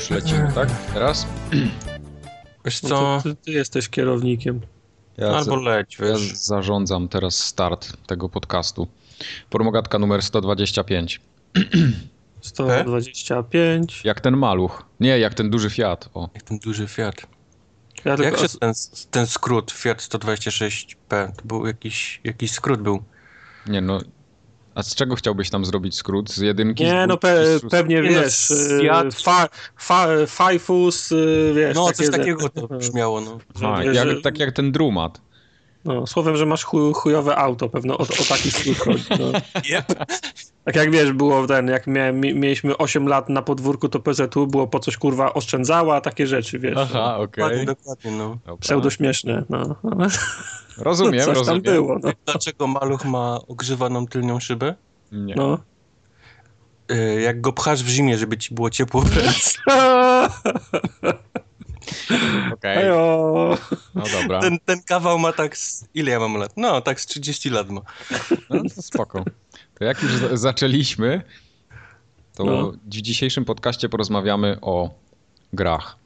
już lecimy, tak? Teraz? Wiesz No co, ty, ty jesteś kierownikiem. Ja, albo za, leć, ja wiesz. zarządzam teraz start tego podcastu. Promogatka numer 125. 125. Jak ten maluch. Nie, jak ten duży Fiat. O. Jak ten duży Fiat. Ja Jak tylko, się ten, ten skrót Fiat 126P? To był jakiś, jakiś skrót był. Nie no. A z czego chciałbyś tam zrobić skrót? Z jedynki? nie, z no pe, z pewnie Nie no, wiesz, y, Fiat. fa, fa, Fajfus, y, wiesz. No, takie coś takiego to brzmiało, no. A, że- jak, że- tak jak ten Drumat. No, słowem, że masz chuj, chujowe auto, pewno o, o taki skrót chodzi. No. Yep. Tak jak wiesz, było ten, jak miałem, mi- mieliśmy 8 lat na podwórku, to PZU było po coś kurwa oszczędzała, takie rzeczy, wiesz. Aha, okej. Dokładnie, dokładnie, no. Pseudośmieszne, no. Rozumiem, coś rozumiem. tam było, no. Dlaczego maluch ma ogrzewaną tylnią szybę? Nie. no. Y, Jak go pchasz w zimie, żeby ci było ciepło w ręce. Okej, Ejo. no dobra. Ten, ten kawał ma tak z... Ile ja mam lat? No, tak z 30 lat ma. No, to spoko. To jak już za- zaczęliśmy, to No. w dzisiejszym podcaście porozmawiamy o grach.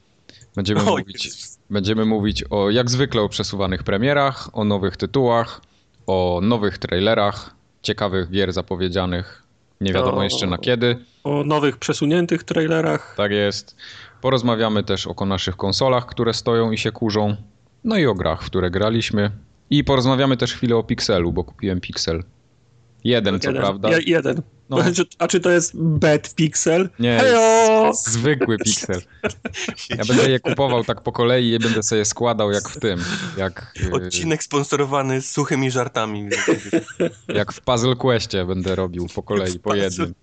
Będziemy O, mówić, będziemy mówić o jak zwykle o przesuwanych premierach, o nowych tytułach, o nowych trailerach, ciekawych gier zapowiedzianych nie wiadomo O. jeszcze na kiedy. O nowych przesuniętych trailerach. Tak jest. Porozmawiamy też o naszych konsolach, które stoją i się kurzą. No i o grach, w które graliśmy. I porozmawiamy też chwilę o Pixelu, bo kupiłem Pixel. Jeden, co prawda. Je, jeden. No. A czy to jest bad pixel? Nie, Hejo! Zwykły Pixel. Ja będę je kupował tak po kolei i będę sobie składał jak w tym. Jak, yy, Odcinek sponsorowany z suchymi żartami. jak w Puzzle Questie będę robił po kolei, po jednym.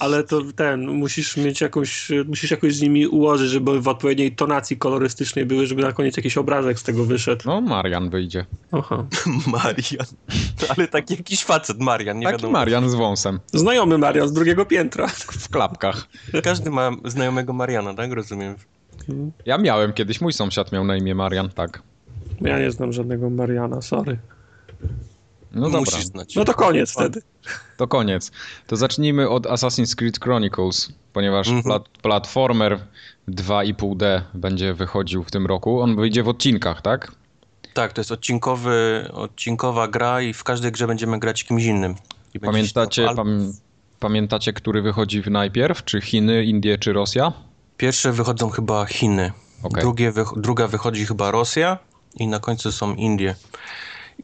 Ale to ten, musisz mieć jakąś, musisz jakoś z nimi ułożyć, żeby w odpowiedniej tonacji kolorystycznej były, żeby na koniec jakiś obrazek z tego wyszedł. No, Marian wyjdzie. Aha. Marian. Ale taki jakiś facet, Marian, nie Taki wiadomo. Marian z wąsem. Znajomy Marian z drugiego piętra. W klapkach. Każdy ma znajomego Mariana, tak? Rozumiem. Ja miałem kiedyś, mój sąsiad miał na imię Marian, tak. Ja nie znam żadnego Mariana, sorry. No dobra. Musisz znać. No to koniec wtedy. To koniec. To zacznijmy od Assassin's Creed Chronicles, ponieważ Mhm. plat platformer 2,5D będzie wychodził w tym roku. On wyjdzie w odcinkach, tak? Tak, to jest odcinkowy, odcinkowa gra i w każdej grze będziemy grać kimś innym. Pamiętacie, pam pamiętacie, który wychodzi w najpierw? Czy Chiny, Indie, czy Rosja? Pierwsze wychodzą chyba Chiny. Okej. Drugie wych- druga wychodzi chyba Rosja i na końcu są Indie.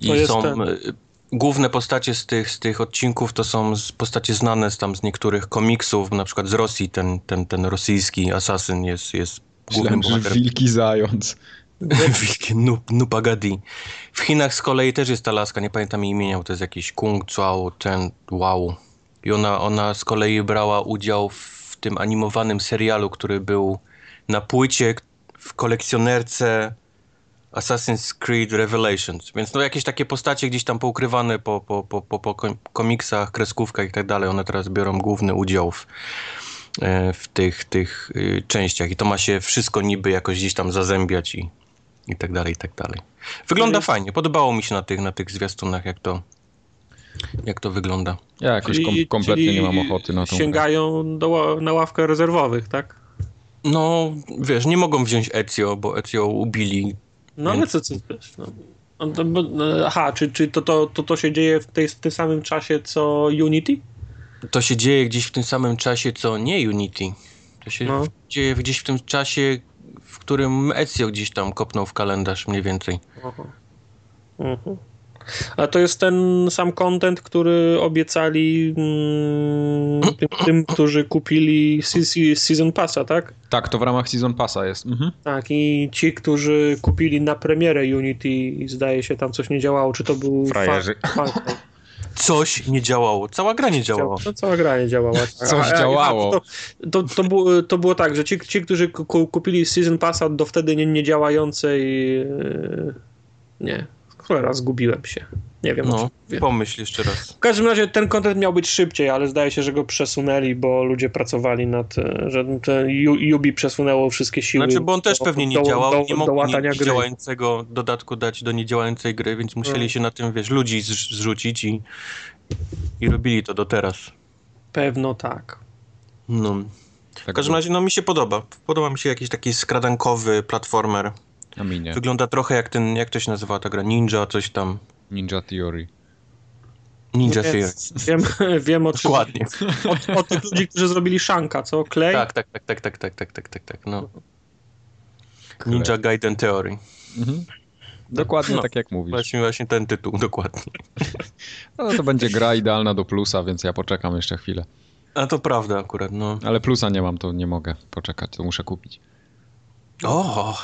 I To jest są ten- y, główne postacie z tych, z tych odcinków to są z postacie znane z tam z niektórych komiksów, na przykład z Rosji ten, ten, ten rosyjski asasyn jest, jest głównym Myślałem, bohaterem. Wilki Zając. Wilki Nup- Nupagadi. W Chinach z kolei też jest ta laska, nie pamiętam jej imienia, bo to jest jakiś Kung Chao Ten Wow. I ona, ona z kolei brała udział w tym animowanym serialu, który był na płycie w kolekcjonerce Assassin's Creed Revelations. Więc no jakieś takie postacie gdzieś tam poukrywane po, po, po, po, po kom- komiksach, kreskówkach i tak dalej, one teraz biorą główny udział w, e, w tych, tych y, częściach i to ma się wszystko niby jakoś gdzieś tam zazębiać i, i tak dalej, i tak dalej. Wygląda fajnie, podobało mi się na tych, na tych zwiastunach, jak to, jak to wygląda. Ja jakoś kom kompletnie nie mam ochoty na grę. Sięgają do, na ławkę rezerwowych, tak? No, wiesz, nie mogą wziąć Ezio, bo Ezio ubili. No ale Więc- co, co wiesz, no. To- no, Aha, czy, czy to, to, to, to się dzieje w, tej, w tym samym czasie co Unity? To się dzieje gdzieś w tym samym czasie, co nie Unity. To się No. dzieje gdzieś w tym czasie, w którym Ezio gdzieś tam kopnął w kalendarz mniej więcej. Aha. Mhm. A to jest ten sam content, który obiecali mm, tym, tym, którzy kupili se- se- Season Passa, tak? Tak, to w ramach Season Passa jest. Mhm. Tak, i ci, którzy kupili na premierę Unity i zdaje się tam coś nie działało, czy to był Frajerzy. Far Cry? Coś nie działało, cała gra nie działała. To cała gra nie działała. tak. Coś A- a- działało. To, to, to, było, to było tak, że ci, ci którzy ku- kupili Season Passa do wtedy nie, niedziałającej... e, Nie, cholera, zgubiłem się. Nie wiem, No, pomyśl jeszcze raz. W każdym razie ten kontent miał być szybciej, ale zdaje się, że go przesunęli, bo ludzie pracowali nad, e, że te Ju- Ubi przesunęło wszystkie siły. Znaczy, bo on też do- pewnie nie do- działał, do- nie do mogli nie gry. działającego dodatku dać do niedziałającej gry, więc musieli No. się na tym, wiesz, ludzi zrz- zrzucić i, i robili to do teraz. Pewno tak. No. W każdym razie, no mi się podoba. Podoba mi się jakiś taki skradankowy platformer. Wygląda trochę jak ten, jak to się nazywa ta gra? Ninja, coś tam. Ninja Theory. Ninja No Theory. więc Wiem, wiem o czym. Dokładnie. O, o tych ludzi, którzy zrobili Shanka, co? Clay? Tak, tak, tak, tak, tak, tak, tak, tak, tak, tak, no. Ninja Gaiden Theory. Mhm. Dokładnie No. tak jak mówisz. Właśnie, właśnie ten tytuł, dokładnie. No to będzie gra idealna do plusa, więc ja poczekam jeszcze chwilę. A to prawda akurat, no. Ale plusa nie mam, to nie mogę poczekać, to muszę kupić. O,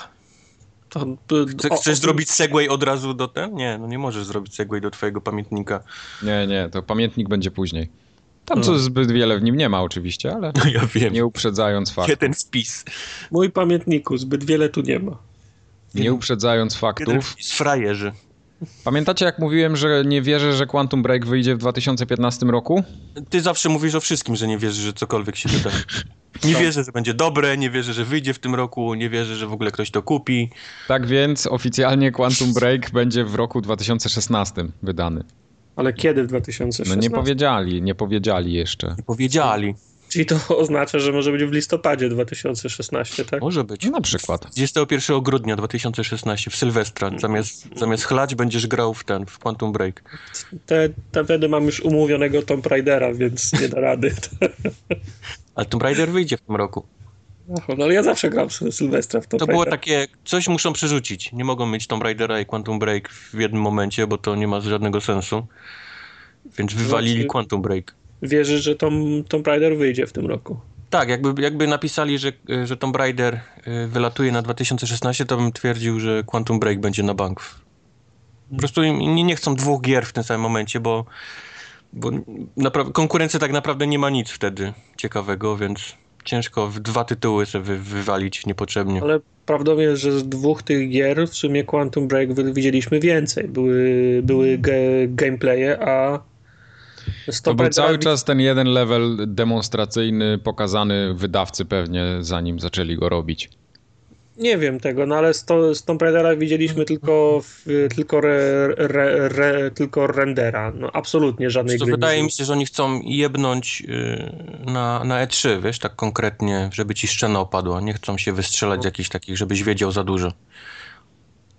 To, Chce, o- chcesz o- zrobić segway od razu do ten? Nie, no nie możesz zrobić segway do twojego pamiętnika. Nie, nie, to pamiętnik będzie później. Tam No. co zbyt wiele w nim nie ma oczywiście, ale No ja wiem. nie uprzedzając faktu. Jeden wpis. Mój pamiętniku, zbyt wiele tu nie ma. Nie uprzedzając Jeden faktów. wpis frajerzy. Pamiętacie jak mówiłem, że nie wierzę, że Quantum Break wyjdzie w 2015 roku? Ty zawsze mówisz o wszystkim, że nie wierzysz, że cokolwiek się wyda. Nie wierzę, że będzie dobre, nie wierzę, że wyjdzie w tym roku, nie wierzę, że w ogóle ktoś to kupi. Tak więc oficjalnie Quantum Break będzie w roku 2016 wydany. Ale kiedy w No 2016? nie powiedzieli, nie powiedzieli jeszcze. Nie powiedzieli. Czyli to oznacza, że może być w listopadzie 2016, tak? Może być. No na przykład. 21 grudnia 2016 w Sylwestra. Zamiast, zamiast chlać będziesz grał w ten, w Quantum Break. Te, te wtedy mam już umówionego Tomb Raidera, więc nie da rady. Ale Tomb Raider wyjdzie w tym roku. Ach, no ale ja zawsze gram w Sylwestra w Tomb To było takie, coś muszą przerzucić. Nie mogą mieć Tomb Raidera i Quantum Break w jednym momencie, bo to nie ma żadnego sensu. Więc wywalili Znaczy- Quantum Break. Wierzysz, że Tom, Tomb Raider wyjdzie w tym roku. Tak, jakby, jakby napisali, że, że Tomb Raider y, wylatuje na 2016, to bym twierdził, że Quantum Break będzie na bank. Po prostu nie, nie chcą dwóch gier w tym samym momencie, bo, bo konkurencja tak naprawdę nie ma nic wtedy ciekawego, więc ciężko w dwa tytuły sobie wy, wywalić niepotrzebnie. Ale prawdą jest, że z dwóch tych gier w sumie Quantum Break widzieliśmy więcej. Były, były ge, gameplaye, a To był cały czas ten jeden level demonstracyjny pokazany wydawcy pewnie, zanim zaczęli go robić. Nie wiem tego, no ale z, to, z Tomb Raidera widzieliśmy tylko, w, tylko, re, re, re, tylko rendera. No absolutnie żadnej To gry. wydaje nie mi się, że oni chcą jebnąć y, na, na E3, wiesz, tak konkretnie, żeby ci szczena opadła. Nie chcą się wystrzelać z jakichś takich, żebyś wiedział za dużo.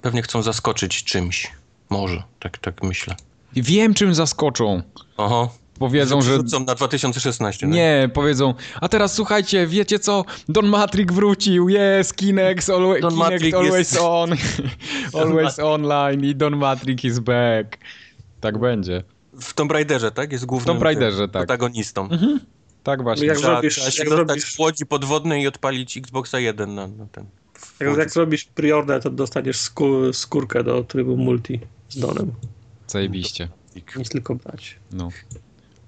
Pewnie chcą zaskoczyć czymś. Może, tak, tak myślę. Wiem, czym zaskoczą. Oho. Powiedzą, że... Rzucą na 2016, tak? Nie, powiedzą, a teraz słuchajcie, wiecie co? Don Matrix wrócił, jest, Kinex, always, Don Kinect Matrix always jest- on, always online i Don Matrix is back. Tak będzie. W Tomb Raiderze, tak? Jest głównym Tomb Raiderze, tak. protagonistą. Tak właśnie. Jak Trzeba, zrobisz- trzeba się jak dostać zrobisz- w łodzi podwodnej i odpalić Xboxa 1 na, na ten. Jak, jak zrobisz preorder, to dostaniesz skór, skórkę do trybu multi z Donem. Zajebiście. Nic tylko brać. No.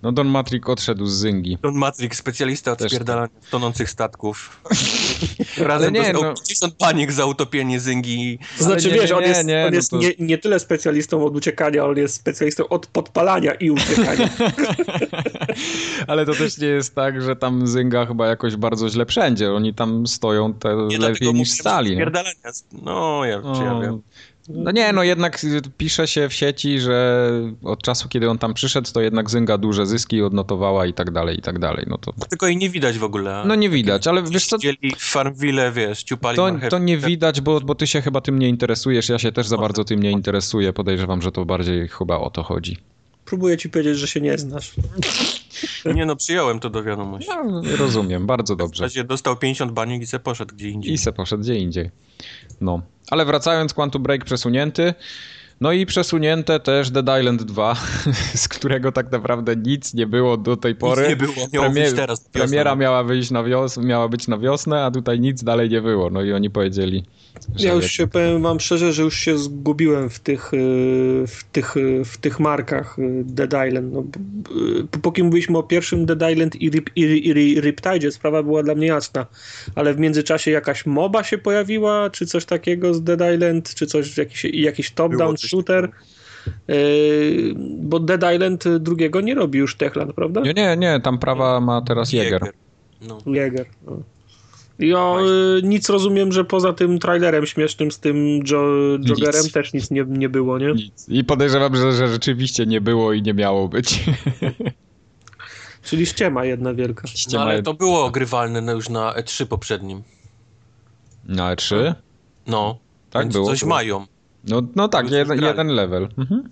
No Don Matrix odszedł z Zyngi. Don Matrix, specjalista od Też spierdalania tonących statków. Razem nie, dostał no. 50 panik za utopienie Zyngi. To znaczy, nie, wiesz, nie, on nie, jest, nie, on no jest to- nie, nie tyle specjalistą od uciekania, on jest specjalistą od podpalania i uciekania. Ale to też nie jest tak, że tam Zynga chyba jakoś bardzo źle wszędzie. Oni tam stoją te lepiej niż stali. nie? spierdalania. No, ja, czy ja wiem. No nie, no jednak pisze się w sieci, że od czasu, kiedy on tam przyszedł, to jednak Zynga duże zyski odnotowała i tak dalej, i tak dalej. No to Tylko jej nie widać w ogóle. no nie widać, ale wiesz co, w Farmville, wiesz, ciupali to, to nie widać, bo, bo ty się chyba tym nie interesujesz, ja się też za bardzo tym nie interesuję. Podejrzewam, że to bardziej chyba o to chodzi. Próbuję ci powiedzieć, że się nie znasz. Nie no, przyjąłem to do wiadomości. No, rozumiem, bardzo W dobrze. razie dostał 50 baniek i se poszedł gdzie indziej. I se poszedł gdzie indziej. No. Ale wracając, Quantum Break przesunięty. No i przesunięte też Dead Island 2, z którego tak naprawdę nic nie było do tej pory. Nic nie było, miało Premier- wyjść teraz. wiosnę. Premiera miała wyjść na wios- miała być na wiosnę, a tutaj nic dalej nie było. No i oni powiedzieli, Ja już się powiem wam szczerze, że już się zgubiłem w tych, y, w tych, y, w tych markach y, Dead Island. No, póki mówiliśmy o pierwszym Dead Island i, Rip, i, i, i Riptide, sprawa była dla mnie jasna. Ale w międzyczasie jakaś moba się pojawiła, czy coś takiego z Dead Island, czy coś, jakiś, jakiś top-down shooter. Y, bo Dead Island drugiego nie robi już Techland, prawda? Nie, nie, nie, tam prawa ma teraz Jäger. No. Jäger. No. Ja y, nic rozumiem, że poza tym trailerem śmiesznym z tym jo Jogerem Nic. też nic nie, nie było, nie? Nic. I podejrzewam, że, że rzeczywiście nie było i nie miało być. Czyli ściema jedna wielka. No, Ściema ale jed- to było grywalne no, już na E3 poprzednim. Na E3? No, Tak więc było, coś było. mają. No, no tak, jeden, grali. jeden level. Mhm.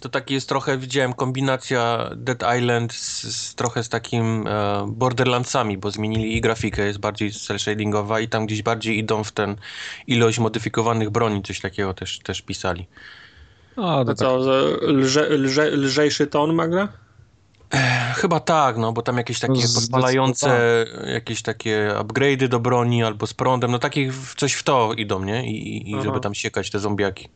To taki jest trochę, widziałem, kombinacja Dead Island z, z trochę z takim e, Borderlandsami, bo zmienili i grafikę, jest bardziej cel shadingowa i tam gdzieś bardziej idą w ten ilość modyfikowanych broni, coś takiego też, też pisali. A, to A tak. co, lże, lże, lżejszy ton ma gra? Chyba tak, no bo tam jakieś takie No, podpalające, jakieś takie upgrade'y do broni albo z prądem, no takich coś w to idą, nie? I, i żeby tam siekać te zombiaki.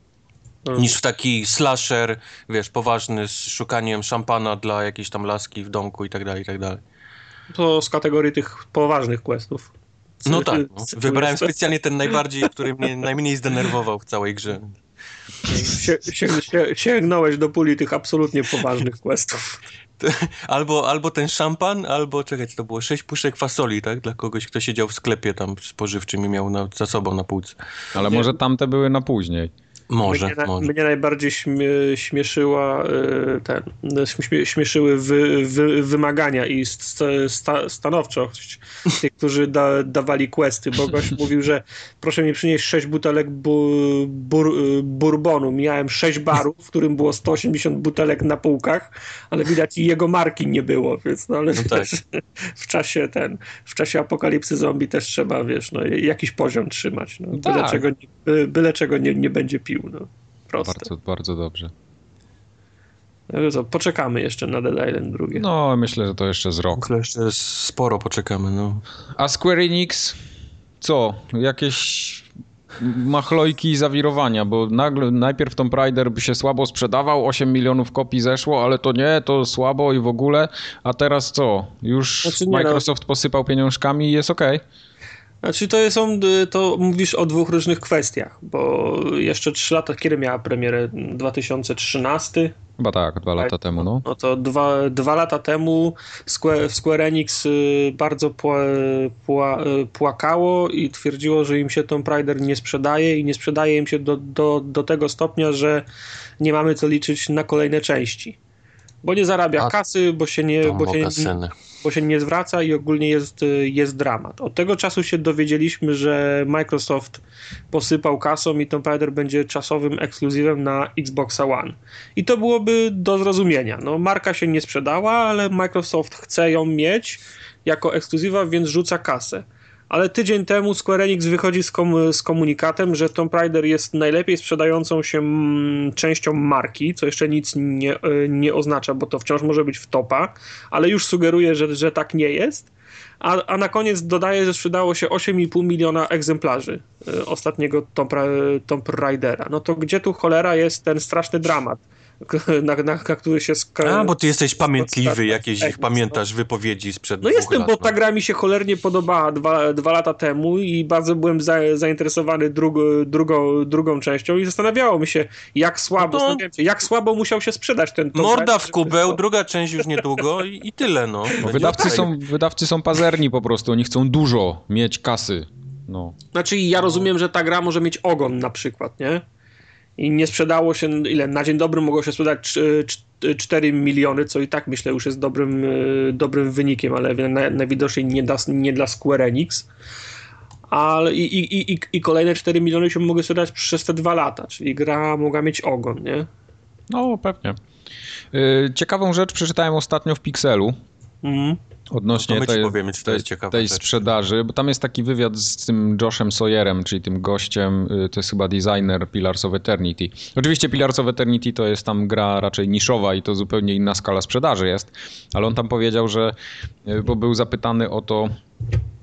No. Niż w taki slasher, wiesz, poważny, z szukaniem szampana dla jakiejś tam laski w domku i tak dalej, i tak dalej. To z kategorii tych poważnych questów. No tak, no. Wybrałem spe- specjalnie ten najbardziej, który mnie najmniej zdenerwował w całej grze. Sie, sięgnąłeś do puli tych absolutnie poważnych questów. Albo, albo ten szampan, albo czekać, to było sześć puszek fasoli, tak? Dla kogoś, kto siedział w sklepie tam spożywczym i miał na, za sobą na półce. Ale może tamte były na później. Może, mnie, może. mnie najbardziej śmie, śmieszyła y, ten, śmie, śmieszyły wy, wy, wymagania i st, sta, stanowczość tych, którzy da, dawali questy, bo gość mówił, że proszę mi przynieść sześć butelek bu, bur, bourbonu. Miałem sześć barów, w którym było 180 butelek na półkach, ale widać i jego marki nie było, więc no ale No tak. w czasie ten, w czasie apokalipsy zombie też trzeba, wiesz, no jakiś poziom trzymać. No, byle, Tak. czego, nie- by- byle czego nie, nie będzie pił. No. Proste. Bardzo, bardzo dobrze. No, co, poczekamy jeszcze na Dead Island drugie. No, myślę, że to jeszcze z rok. Myślę, jeszcze sporo poczekamy, no. A Square Enix, co? Jakieś machlojki i zawirowania, bo nagle najpierw Tomb Raider by się słabo sprzedawał, 8 milionów kopii zeszło, ale to nie, to słabo i w ogóle, a teraz co? Już Znaczy no. Microsoft posypał pieniążkami i jest okej. Znaczy to są, to mówisz o dwóch różnych kwestiach, bo jeszcze 3 lata, kiedy miała premierę? 2013? Chyba tak, dwa lata temu, no. No to dwa, dwa lata temu Square, Square Enix y, bardzo pła, pła, y, płakało i twierdziło, że im się Tomb Raider nie sprzedaje i nie sprzedaje im się do, do, do tego stopnia, że nie mamy co liczyć na kolejne części. Bo nie zarabia A, kasy, bo się nie, bo się, mokasyny. Bo się nie zwraca i ogólnie jest, y, jest dramat. Od tego czasu się dowiedzieliśmy, że Microsoft posypał kasą i Tomb Raider będzie czasowym ekskluzywem na Xboxa One. I to byłoby do zrozumienia. No, marka się nie sprzedała, ale Microsoft chce ją mieć jako ekskluzywa, więc rzuca kasę. Ale tydzień temu Square Enix wychodzi z, kom- z komunikatem, że Tomb Raider jest najlepiej sprzedającą się mm, częścią marki, co jeszcze nic nie, e, nie oznacza, bo to wciąż może być w topa, ale już sugeruje, że, że tak nie jest. A, a na koniec dodaje, że sprzedało się 8,5 miliona egzemplarzy e, ostatniego Tomb, Tomb Raidera. No to gdzie tu cholera jest ten straszny dramat, na, na, na który się sk- A, bo ty jesteś pamiętliwy, jakieś ich pamiętasz wypowiedzi sprzed no dwóch jestem, lat. bo ta gra mi się cholernie podobała dwa, dwa lata temu i bardzo byłem za, zainteresowany drugo, drugą, drugą częścią i zastanawiało mi się, jak słabo, No to- się, jak słabo musiał się sprzedać ten Tomb Morda w kubeł, to- druga część już niedługo i, i tyle, no. Będzie wydawcy są, wydawcy są pazerni po prostu, oni chcą dużo mieć kasy. No. Znaczy ja rozumiem, że ta gra może mieć ogon na przykład, nie? I nie sprzedało się, ile? Na dzień dobry mogło się sprzedać 4 miliony, co i tak myślę już jest dobrym, e, dobrym wynikiem, ale na- najwidoczniej nie dla, nie dla Square Enix. Ale i, i, i, i kolejne 4 miliony się mogły sprzedać przez te dwa lata, czyli gra mogła mieć ogon, nie? No, pewnie. Yy, Ciekawą rzecz przeczytałem ostatnio w Pixelu Mhm. Odnośnie No to tej, powiemy, czy to jest ciekawa tej sprzedaży, bo tam jest taki wywiad z tym Joshem Sawyerem, czyli tym gościem, yy, to jest chyba designer Pillars of Eternity. Oczywiście Pillars of Eternity to jest tam gra raczej niszowa i to zupełnie inna skala sprzedaży jest, ale on tam powiedział, że, yy, bo był zapytany o to, y,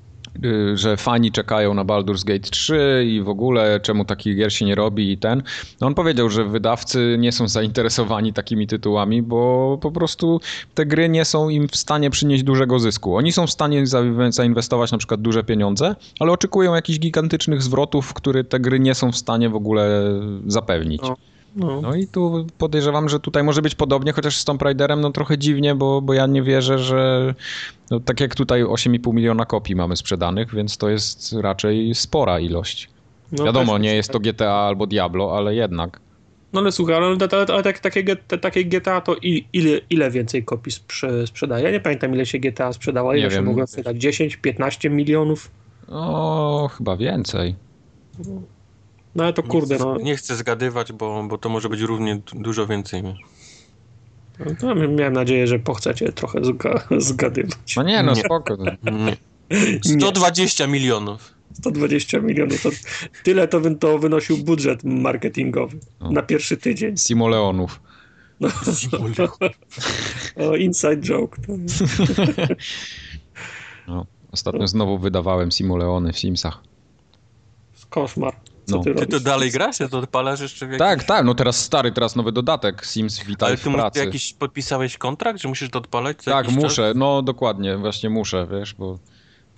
że fani czekają na Baldur's Gate 3 i w ogóle czemu takich gier się nie robi i ten. No on powiedział, że wydawcy nie są zainteresowani takimi tytułami, bo po prostu te gry nie są im w stanie przynieść dużego zysku. Oni są w stanie za- zainwestować na przykład duże pieniądze, ale oczekują jakichś gigantycznych zwrotów, które te gry nie są w stanie w ogóle zapewnić. No. No. No i tu podejrzewam, że tutaj może być podobnie, chociaż z Tomb Raiderem no trochę dziwnie, bo, bo ja nie wierzę, że no, tak jak tutaj 8,5 miliona kopii mamy sprzedanych, więc to jest raczej spora ilość. No Wiadomo, też nie jest to GTA albo Diablo, ale jednak. No ale słuchaj, ale, ale, ale tak, takie, takie GTA to ile, ile więcej kopii sprze, sprzedaje? Ja nie pamiętam ile się GTA sprzedało, ile Nie się wiem. mogło sprzedać? 10, 15 milionów? O, chyba więcej. No ale to kurde, no. Nie chcę zgadywać, bo, bo to może być równie du- dużo więcej. no miałem nadzieję, że pochcecie trochę zga, zgadywać. No nie, no Nie. spoko. Nie. 120 milionów. 120 milionów, to tyle to, wy- to wynosił budżet marketingowy No. na pierwszy tydzień. Simoleonów. O, inside joke. No. Ostatnio znowu wydawałem Simoleony w Simsach. Koszmar. Co No. ty Ty robisz? to dalej grasz? Ja to odpalasz jeszcze w jakiś... Tak, tak, no teraz stary, teraz nowy dodatek Sims Witaj Ale w ty mu- pracy. jakiś podpisałeś kontrakt, że musisz to odpalać Tak, muszę, Czas? no dokładnie, właśnie muszę, wiesz, bo...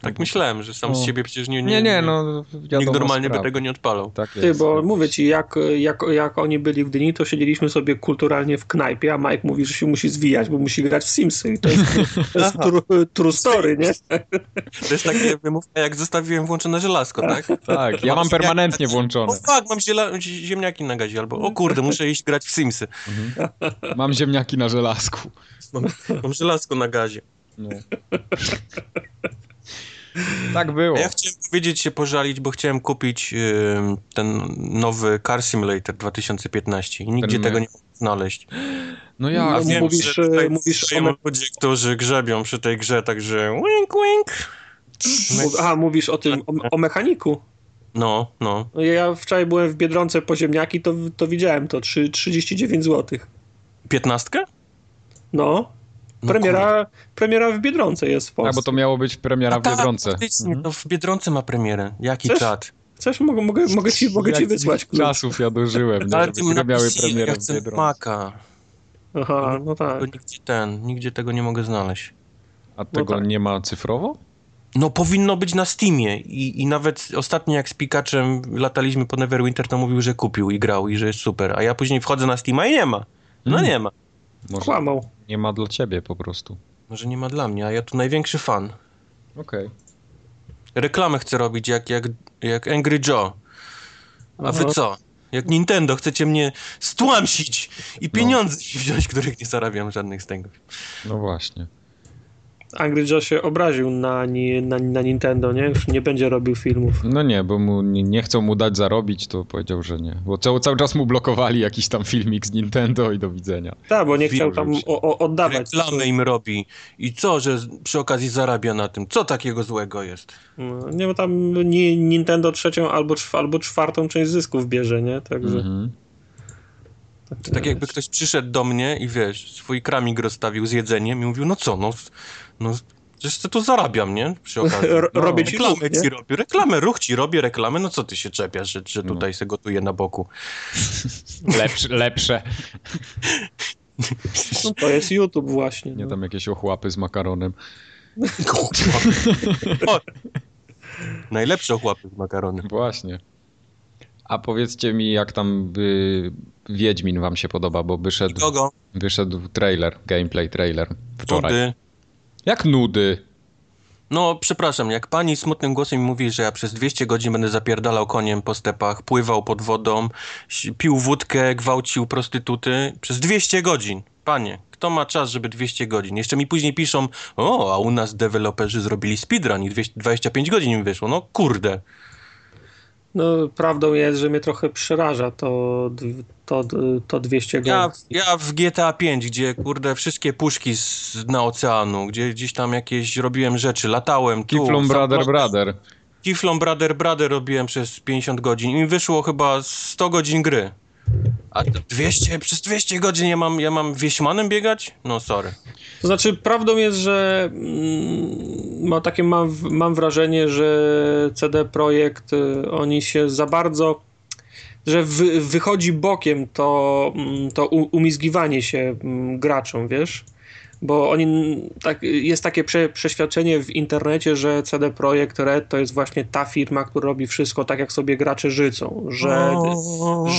Tak myślałem, że sam No. z siebie przecież nie... Nie, nie, no wiadomo Nikt normalnie by sprawa. tego nie odpalał. Tak Ty, jest. bo mówię ci, jak, jak, jak oni byli w Gdyni, to siedzieliśmy sobie kulturalnie w knajpie, a Mike mówi, że się musi zwijać, bo musi grać w Simsy. I to jest, to jest true, true story, nie? To jest takie wymówka, jak zostawiłem włączone żelazko, tak? Tak, ja mam permanentnie włączone. O fuck, mam ziela- ziemniaki na gazie, albo o kurde, muszę iść grać w Simsy. Mam ziemniaki na żelazku. Mam, mam żelazko na gazie. No. Tak było. A ja chciałem powiedzieć się pożalić, bo chciałem kupić ten nowy Car Simulator 2015 i nigdzie Ten tego my- nie mogę znaleźć. No No, ja nie wiem, mówisz, że tutaj e, mówisz są o ludzie, którzy grzebią przy tej grze, także wink, wink. Aha, mówisz o tym, o, o mechaniku. No, no. No, Ja wczoraj byłem w Biedronce po ziemniaki, to, to widziałem to, trzy- 39 zł. Piętnastkę? No, No premiera, premiera w Biedronce jest w Polsce. tak, bo to miało być premiera A w tak, Biedronce. faktycznie, Mhm. To w Biedronce ma premierę. Jaki Chcesz? czad? Chcesz? Mogę, mogę, mogę ci, mogę ci wysłać klucz. czasów ja dożyłem, nie, Ale żeby ty gry miały premierę ja w Biedronce. Maka. Aha, no tak. To nigdzie ten, nigdzie tego nie mogę znaleźć. A tego tak. nie ma cyfrowo? No powinno być na Steamie I, i nawet ostatnio jak z Pikaczem lataliśmy po Neverwinter, to mówił, że kupił i grał i że jest super. A ja później wchodzę na Steama i nie ma. No Mm. nie ma. Może Kłamał. nie ma dla ciebie po prostu. Może nie ma dla mnie, a ja tu największy fan. Okej. Reklamę chcę robić jak, jak, jak Angry Joe. A wy Aha. co? Jak Nintendo chcecie mnie stłamsić i pieniądze mi wziąć, których nie zarabiam żadnych z tego. No właśnie. Angry Joe się obraził na, ni- na, na Nintendo, nie? Już nie będzie robił filmów. No nie, bo mu nie, nie chcą mu dać zarobić, to powiedział, że nie. Bo cały, cały czas mu blokowali jakiś tam filmik z Nintendo i do widzenia. Tak, bo nie chciał tam o, o, oddawać. Reklamę im robi. I co, że przy okazji zarabia na tym? Co takiego złego jest? No, nie, bo tam ni, Nintendo trzecią albo, albo czwartą część zysków bierze, nie? Także... Mhm. To tak jakby ktoś przyszedł do mnie i wiesz, swój kramik rozstawił z jedzeniem i mówił, no co, no, no przecież to tu zarabiam, nie? Przy okazji. No, robię ci reklamę ruch, nie? ci robię, reklamę, ruch ci robię reklamę, no co ty się czepiasz, że, że No. tutaj se gotuję na boku. Lepsze, lepsze. No, to jest YouTube właśnie. Nie no. tam jakieś ochłapy z makaronem. O, najlepsze ochłapy z makaronem. Właśnie. A powiedzcie mi, jak tam y, Wiedźmin wam się podoba, bo wyszedł, Kogo? wyszedł trailer, gameplay trailer wczoraj. Nudy. Jak nudy? No, przepraszam, jak pani smutnym głosem mówi, że ja przez 200 godzin będę zapierdalał koniem po stepach, pływał pod wodą, pił wódkę, gwałcił prostytuty, przez 200 godzin. Panie, kto ma czas, żeby 200 godzin? Jeszcze mi później piszą, o, a u nas deweloperzy zrobili speedrun i 200, 25 godzin im wyszło. No kurde. No, prawdą jest, że mnie trochę przeraża to, to, to 200 Ja, godzin. ja w GTA 5, gdzie kurde wszystkie puszki z dna oceanu, gdzie gdzieś tam jakieś robiłem rzeczy, latałem tu. Kiflom Brother Brother. Kiflom Brother Brother robiłem przez 50 godzin i mi wyszło chyba 100 godzin gry. A to 200, przez 200 godzin ja mam, ja mam wieśmanem biegać? No sorry. To znaczy, prawdą jest, że mm, ma takie mam, mam wrażenie, że CD Projekt y, oni się za bardzo, że wy, wychodzi bokiem to, mm, to umizgiwanie się mm, graczom, wiesz? Bo oni, tak, jest takie prze, przeświadczenie w internecie, że CD Projekt Red to jest właśnie ta firma, która robi wszystko tak, jak sobie gracze życzą, że,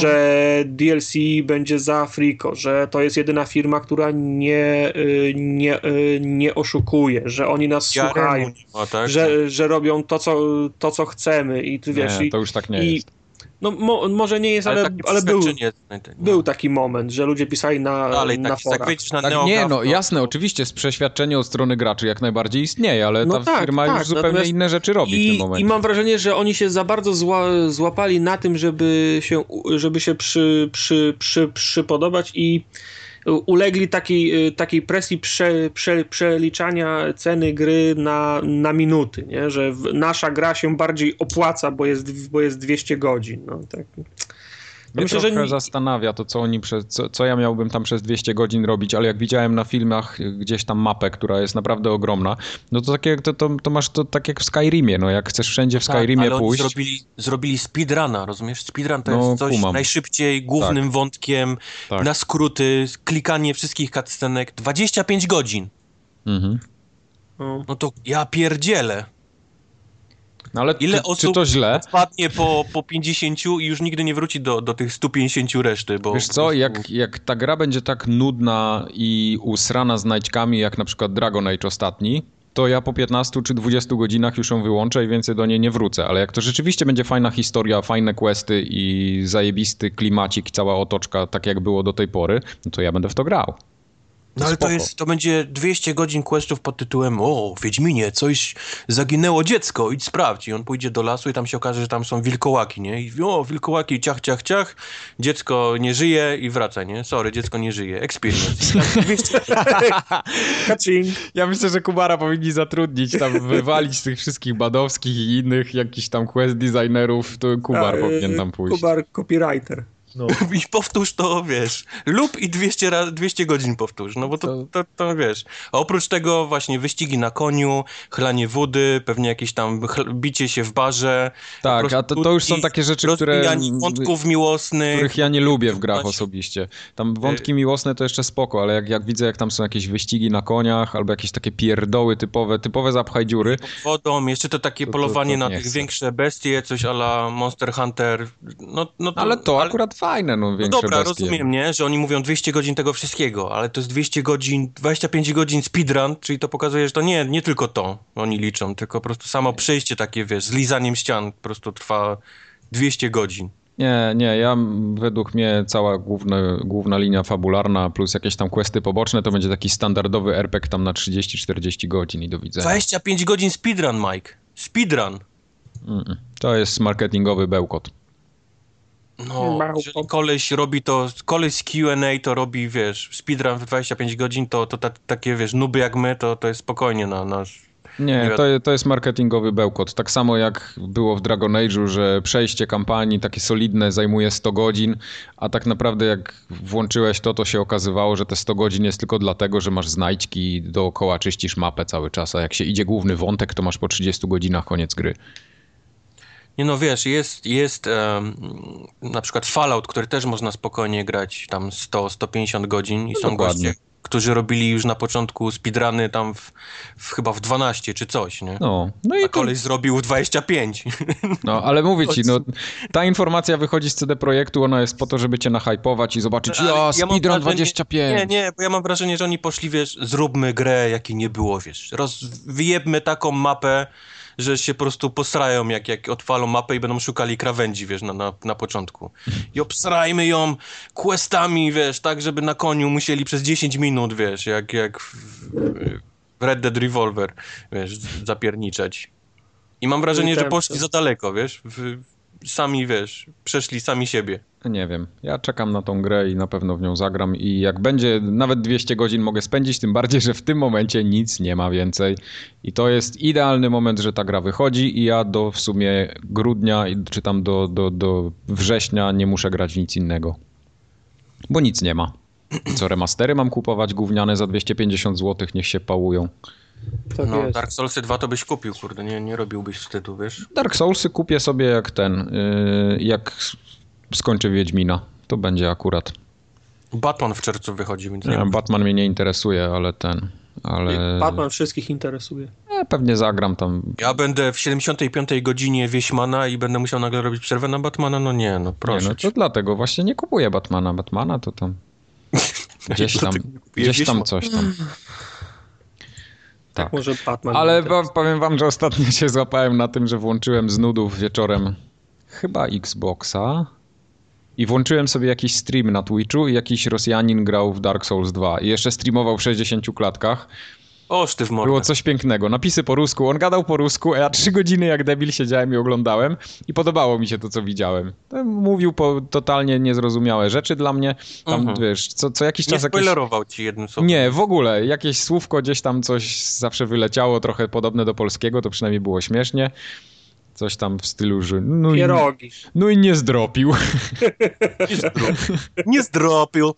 że DLC będzie za Frico, że to jest jedyna firma, która nie, y, nie, y, nie oszukuje, że oni nas Jaremu słuchają, nie ma, tak? że, że robią to co, to, co chcemy i ty wiesz, Nie, i, to już tak nie i, jest. No mo, może nie jest, ale, ale, ale był, był taki moment, że ludzie pisali na, Dalej, na tak, forach. Tak, na tak, nie, no jasne, oczywiście, z przeświadczenie od strony graczy jak najbardziej istnieje, ale no ta tak, firma tak, już zupełnie inne rzeczy robi i, w tym momencie. I mam wrażenie, że oni się za bardzo zła, złapali na tym, żeby się, żeby się przy, przy, przy, przypodobać i ulegli takiej, takiej presji prze, prze, przeliczania ceny gry na, na minuty, nie? że nasza gra się bardziej opłaca, bo jest, bo jest 200 godzin. No, tak. Mnie myślę, trochę że... zastanawia to, co oni przez, co, co, ja miałbym tam przez 200 godzin robić, ale jak widziałem na filmach gdzieś tam mapę, która jest naprawdę ogromna, no to, takie, to, to, to masz to tak jak w Skyrimie, no jak chcesz wszędzie w tak, Skyrimie ale pójść... zrobili, zrobili speedruna, rozumiesz? Speedrun to no, jest coś kumam. najszybciej, głównym tak. wątkiem, tak. na skróty, klikanie wszystkich cutscenek, 25 godzin. Mhm. No to ja pierdzielę. No ale Ile czy, osób czy to źle? spadnie po, po 50 i już nigdy nie wróci do, do tych 150 reszty, bo... Wiesz co, prostu... jak, jak ta gra będzie tak nudna i usrana znajdźkami, jak na przykład Dragon Age ostatni, to ja po 15 czy 20 godzinach już ją wyłączę i więcej do niej nie wrócę. Ale jak to rzeczywiście będzie fajna historia, fajne questy i zajebisty klimacik, cała otoczka, tak jak było do tej pory, no to ja będę w to grał. No ale to, jest, to będzie 200 godzin questów pod tytułem o, Wiedźminie, coś zaginęło dziecko, idź sprawdź. I on pójdzie do lasu i tam się okaże, że tam są wilkołaki, nie? I o, wilkołaki, ciach, ciach, ciach, dziecko nie żyje i wraca, nie? Sorry, dziecko nie żyje. Experience. ja myślę, że Kubara powinni zatrudnić, tam wywalić tych wszystkich Badowskich i innych jakichś tam quest designerów, to Kubar A, powinien tam pójść. Kubar copywriter. No. I powtórz to, wiesz, lub i 200, 200 godzin powtórz, no bo to, to, to, wiesz. A oprócz tego właśnie wyścigi na koniu, chlanie wody, pewnie jakieś tam bicie się w barze. Tak, a to, to już są takie rzeczy, które... wątków miłosnych. Których ja nie lubię w grach osobiście. Tam wątki miłosne to jeszcze spoko, ale jak, jak widzę, jak tam są jakieś wyścigi na koniach, albo jakieś takie pierdoły typowe, typowe zapchaj dziury. Wodą, jeszcze to takie to, polowanie na tych chcę. większe bestie, coś ala Monster Hunter. No, no to, ale to ale... fajne, no, no dobra, bestie. rozumiem, nie, że oni mówią 200 godzin tego wszystkiego, ale to jest 200 godzin, 25 godzin speedrun, czyli to pokazuje, że to nie, nie tylko to oni liczą, tylko po prostu samo przejście takie, wiesz, z lizaniem ścian po prostu trwa 200 godzin. Nie, nie, ja według mnie cała główna, główna linia fabularna plus jakieś tam questy poboczne to będzie taki standardowy RPG tam na 30-40 godzin i do widzenia. 25 godzin speedrun, Mike. Speedrun. Mm -mm. To jest marketingowy bełkot. No, jeżeli koleś robi to, koleś z Q&A to robi, wiesz, speedrun w 25 godzin, to, to ta, takie, wiesz, nuby jak my, to, to jest spokojnie na nasz... Nie, to, to jest marketingowy bełkot. Tak samo jak było w Dragon Age'u, że przejście kampanii takie solidne zajmuje 100 godzin, a tak naprawdę jak włączyłeś to, to się okazywało, że te 100 godzin jest tylko dlatego, że masz znajdźki dookoła, czyścisz mapę cały czas, a jak się idzie główny wątek, to masz po 30 godzinach koniec gry. Nie no wiesz, jest, jest um, na przykład Fallout, który też można spokojnie grać tam 100-150 godzin i no są dokładnie. goście, którzy robili już na początku speedruny tam w, w, chyba w 12 czy coś, nie? No, no i A koleś to... zrobił 25. No, ale mówię ci, no, ta informacja wychodzi z CD Projektu, ona jest po to, żeby cię nahypować i zobaczyć, ja, ja speedrun wrażenie, 25. Nie, nie, bo ja mam wrażenie, że oni poszli, wiesz, zróbmy grę, jakiej nie było, wiesz, roz, wyjebmy taką mapę, że się po prostu posrają, jak, jak odpalą mapę i będą szukali krawędzi, wiesz, na, na, na początku. I obsrajmy ją questami, wiesz, tak, żeby na koniu musieli przez 10 minut, wiesz, jak, jak w Red Dead Revolver, wiesz, zapierniczać. I mam wrażenie, że poszli za daleko, wiesz, w, sami, wiesz, przeszli sami siebie. Nie wiem. Ja czekam na tą grę i na pewno w nią zagram i jak będzie nawet 200 godzin mogę spędzić, tym bardziej, że w tym momencie nic nie ma więcej. I to jest idealny moment, że ta gra wychodzi i ja do w sumie grudnia czy tam do, do, do września nie muszę grać w nic innego. Bo nic nie ma. Co remastery mam kupować gówniane za 250 zł, niech się pałują. Tak no, jest. Dark Soulsy 2 to byś kupił, kurde, nie, nie robiłbyś wstydu, wiesz? Dark Soulsy kupię sobie jak ten, yy, jak skończę Wiedźmina. To będzie akurat. Batman w czerwcu wychodzi, więc nie, Batman mnie nie interesuje, ale ten. Ale... Batman wszystkich interesuje. Ja pewnie zagram tam. Ja będę w 75 godzinie Wieśmana i będę musiał nagle robić przerwę na Batmana? No nie, no proszę. Nie, no to dlatego właśnie nie kupuję Batmana. Batmana to tam gdzieś tam, gdzieś tam coś tam. Tak. Może Batman. Ale powiem wam, że ostatnio się złapałem na tym, że włączyłem z nudów wieczorem chyba Xboxa i włączyłem sobie jakiś stream na Twitchu i jakiś Rosjanin grał w Dark Souls 2 i jeszcze streamował w 60 klatkach. O, sztyw mordę. Było coś pięknego. Napisy po rusku, on gadał po rusku, a ja trzy godziny jak debil siedziałem i oglądałem i podobało mi się to, co widziałem. Mówił po totalnie niezrozumiałe rzeczy dla mnie. Tam, Mhm. wiesz, co, co jakiś Nie czas... Jakieś... spoilerował ci jednym słowem. Nie, w ogóle. Jakieś słówko gdzieś tam coś zawsze wyleciało, trochę podobne do polskiego, to przynajmniej było śmiesznie. Coś tam w stylu, że no i, Pierogi. no i nie zdropił. Nie zdropił. Nie zdropił.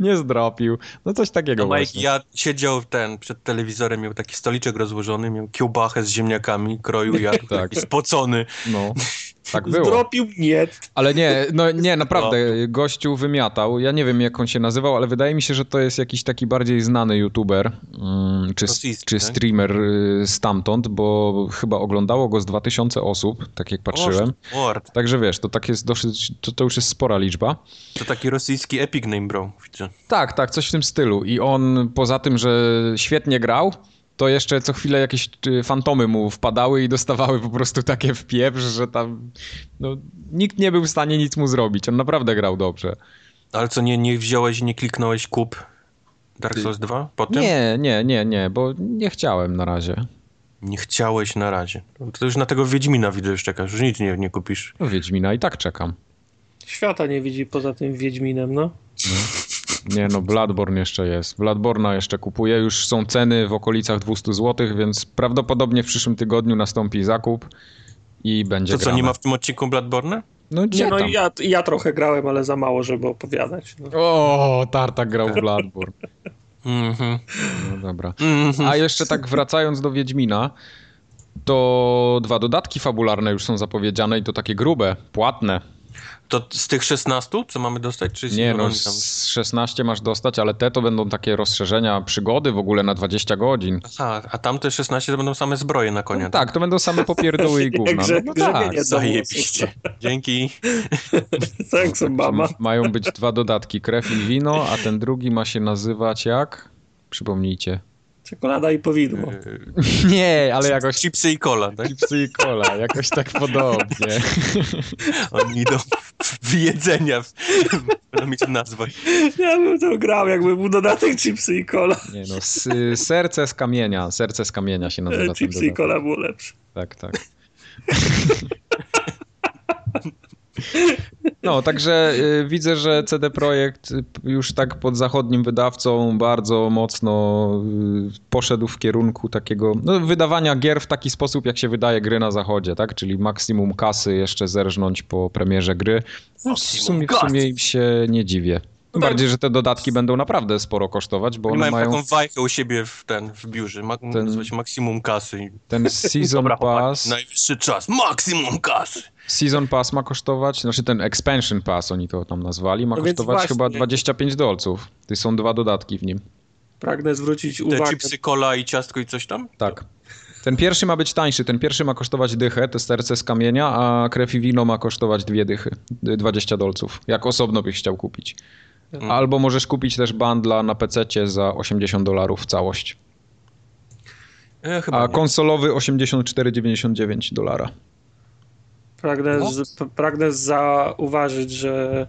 nie zdropił. No coś takiego No Mike, właśnie. ja siedział ten przed telewizorem, miał taki stoliczek rozłożony, miał kiełbachę z ziemniakami, kroił jak Tak. spocony. No, tak było. Zdropił. Ale nie, no nie, naprawdę, gościu wymiatał. Ja nie wiem, jak on się nazywał, ale wydaje mi się, że to jest jakiś taki bardziej znany youtuber, mm, czy, czy tak? streamer y, stamtąd, bo chyba oglądało go z 2000 osób, tak jak patrzyłem. Także wiesz, to tak jest dosyć, to, to już jest spora liczba. To taki rosyjski epic name, bro. Widzę. Tak, tak, coś w tym stylu. I on poza tym, że świetnie grał, to jeszcze co chwilę jakieś y, fantomy mu wpadały i dostawały po prostu takie w pieprz, że tam no, nikt nie był w stanie nic mu zrobić. On naprawdę grał dobrze. Ale co, nie, nie wziąłeś i nie kliknąłeś kup Dark Souls 2 potem? Nie, nie, nie, nie, bo nie chciałem na razie. Nie chciałeś na razie. No To już na tego Wiedźmina widzę już czekasz, już nic nie, nie kupisz. No Wiedźmina i tak czekam. Świata nie widzi poza tym Wiedźminem, no. Nie no, Bloodborne jeszcze jest. Bloodborna jeszcze kupuję. Już są ceny w okolicach 200 zł, więc prawdopodobnie w przyszłym tygodniu nastąpi zakup i będzie To co, grane. nie ma w tym odcinku Bloodborne? No gdzie Nie, no tam? ja, ja trochę grałem, ale za mało, żeby opowiadać. No. O, Tartak grał w Bloodborne. Mhm. No dobra. Mhm. A jeszcze tak wracając do Wiedźmina, to dwa dodatki fabularne już są zapowiedziane i to takie grube, płatne. To z tych 16, co mamy dostać? Czy z Nie no, z 16 masz dostać, ale te to będą takie rozszerzenia przygody w ogóle na 20 godzin. Aha, a tamte 16 to będą same zbroje na konia. No, tak, to będą same popierdoły i gówna. Grze- No, no tak. Zajebiście. Dzięki. Thanks, Obama. Mają być dwa dodatki, krew i wino, a ten drugi ma się nazywać jak? Przypomnijcie. Czekolada i powidło. Nie, ale jakoś Chipsy i cola, tak? chipsy i cola, jakoś tak podobnie. Oni idą w jedzenia. Będą mieć nazwę. Ja bym to grał, jakby był dodatek chipsy i cola. Nie no, s- serce z kamienia, serce z kamienia się nazywa ten Chipsy i cola było lepsze. Tak, tak. No, także y, widzę, że CD Projekt y, już tak pod zachodnim wydawcą bardzo mocno y, poszedł w kierunku takiego no, wydawania gier w taki sposób, jak się wydaje gry na zachodzie, tak? Czyli maksimum kasy jeszcze zerżnąć po premierze gry. No, w, sumie, w sumie im się nie dziwię. Tym tak. bardziej, że te dodatki będą naprawdę sporo kosztować, bo Oni one mają mają taką wajchę u siebie w ten, w biurze. Ma, Ten- Nazywa się maksimum kasy. I- ten Season Dobra, Pass. najwyższy czas. Maksimum kasy. Season Pass ma kosztować, znaczy ten Expansion Pass, oni to tam nazwali, ma No kosztować właśnie. chyba 25 dolców. To są dwa dodatki w nim. Pragnę zwrócić Te uwagę. chipsy, cola i ciastko i coś tam? Tak. Ten pierwszy ma być tańszy, ten pierwszy ma kosztować dychę, to serce z kamienia, a krew i wino ma kosztować dwie dychy, y, 20 dolców, jak osobno byś chciał kupić. Mhm. Albo możesz kupić też bandla na PC za 80 dolarów całość. E, chyba A nie. konsolowy 84,99 dolara. Pragnę, No. z, pragnę zauważyć, że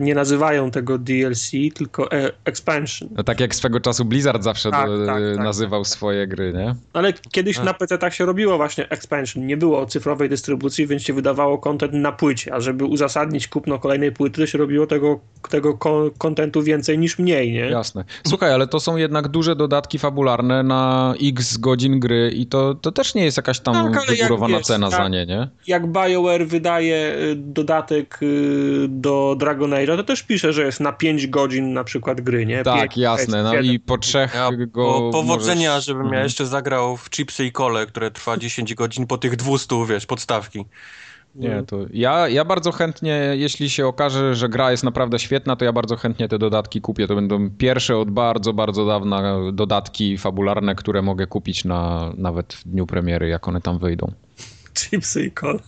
nie nazywają tego DLC, tylko e, expansion. No tak jak swego czasu Blizzard zawsze Tak, do, tak, tak, nazywał swoje gry, nie? Ale kiedyś A. na PC tak się robiło właśnie expansion. Nie było cyfrowej dystrybucji, więc się wydawało content na płycie, a żeby uzasadnić kupno kolejnej płyty, to się robiło tego, tego ko- kontentu więcej niż mniej, nie? Jasne. Słuchaj, ale to są jednak duże dodatki fabularne na x godzin gry i to, to też nie jest jakaś tam Tak, wygórowana wiesz, cena za tak. nie, nie? Jak BioWare wydaje y, dodatek y, do Dragon Age'a, to też pisze, że jest na 5 godzin na przykład gry, nie? Tak, Pięć, jasne. No i po trzech Ja, go po, powodzenia, możesz... żebym Mhm. ja jeszcze zagrał w chipsy i kole, które trwa 10 godzin po tych 200, wiesz, podstawki. Nie, to ja, ja bardzo chętnie, jeśli się okaże, że gra jest naprawdę świetna, to ja bardzo chętnie te dodatki kupię. To będą pierwsze od bardzo, bardzo dawna dodatki fabularne, które mogę kupić na, nawet w dniu premiery, jak one tam wyjdą. Chipsy i kol.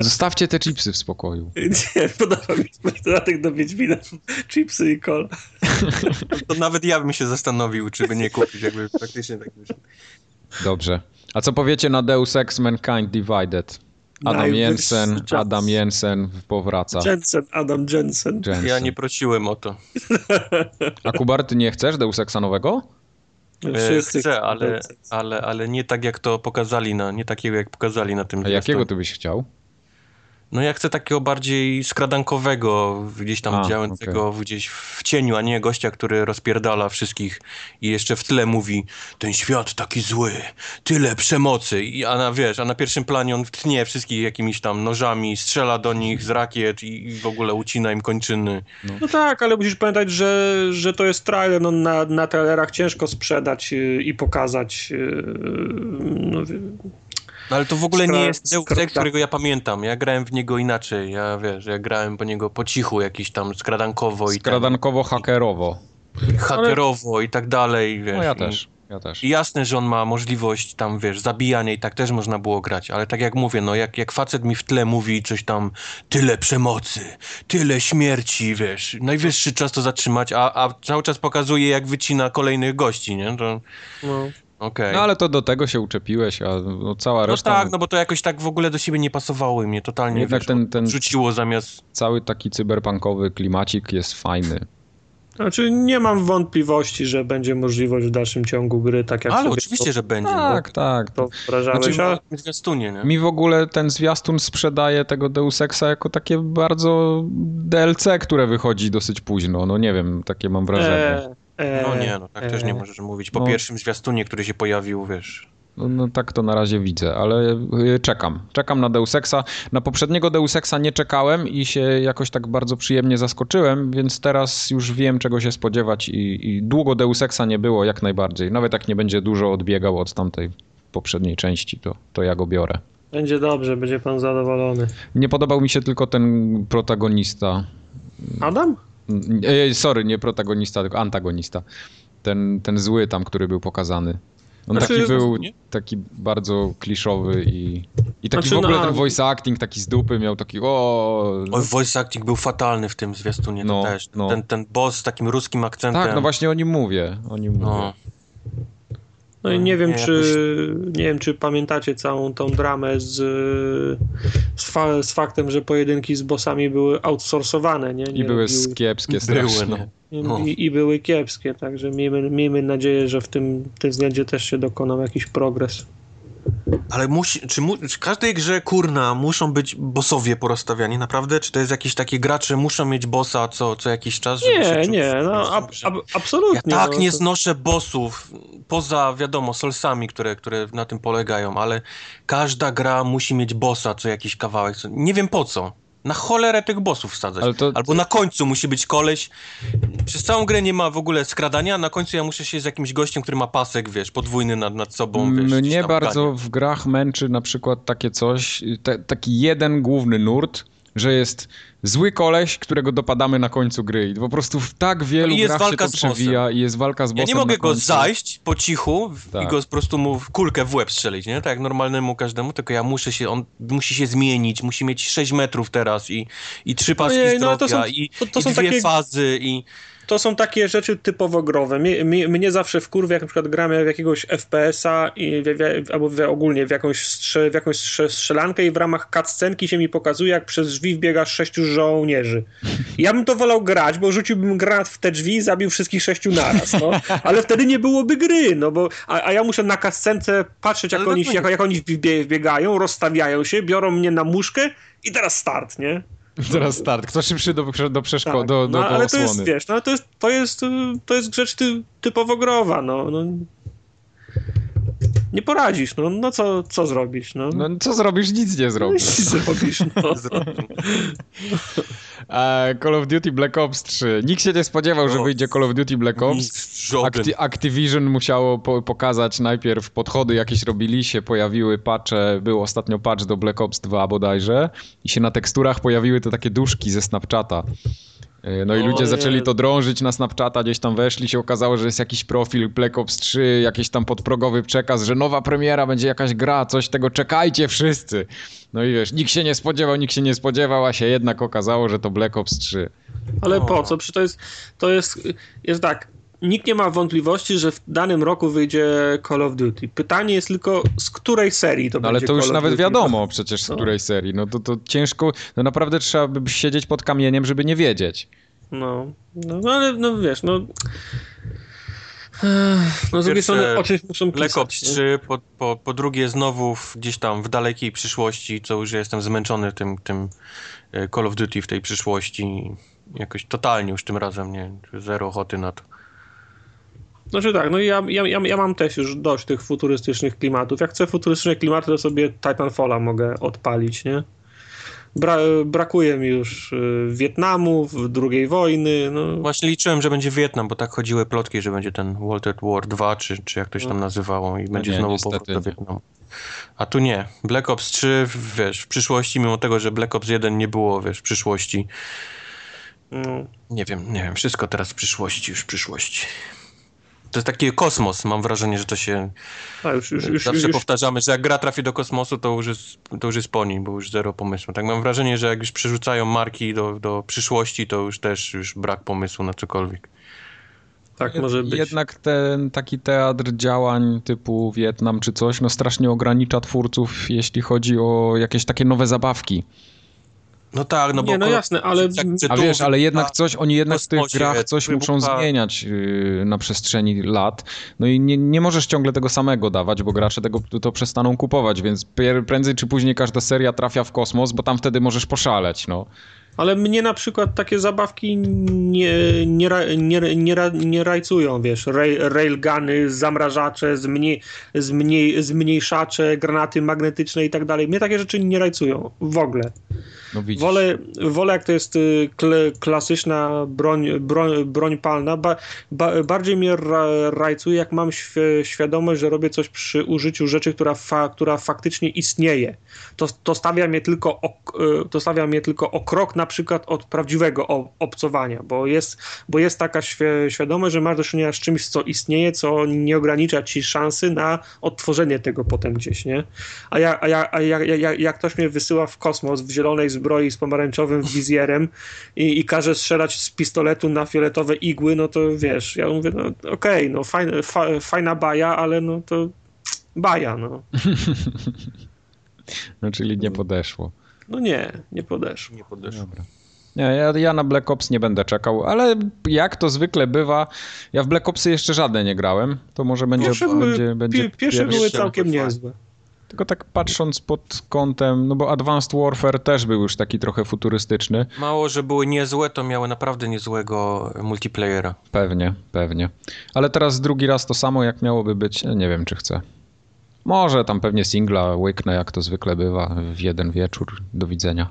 Zostawcie te chipsy w spokoju. Nie, podoba mi się dodatek do Wiedźmina. Chipsy i kol. To nawet ja bym się zastanowił, czy by nie kupić, jakby faktycznie tak wyszło. Dobrze. A co powiecie na Deus Ex Mankind Divided? Adam Jensen. Adam Jensen powraca. Jensen, Adam Jensen. Jensen. Ja nie prosiłem o to. A Kubar, ty nie chcesz Deus Exa nowego? E, Wszyscy Chcę, ale, ale, ale nie tak jak to pokazali, na, nie takiego jak pokazali na tym A jakiego ty byś chciał? No ja chcę takiego bardziej skradankowego, gdzieś tam A, działającego gdzieś w cieniu, a nie gościa, który rozpierdala wszystkich i jeszcze w tle mówi ten świat taki zły, tyle przemocy, I, a na, wiesz, a na pierwszym planie on tnie wszystkich jakimiś tam nożami, strzela do nich z rakiet i, i w ogóle ucina im kończyny. No tak, ale musisz pamiętać, że, że to jest trailer. No, na, na trailerach ciężko sprzedać yy, i pokazać. yy, No, No ale to w ogóle nie jest Deus Ex, którego ja pamiętam. Ja grałem w niego inaczej. Ja wiesz, ja grałem po niego po cichu, jakiś tam skradankowo i tak, Skradankowo-hakerowo. hakerowo i tak dalej, wiesz. No ja też, ja też. I jasne, że on ma możliwość tam, wiesz, zabijania i tak też można było grać, ale tak jak mówię, no jak, jak facet mi w tle mówi coś tam, tyle przemocy, tyle śmierci, wiesz, najwyższy czas to zatrzymać, a, a cały czas pokazuje, jak wycina kolejnych gości, nie? To no. Okej. No ale to do tego się uczepiłeś, a no, cała No reszta, tak, no bo to jakoś tak w ogóle do siebie nie pasowało i mnie totalnie, Jednak wiesz, ten- ten- rzuciło zamiast... cały taki cyberpunkowy klimacik jest fajny. Znaczy, nie mam wątpliwości, że będzie możliwość w dalszym ciągu gry, tak jak Ale oczywiście, że będzie. Tak, tak. to wyobrażałeś. Znaczy, a, w zwiastunie, nie? Mi w ogóle ten zwiastun sprzedaje tego Deus Exa jako takie bardzo DLC, które wychodzi dosyć późno. No nie wiem, takie mam wrażenie. e, e, No nie, no tak też nie możesz mówić. Po no. pierwszym zwiastunie, który się pojawił, wiesz... No, no tak to na razie widzę, ale y, czekam. Czekam na Deus Exa. Na poprzedniego Deus Exa nie czekałem i się jakoś tak bardzo przyjemnie zaskoczyłem, więc teraz już wiem czego się spodziewać i, i długo Deus Exa nie było jak najbardziej. Nawet jak nie będzie dużo odbiegał od tamtej poprzedniej części, to, to ja go biorę. Będzie dobrze, będzie pan zadowolony. Nie podobał mi się tylko ten protagonista. Adam? E, sorry, nie protagonista, tylko antagonista. Ten, ten zły tam, który był pokazany. On Znaczy, taki był nie? taki bardzo kliszowy i, i taki Znaczy, w ogóle no, ten voice acting taki z dupy miał taki o... Oj, voice acting był fatalny w tym zwiastunie, No, też. no. Ten, ten boss z takim ruskim akcentem. Tak, no właśnie o nim mówię. O nim No. mówię. No i No, nie wiem, nie, czy nie wiem, czy pamiętacie całą tą dramę z, z, fa, z faktem, że pojedynki z bossami były outsourcowane, nie? nie I były robiły- kiepskie no. i, no. i, I były kiepskie, także miejmy, miejmy nadzieję, że w tym, tym względzie też się dokonał jakiś progres. Ale musi, czy, mu, czy w każdej grze, kurna, muszą być bossowie porozstawiani, naprawdę? Czy to jest jakieś takie gracze, muszą mieć bossa co, co jakiś czas? żeby się Nie, czuć nie, no ab, ab, absolutnie. Ja tak no, nie to- znoszę bossów, poza, wiadomo, solsami, które, które na tym polegają, ale każda gra musi mieć bossa co jakiś kawałek. Nie wiem po co. Na cholerę tych bossów wsadzać. To- Albo na końcu musi być koleś. Przez całą grę nie ma w ogóle skradania, a na końcu ja muszę się z jakimś gościem, który ma pasek, wiesz, podwójny nad, nad sobą, wiesz. Mnie bardzo w grach męczy na przykład takie coś, te, taki jeden główny nurt, że jest zły koleś, którego dopadamy na końcu gry i po prostu w tak wielu No i jest grach się walka to przewija i jest walka z Ja bossem nie mogę na go zajść po cichu w- i Tak. go po prostu mu w kulkę w łeb strzelić, nie? Tak jak normalnemu każdemu, tylko ja muszę się, on musi się zmienić, musi mieć 6 metrów teraz i, i trzy paski Ojej, no zdrowia to są- i, to- to i są dwie takie- fazy i... To są takie rzeczy typowo growe. Mnie, mnie, mnie zawsze wkurwia, jak na przykład gramy w jakiegoś FPS-a i w, w, albo w, ogólnie w jakąś, strze, w jakąś strze, strzelankę i w ramach cutscenki się mi pokazuje, jak przez drzwi wbiega sześciu żołnierzy. Ja bym to wolał grać, bo rzuciłbym granat w te drzwi i zabił wszystkich sześciu naraz, no. Ale wtedy nie byłoby gry, no bo... A, a ja muszę na cutscence patrzeć, jak Ale oni, jak, jak oni wbie- wbiegają, rozstawiają się, biorą mnie na muszkę i teraz start, nie? Teraz start. Kto szybszy do, do przeszkody, Tak, do, do, no, do ale to jest, osłony. wiesz, no, to, jest, to, jest, to jest rzecz ty, typowo growa, no, no. Nie poradzisz, no, no co, co zrobisz, no. No co zrobisz? Nic nie No, zrobisz. i zrobisz, no. E, Call of Duty Black Ops 3. Nikt się nie spodziewał, że O, wyjdzie Call of Duty Black Ops. Nic. Acti Activision musiało po pokazać najpierw podchody jakieś robili się, pojawiły patche, był ostatnio patch do Black Ops 2 bodajże i się na teksturach pojawiły te takie duszki ze Snapchata. E, No i ludzie zaczęli to drążyć na Snapchata, gdzieś tam weszli, się okazało, że jest jakiś profil Black Ops 3, jakiś tam podprogowy przekaz, że nowa premiera, będzie jakaś gra, coś tego, czekajcie wszyscy. No i wiesz, nikt się nie spodziewał, nikt się nie spodziewał, a się jednak okazało, że to Black Ops 3. Ale O. po co? Przecież to jest, to jest, jest tak, nikt nie ma wątpliwości, że w danym roku wyjdzie Call of Duty. Pytanie jest tylko, z której serii to no, będzie Ale to już Call nawet Duty. wiadomo przecież z No. której serii. No to, to ciężko, no naprawdę trzeba by siedzieć pod kamieniem, żeby nie wiedzieć. No, no, no ale no wiesz, no... No z drugiej strony o czymś muszą pisać. Black Ops nie? 3, po, po, po drugie znowu w, gdzieś tam w dalekiej przyszłości, co już jestem zmęczony tym, tym e, Call of Duty w tej przyszłości. Jakoś totalnie już tym razem, nie, zero ochoty na to. Znaczy tak, no ja, ja, ja, ja mam też już dość tych futurystycznych klimatów. Jak chcę futurystyczne klimaty, to sobie Titanfalla mogę odpalić, nie? Bra brakuje mi już y, Wietnamu, w- drugiej wojny, no... Właśnie liczyłem, że będzie Wietnam, bo tak chodziły plotki, że będzie ten World at War 2, czy, czy jak to się tam nazywało i będzie nie, znowu niestety powrót do. Wietnamu. A tu nie. Black Ops 3, wiesz, w przyszłości, mimo tego, że Black Ops 1 nie było, wiesz, w przyszłości. no. Nie wiem, nie wiem, wszystko teraz w przyszłości, już w przyszłości. To jest taki kosmos, mam wrażenie, że to się... A już, już, już, Zawsze już, powtarzamy, że jak gra trafi do kosmosu, to już, jest, to już jest po nim, bo już zero pomysłu. Tak mam wrażenie, że jak już przerzucają marki do, do przyszłości, to już też już brak pomysłu na cokolwiek. tak może być. Jednak ten taki teatr działań typu Wietnam czy coś, no strasznie ogranicza twórców, jeśli chodzi o jakieś takie nowe zabawki. No tak, no bo... Nie, no jasne, ale- tak, A wiesz, ale jednak coś, oni jednak w tych grach coś muszą zmieniać yy, na przestrzeni lat. No i nie, nie możesz ciągle tego samego dawać, bo gracze tego to przestaną kupować, więc prędzej czy później każda seria trafia w kosmos, bo tam wtedy możesz poszaleć, no. Ale mnie na przykład takie zabawki nie, nie, nie, nie, nie rajcują, wiesz, rail, railguny, zamrażacze, zmniej, zmniej, zmniejszacze, granaty magnetyczne i tak dalej. Mnie takie rzeczy nie rajcują w ogóle. No. Wolę, wolę jak to jest y, kle, klasyczna broń, broń, broń palna. Ba, ba, bardziej mnie ra, rajcuje, jak mam świ, świadomość, że robię coś przy użyciu rzeczy, która, fa, która faktycznie istnieje. To, to, stawia mnie tylko o, y, to stawia mnie tylko o krok na przykład od prawdziwego obcowania, bo jest, bo jest taka świe, świadomość, że masz do czynienia z czymś, co istnieje, co nie ogranicza ci szansy na odtworzenie tego potem gdzieś, nie? A, ja, a, ja, a ja, jak ktoś mnie wysyła w kosmos w zielonej zbroi z pomarańczowym wizjerem i, i każe strzelać z pistoletu na fioletowe igły, no to wiesz, ja mówię, no okej, no fajna, fa, fajna baja, ale no to baja, no. No czyli nie podeszło. No nie, nie podeszło. Nie podeszło. Dobra. Nie, ja, ja na Black Ops nie będę czekał, ale jak to zwykle bywa, ja w Black Opsy jeszcze żadne nie grałem, to może będzie... Pierwsze, były, będzie, będzie pi- pierwsze były pierwsze całkiem były fajne. niezłe. Tylko tak patrząc pod kątem, no bo Advanced Warfare też był już taki trochę futurystyczny. Mało, że były niezłe, to miały naprawdę niezłego multiplayera. Pewnie, pewnie. Ale teraz drugi raz to samo, jak miałoby być, nie wiem czy chcę. Może tam pewnie singla łyknę, jak to zwykle bywa, w jeden wieczór. Do widzenia.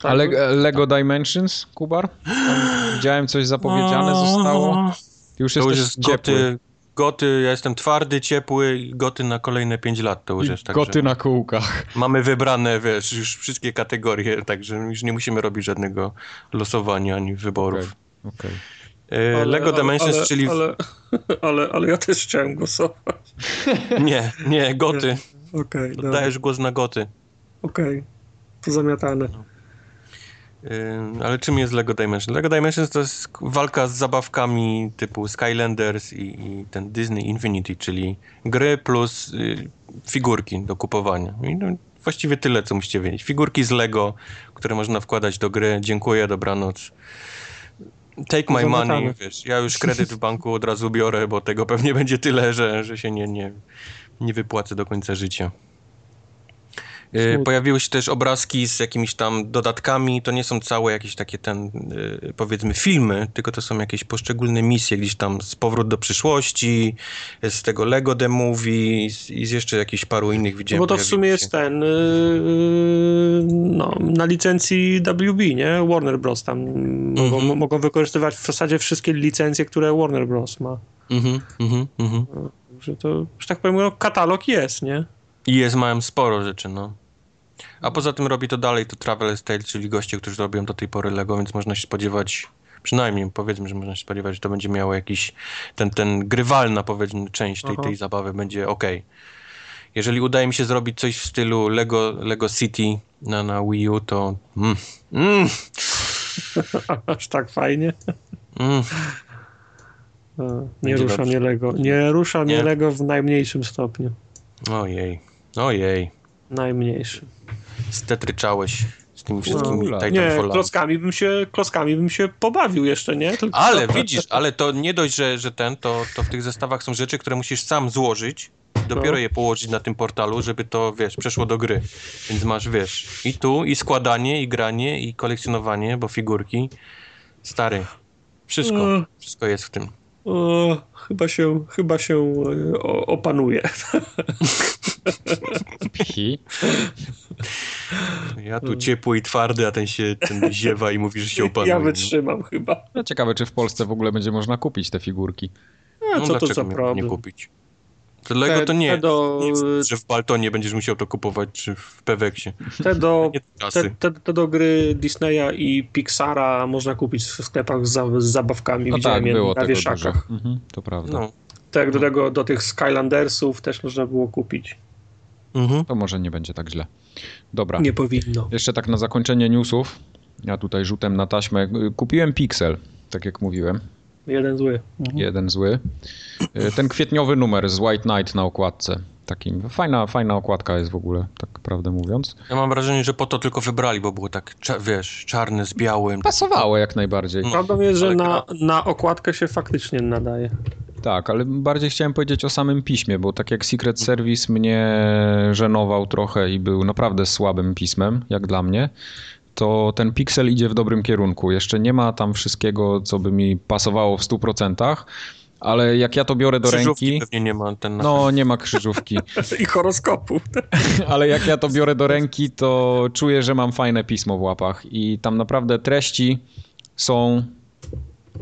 Tak, A Le- Lego Dimensions, Kubar? Tam widziałem coś zapowiedziane zostało. Ty już To już jesteś jest ciepły. goty, goty, ja jestem twardy, ciepły i goty na kolejne 5 lat to już jest. Także Goty na kółkach. Mamy wybrane, wiesz, już wszystkie kategorie, także już nie musimy robić żadnego losowania ani wyborów. Okej. E, Lego Dimensions, ale, czyli... Ale, ale, ale ja też chciałem głosować. Nie, nie, goty. Okej, dobra. Dajesz głos na goty. Okej, to zamiatane. Ale czym jest Lego Dimensions? Lego Dimensions to jest walka z zabawkami typu Skylanders i, i ten Disney Infinity, czyli gry plus y, figurki do kupowania. I no, właściwie tyle, co musicie wiedzieć. Figurki z Lego, które można wkładać do gry. Dziękuję, dobranoc. Take my money, wiesz, ja już kredyt w banku od razu biorę, bo tego pewnie będzie tyle, że, że się nie, nie, nie wypłacę do końca życia. Y. Pojawiły się też obrazki z jakimiś tam dodatkami. To nie są całe jakieś takie ten, y, powiedzmy, filmy, tylko to są jakieś poszczególne misje, gdzieś tam z Powrót do przyszłości, z tego Lego The Movie i z jeszcze jakichś paru innych No widziałem. bo to w sumie się. jest ten yy, no, na licencji WB, nie? Warner Bros. tam mogą, Mhm. mogą wykorzystywać w zasadzie wszystkie licencje, które Warner Bros. ma. Mhm, mhm, mhm. Że to, że tak powiem, no, katalog jest, nie? I jest, mają sporo rzeczy, no. A poza tym robi to dalej to Travel Tale, czyli goście, którzy robią do tej pory Lego, więc można się spodziewać, przynajmniej powiedzmy, że można się spodziewać, że to będzie miało jakiś, ten, ten grywalna powiedzmy część tej, Aha. tej zabawy będzie ok. Jeżeli udaje mi się zrobić coś w stylu Lego, Lego City na, na Wii U, to mm, mm, Aż tak fajnie. mm. A, nie Będzie rusza dobrze. mnie Lego. Nie rusza mnie Nie. Lego w najmniejszym stopniu. Ojej, ojej. Najmniejszym. Stetryczałeś z tymi wszystkimi No, Nie, Titanfallami. klockami bym się, klockami bym się pobawił jeszcze, nie? Tylko... Ale widzisz, ale to nie dość, że, że ten, to, to w tych zestawach są rzeczy, które musisz sam złożyć, dopiero No. je położyć na tym portalu, żeby to, wiesz, przeszło do gry. Więc masz, wiesz, i tu, i składanie, i granie, i kolekcjonowanie, bo figurki. Stary, wszystko, Mm. wszystko jest w tym. O, chyba się, chyba się o, opanuje. Hi. Ja tu ciepły i twardy, a ten się ten ziewa i mówi, że się opanuje. Ja wytrzymam chyba. No, ciekawe, czy w Polsce w ogóle będzie można kupić te figurki. A No, co to za problem? nie kupić? Lego Te- to nie, te do- nie jest, że w Baltonie będziesz musiał to kupować, czy w Peweksie. Te do, te, te, te do gry Disneya i Pixara można kupić w sklepach z, z zabawkami. No Widziałem tak, było na wieszakach. Mhm, to prawda. No. Tak, do, tego, do tych Skylandersów też można było kupić. Mhm. To może nie będzie tak źle. Dobra. Nie powinno. Jeszcze tak na zakończenie newsów. Ja tutaj rzutem na taśmę. Kupiłem Pixel, tak jak mówiłem. Jeden zły. Mhm. Jeden zły. Y, Ten kwietniowy numer z White Knight na okładce. Takim, fajna, fajna okładka jest w ogóle, tak prawdę mówiąc. Ja mam wrażenie, że po to tylko wybrali, bo było tak, cza- wiesz, czarne z białym. Pasowało jak najbardziej. No. Prawdą jest, że na, na okładkę się faktycznie nadaje. Tak, ale bardziej chciałem powiedzieć o samym piśmie, bo tak jak Secret Service mnie żenował trochę i był naprawdę słabym pismem, jak dla mnie, to ten Pixel idzie w dobrym kierunku. Jeszcze nie ma tam wszystkiego, co by mi pasowało w 100%, ale jak ja to biorę do Krzyżówki ręki... pewnie nie ma ten No, nie ma krzyżówki. I horoskopu. Ale jak ja to biorę do ręki, to czuję, że mam fajne pismo w łapach i tam naprawdę treści są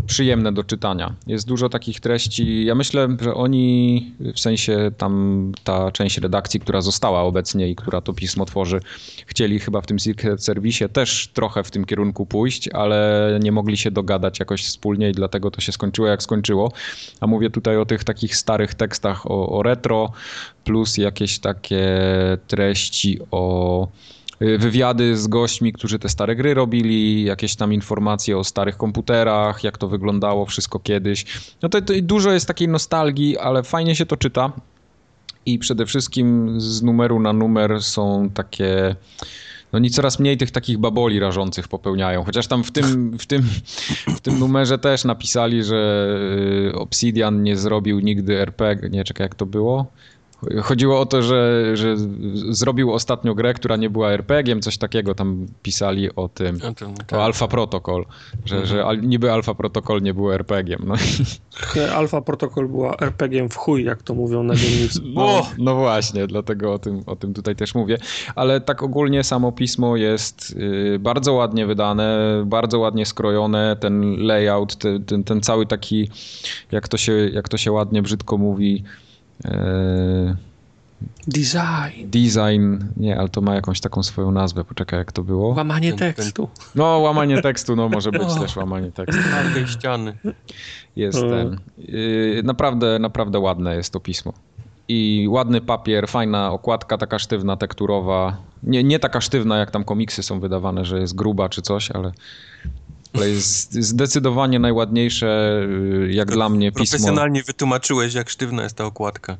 przyjemne do czytania. Jest dużo takich treści. Ja myślę, że oni, w sensie tam ta część redakcji, która została obecnie i która to pismo tworzy, chcieli chyba w tym Service też trochę w tym kierunku pójść, ale nie mogli się dogadać jakoś wspólnie i dlatego to się skończyło jak skończyło. A mówię tutaj o tych takich starych tekstach o, o retro, plus jakieś takie treści o wywiady z gośćmi, którzy te stare gry robili, jakieś tam informacje o starych komputerach, jak to wyglądało wszystko kiedyś. No to, to dużo jest takiej nostalgii, ale fajnie się to czyta. I przede wszystkim z numeru na numer są takie. No oni coraz mniej tych takich baboli rażących popełniają. Chociaż tam w tym, w tym, w tym numerze też napisali, że y, Obsidian nie zrobił nigdy RPG. Nie, czekaj, jak to było? Chodziło o to, że, że zrobił ostatnio grę, która nie była RPG-iem, coś takiego tam pisali o tym. No to- tak. O Alpha Protocol, że, że al- niby Alpha Protocol nie był RPG-iem. No, Alfa Protocol była RPG-iem w chuj, jak to mówią na dzielnicy. no, no właśnie, dlatego o tym, o tym tutaj też mówię. Ale tak ogólnie samo pismo jest y, bardzo ładnie wydane, bardzo ładnie skrojone, ten layout, te, ten, ten cały taki, jak to się, jak to się ładnie, brzydko mówi, Design. design, nie, ale to ma jakąś taką swoją nazwę, poczekaj jak to było. Łamanie tekstu. No, łamanie tekstu, no może być też łamanie tekstu. Twarde ściany. Jest ten. Yy, naprawdę, naprawdę ładne jest to pismo. I ładny papier, fajna okładka, taka sztywna, tekturowa. Nie, nie taka sztywna, jak tam komiksy są wydawane, że jest gruba czy coś, ale, ale jest zdecydowanie najładniejsze, yy, jak dla mnie, pismo. Profesjonalnie wytłumaczyłeś, jak sztywna jest ta okładka.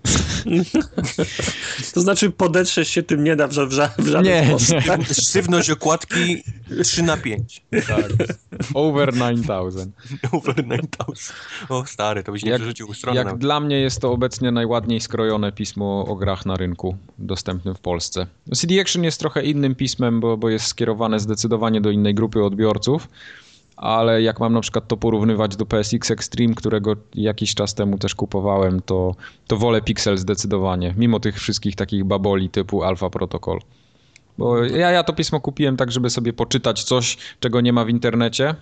To znaczy podetrzeć się tym nie da w, ża- w, ża- w żaden Nie, sposób. nie, Sztywność okładki 3 na 5. tak. Over 9000. Over 9000. O stary, to byś nie Jak, przerzucił strony jak nawet. dla mnie jest to obecnie najładniej skrojone pismo o grach na rynku dostępnym w Polsce. CD Action jest trochę innym pismem, bo, bo jest skierowane zdecydowanie do innej grupy odbiorców, ale jak mam na przykład to porównywać do PSX Extreme, którego jakiś czas temu też kupowałem, to, to wolę Pixel zdecydowanie, mimo tych wszystkich takich baboli typu Alpha Protocol. Bo ja, ja to pismo kupiłem tak, żeby sobie poczytać coś, czego nie ma w internecie,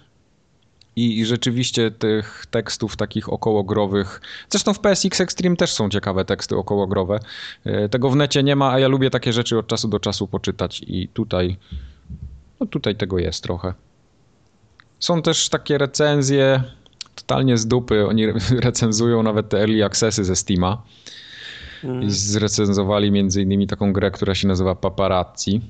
i, I rzeczywiście tych tekstów takich okołogrowych. Zresztą w PSX Extreme też są ciekawe teksty okołogrowe. E, Tego w necie nie ma, a ja lubię takie rzeczy od czasu do czasu poczytać i tutaj. No tutaj tego jest trochę. Są też takie recenzje totalnie z dupy. Oni re- recenzują nawet te early accessy ze Steama. I zrecenzowali między innymi taką grę, która się nazywa Paparazzi.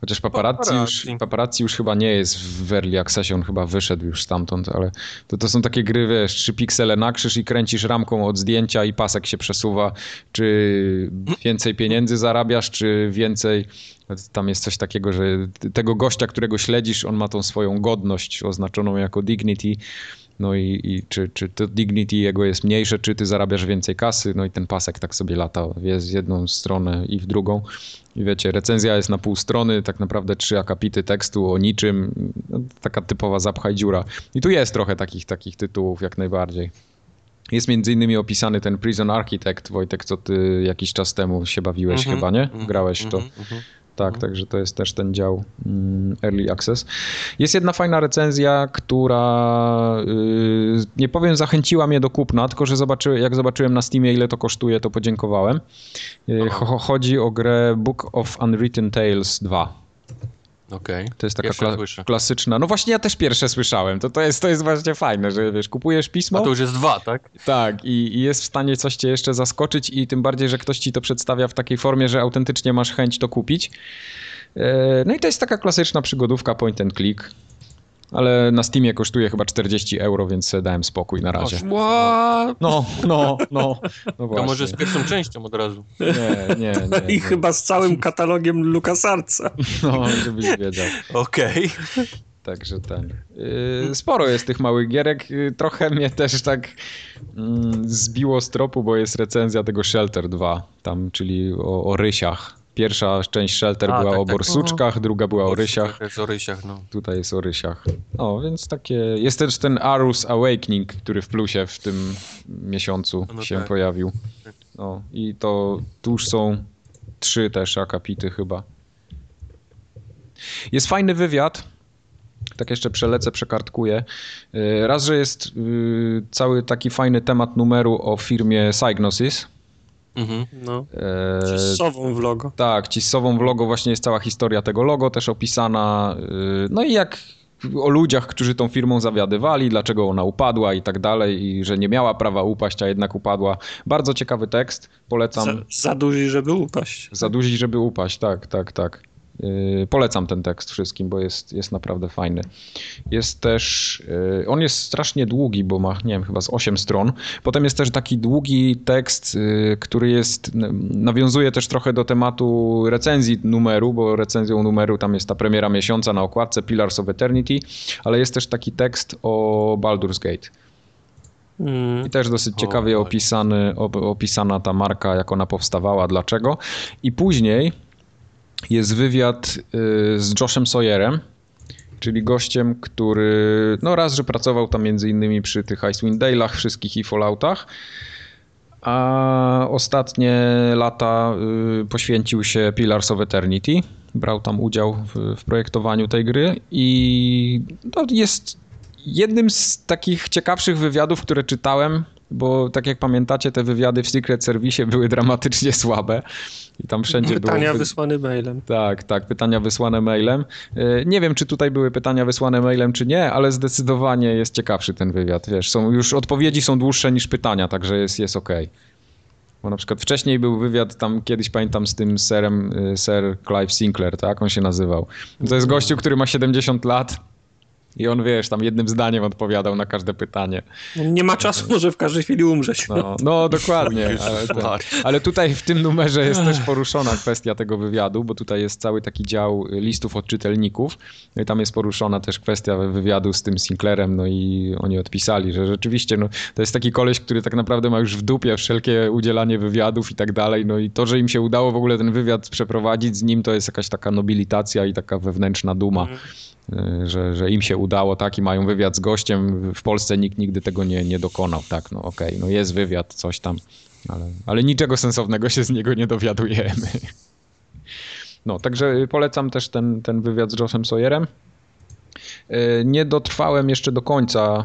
Chociaż paparazzi, Paparazzi. Już, paparazzi już chyba nie jest w Early Accessie, on chyba wyszedł już stamtąd, ale to, to są takie gry, wiesz, trzy piksele na krzyż i kręcisz ramką od zdjęcia i pasek się przesuwa, czy więcej pieniędzy zarabiasz, czy więcej... Tam jest coś takiego, że tego gościa, którego śledzisz, on ma tą swoją godność oznaczoną jako dignity, no i, i czy, czy to dignity jego jest mniejsze, czy ty zarabiasz więcej kasy, no i ten pasek tak sobie lata jest w jedną stronę i w drugą. I wiecie, recenzja jest na pół strony, tak naprawdę trzy akapity tekstu o niczym, no, taka typowa zapchaj dziura. I tu jest trochę takich, takich tytułów jak najbardziej. Jest między innymi opisany ten Prison Architect, Wojtek, co ty jakiś czas temu się bawiłeś Mhm, chyba, nie? mhm, Grałeś w to. mhm, mhm. Tak, także to jest też ten dział mm, Early Access. Jest jedna fajna recenzja, która yy, nie powiem zachęciła mnie do kupna, tylko że zobaczy, jak zobaczyłem na Steamie ile to kosztuje, to podziękowałem. Cho- chodzi o grę Book of Unwritten Tales 2. Okej. To jest taka kla- klasyczna. No właśnie ja też pierwsze słyszałem. To, to, jest, to jest właśnie fajne, że wiesz, kupujesz pismo. A to już jest dwa, tak? Tak, i, i jest w stanie coś cię jeszcze zaskoczyć i tym bardziej, że ktoś ci to przedstawia w takiej formie, że autentycznie masz chęć to kupić. E, No i to jest taka klasyczna przygodówka point and click, ale na Steamie kosztuje chyba 40 euro, więc dałem spokój na razie. What? No, no, no, no To może z pierwszą częścią od razu. Nie, nie, nie. I nie. chyba z całym katalogiem LucasArtsa. No, żebyś wiedział. Okej. Także ten. Yy, sporo jest tych małych gierek. Yy, trochę mnie też tak mm, zbiło z tropu, bo jest recenzja tego Shelter 2, tam, czyli o, o rysiach. Pierwsza część Shelter A, była tak, o tak. borsuczkach, druga była o rysiach. Jest o rysiach, no. Tutaj jest o rysiach. O, więc takie. Jest też ten Arus Awakening, który w plusie w tym miesiącu No się tak. pojawił. No i to tu już są trzy też akapity chyba. Jest fajny wywiad. Tak jeszcze przelecę, przekartkuję. Yy, Raz, że jest yy, cały taki fajny temat numeru o firmie Psygnosis. Mhm. No. Eee, Z sową w logo. tak, ci z Sową w logo właśnie jest cała historia tego logo też opisana. yy, No i jak o ludziach, którzy tą firmą zawiadywali, dlaczego ona upadła i tak dalej, i że nie miała prawa upaść, a jednak upadła. Bardzo ciekawy tekst, polecam. Za, za duży, żeby upaść. Za duzi, żeby upaść, tak, tak, tak. Yy, polecam ten tekst wszystkim, bo jest, jest naprawdę fajny. Jest też, yy, on jest strasznie długi, bo ma, nie wiem, chyba z 8 stron. Potem jest też taki długi tekst, yy, który jest, nawiązuje też trochę do tematu recenzji numeru, bo recenzją numeru tam jest ta premiera miesiąca na okładce Pillars of Eternity, ale jest też taki tekst o Baldur's Gate. Mm. I też dosyć ciekawie tak. opisany, op- opisana ta marka, jak ona powstawała, dlaczego. I później jest wywiad y, z Joshem Sawyerem, czyli gościem, który no raz, że pracował tam między innymi przy tych Icewind Dale'ach wszystkich i Falloutach, a ostatnie lata y, poświęcił się Pillars of Eternity. Brał tam udział w, w projektowaniu tej gry i jest jednym z takich ciekawszych wywiadów, które czytałem, bo tak jak pamiętacie, te wywiady w Secret Service były dramatycznie słabe i tam wszędzie Pytania było... wy- wysłane mailem. tak, tak, pytania wysłane mailem. E, Nie wiem, czy tutaj były pytania wysłane mailem, czy nie, ale zdecydowanie jest ciekawszy ten wywiad. Wiesz, są już odpowiedzi są dłuższe niż pytania, także jest, jest okej. Bo na przykład wcześniej był wywiad tam kiedyś pamiętam z tym serem, y, Sir Clive Sinclair, tak on się nazywał. To jest gościu, który ma 70 lat i on wiesz, tam jednym zdaniem odpowiadał na każde pytanie. Nie ma czasu, może w każdej chwili umrzeć. No, no dokładnie. Ale, ten, ale tutaj w tym numerze jest też poruszona kwestia tego wywiadu, bo tutaj jest cały taki dział listów od czytelników. No i tam jest poruszona też kwestia wywiadu z tym Sinclairem, no i oni odpisali, że rzeczywiście no, to jest taki koleś, który tak naprawdę ma już w dupie wszelkie udzielanie wywiadów i tak dalej. No i to, że im się udało w ogóle ten wywiad przeprowadzić z nim, to jest jakaś taka nobilitacja i taka wewnętrzna duma. Y, Że, że im się udało, tak, i mają wywiad z gościem. W Polsce nikt nigdy tego nie, nie dokonał, tak, no okej, no jest wywiad, coś tam, ale, ale niczego sensownego się z niego nie dowiadujemy. No, także polecam też ten, ten wywiad z Joshem Sawyerem. Y, Nie dotrwałem jeszcze do końca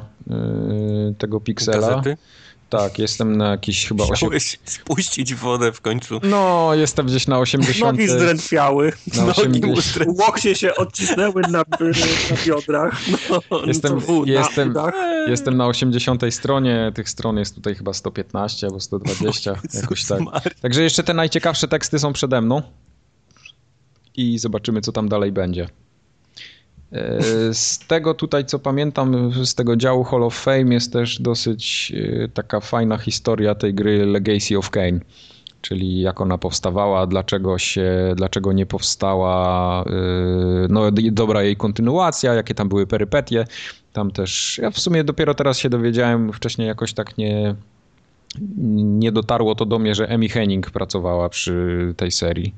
y, tego Pixela. Gazety? Tak, jestem na jakiś chyba 8... Chciałeś spuścić wodę w końcu. No, jestem gdzieś na 80... Nogi zdrętwiały, Na Nogi 80... mu zdrę- łokcie się odcisnęły na, na biodrach. No, Jestem, no to, jestem, na jestem na 80 stronie, tych stron jest tutaj chyba 115 albo 120, jakoś tak. Także jeszcze te najciekawsze teksty są przede mną. i zobaczymy, co tam dalej będzie. E, z tego tutaj, co pamiętam, z tego działu Hall of Fame jest też dosyć e, taka fajna historia tej gry Legacy of Kane, czyli jak ona powstawała, dlaczego się, dlaczego nie powstała, e, no dobra jej kontynuacja, jakie tam były perypetie. Tam też, ja w sumie dopiero teraz się dowiedziałem, wcześniej jakoś tak nie, nie dotarło to do mnie, że Emi Henning pracowała przy tej serii.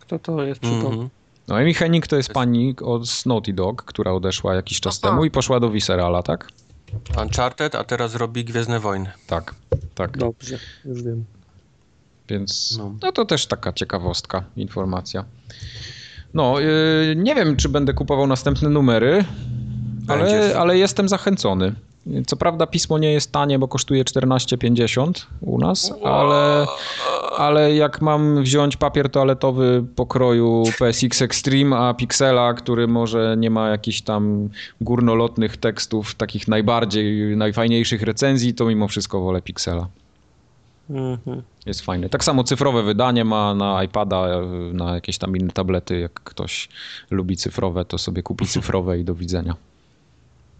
Kto to jest? Czy to... Mhm. No Amy Hennig to jest pani od Naughty Dog, która odeszła jakiś czas Aha. temu i poszła do Viscerala, tak? Uncharted, a teraz robi Gwiezdne Wojny. Tak, tak. Dobrze, już wiem. Więc No. no to też taka ciekawostka, informacja. No, yy, nie wiem, czy będę kupował następne numery, ale, ale jestem zachęcony. Co prawda pismo nie jest tanie, bo kosztuje 14,50 u nas, ale, ale jak mam wziąć papier toaletowy pokroju PSX Extreme, a Pixela, który może nie ma jakichś tam górnolotnych tekstów, takich najbardziej, najfajniejszych recenzji, to mimo wszystko wolę Pixela. Mhm. Jest fajny. Tak samo cyfrowe wydanie ma na iPada, na jakieś tam inne tablety. Jak ktoś lubi cyfrowe, to sobie kupi cyfrowe i do widzenia.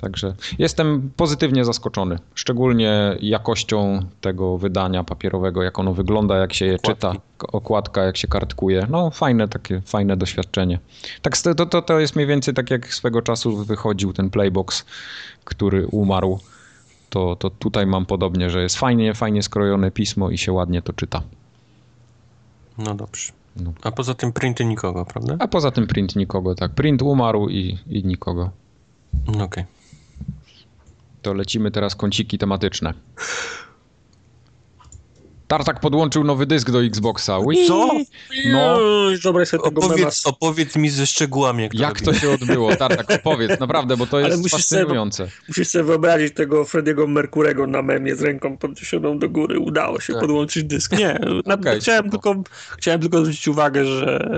Także jestem pozytywnie zaskoczony, szczególnie jakością tego wydania papierowego, jak ono wygląda, jak się je Okładki. czyta, okładka, jak się kartkuje. No fajne takie, fajne doświadczenie. Tak, to, to, to jest mniej więcej tak jak swego czasu wychodził ten Playbox, który umarł. To, to tutaj mam podobnie, że jest fajnie, fajnie skrojone pismo i się ładnie to czyta. No dobrze. No. A poza tym printy nikogo, prawda? A poza tym print nikogo, tak. Print umarł i, i nikogo. No Okej. To lecimy teraz kąciki tematyczne. Tartak podłączył nowy dysk do Xboxa. Ui. Co? No. Dobra, sobie tego mema. Opowiedz, opowiedz mi ze szczegółami, jak to Jak to się odbyło? Tartak, opowiedz, naprawdę, bo to Ale jest musisz sobie- fascynujące. Musisz sobie wyobrazić tego Frediego Merkurego na memie z ręką podniesioną do góry. Udało się Tak. podłączyć dysk. Nie, Okej, chciałem, tylko, chciałem tylko zwrócić uwagę, że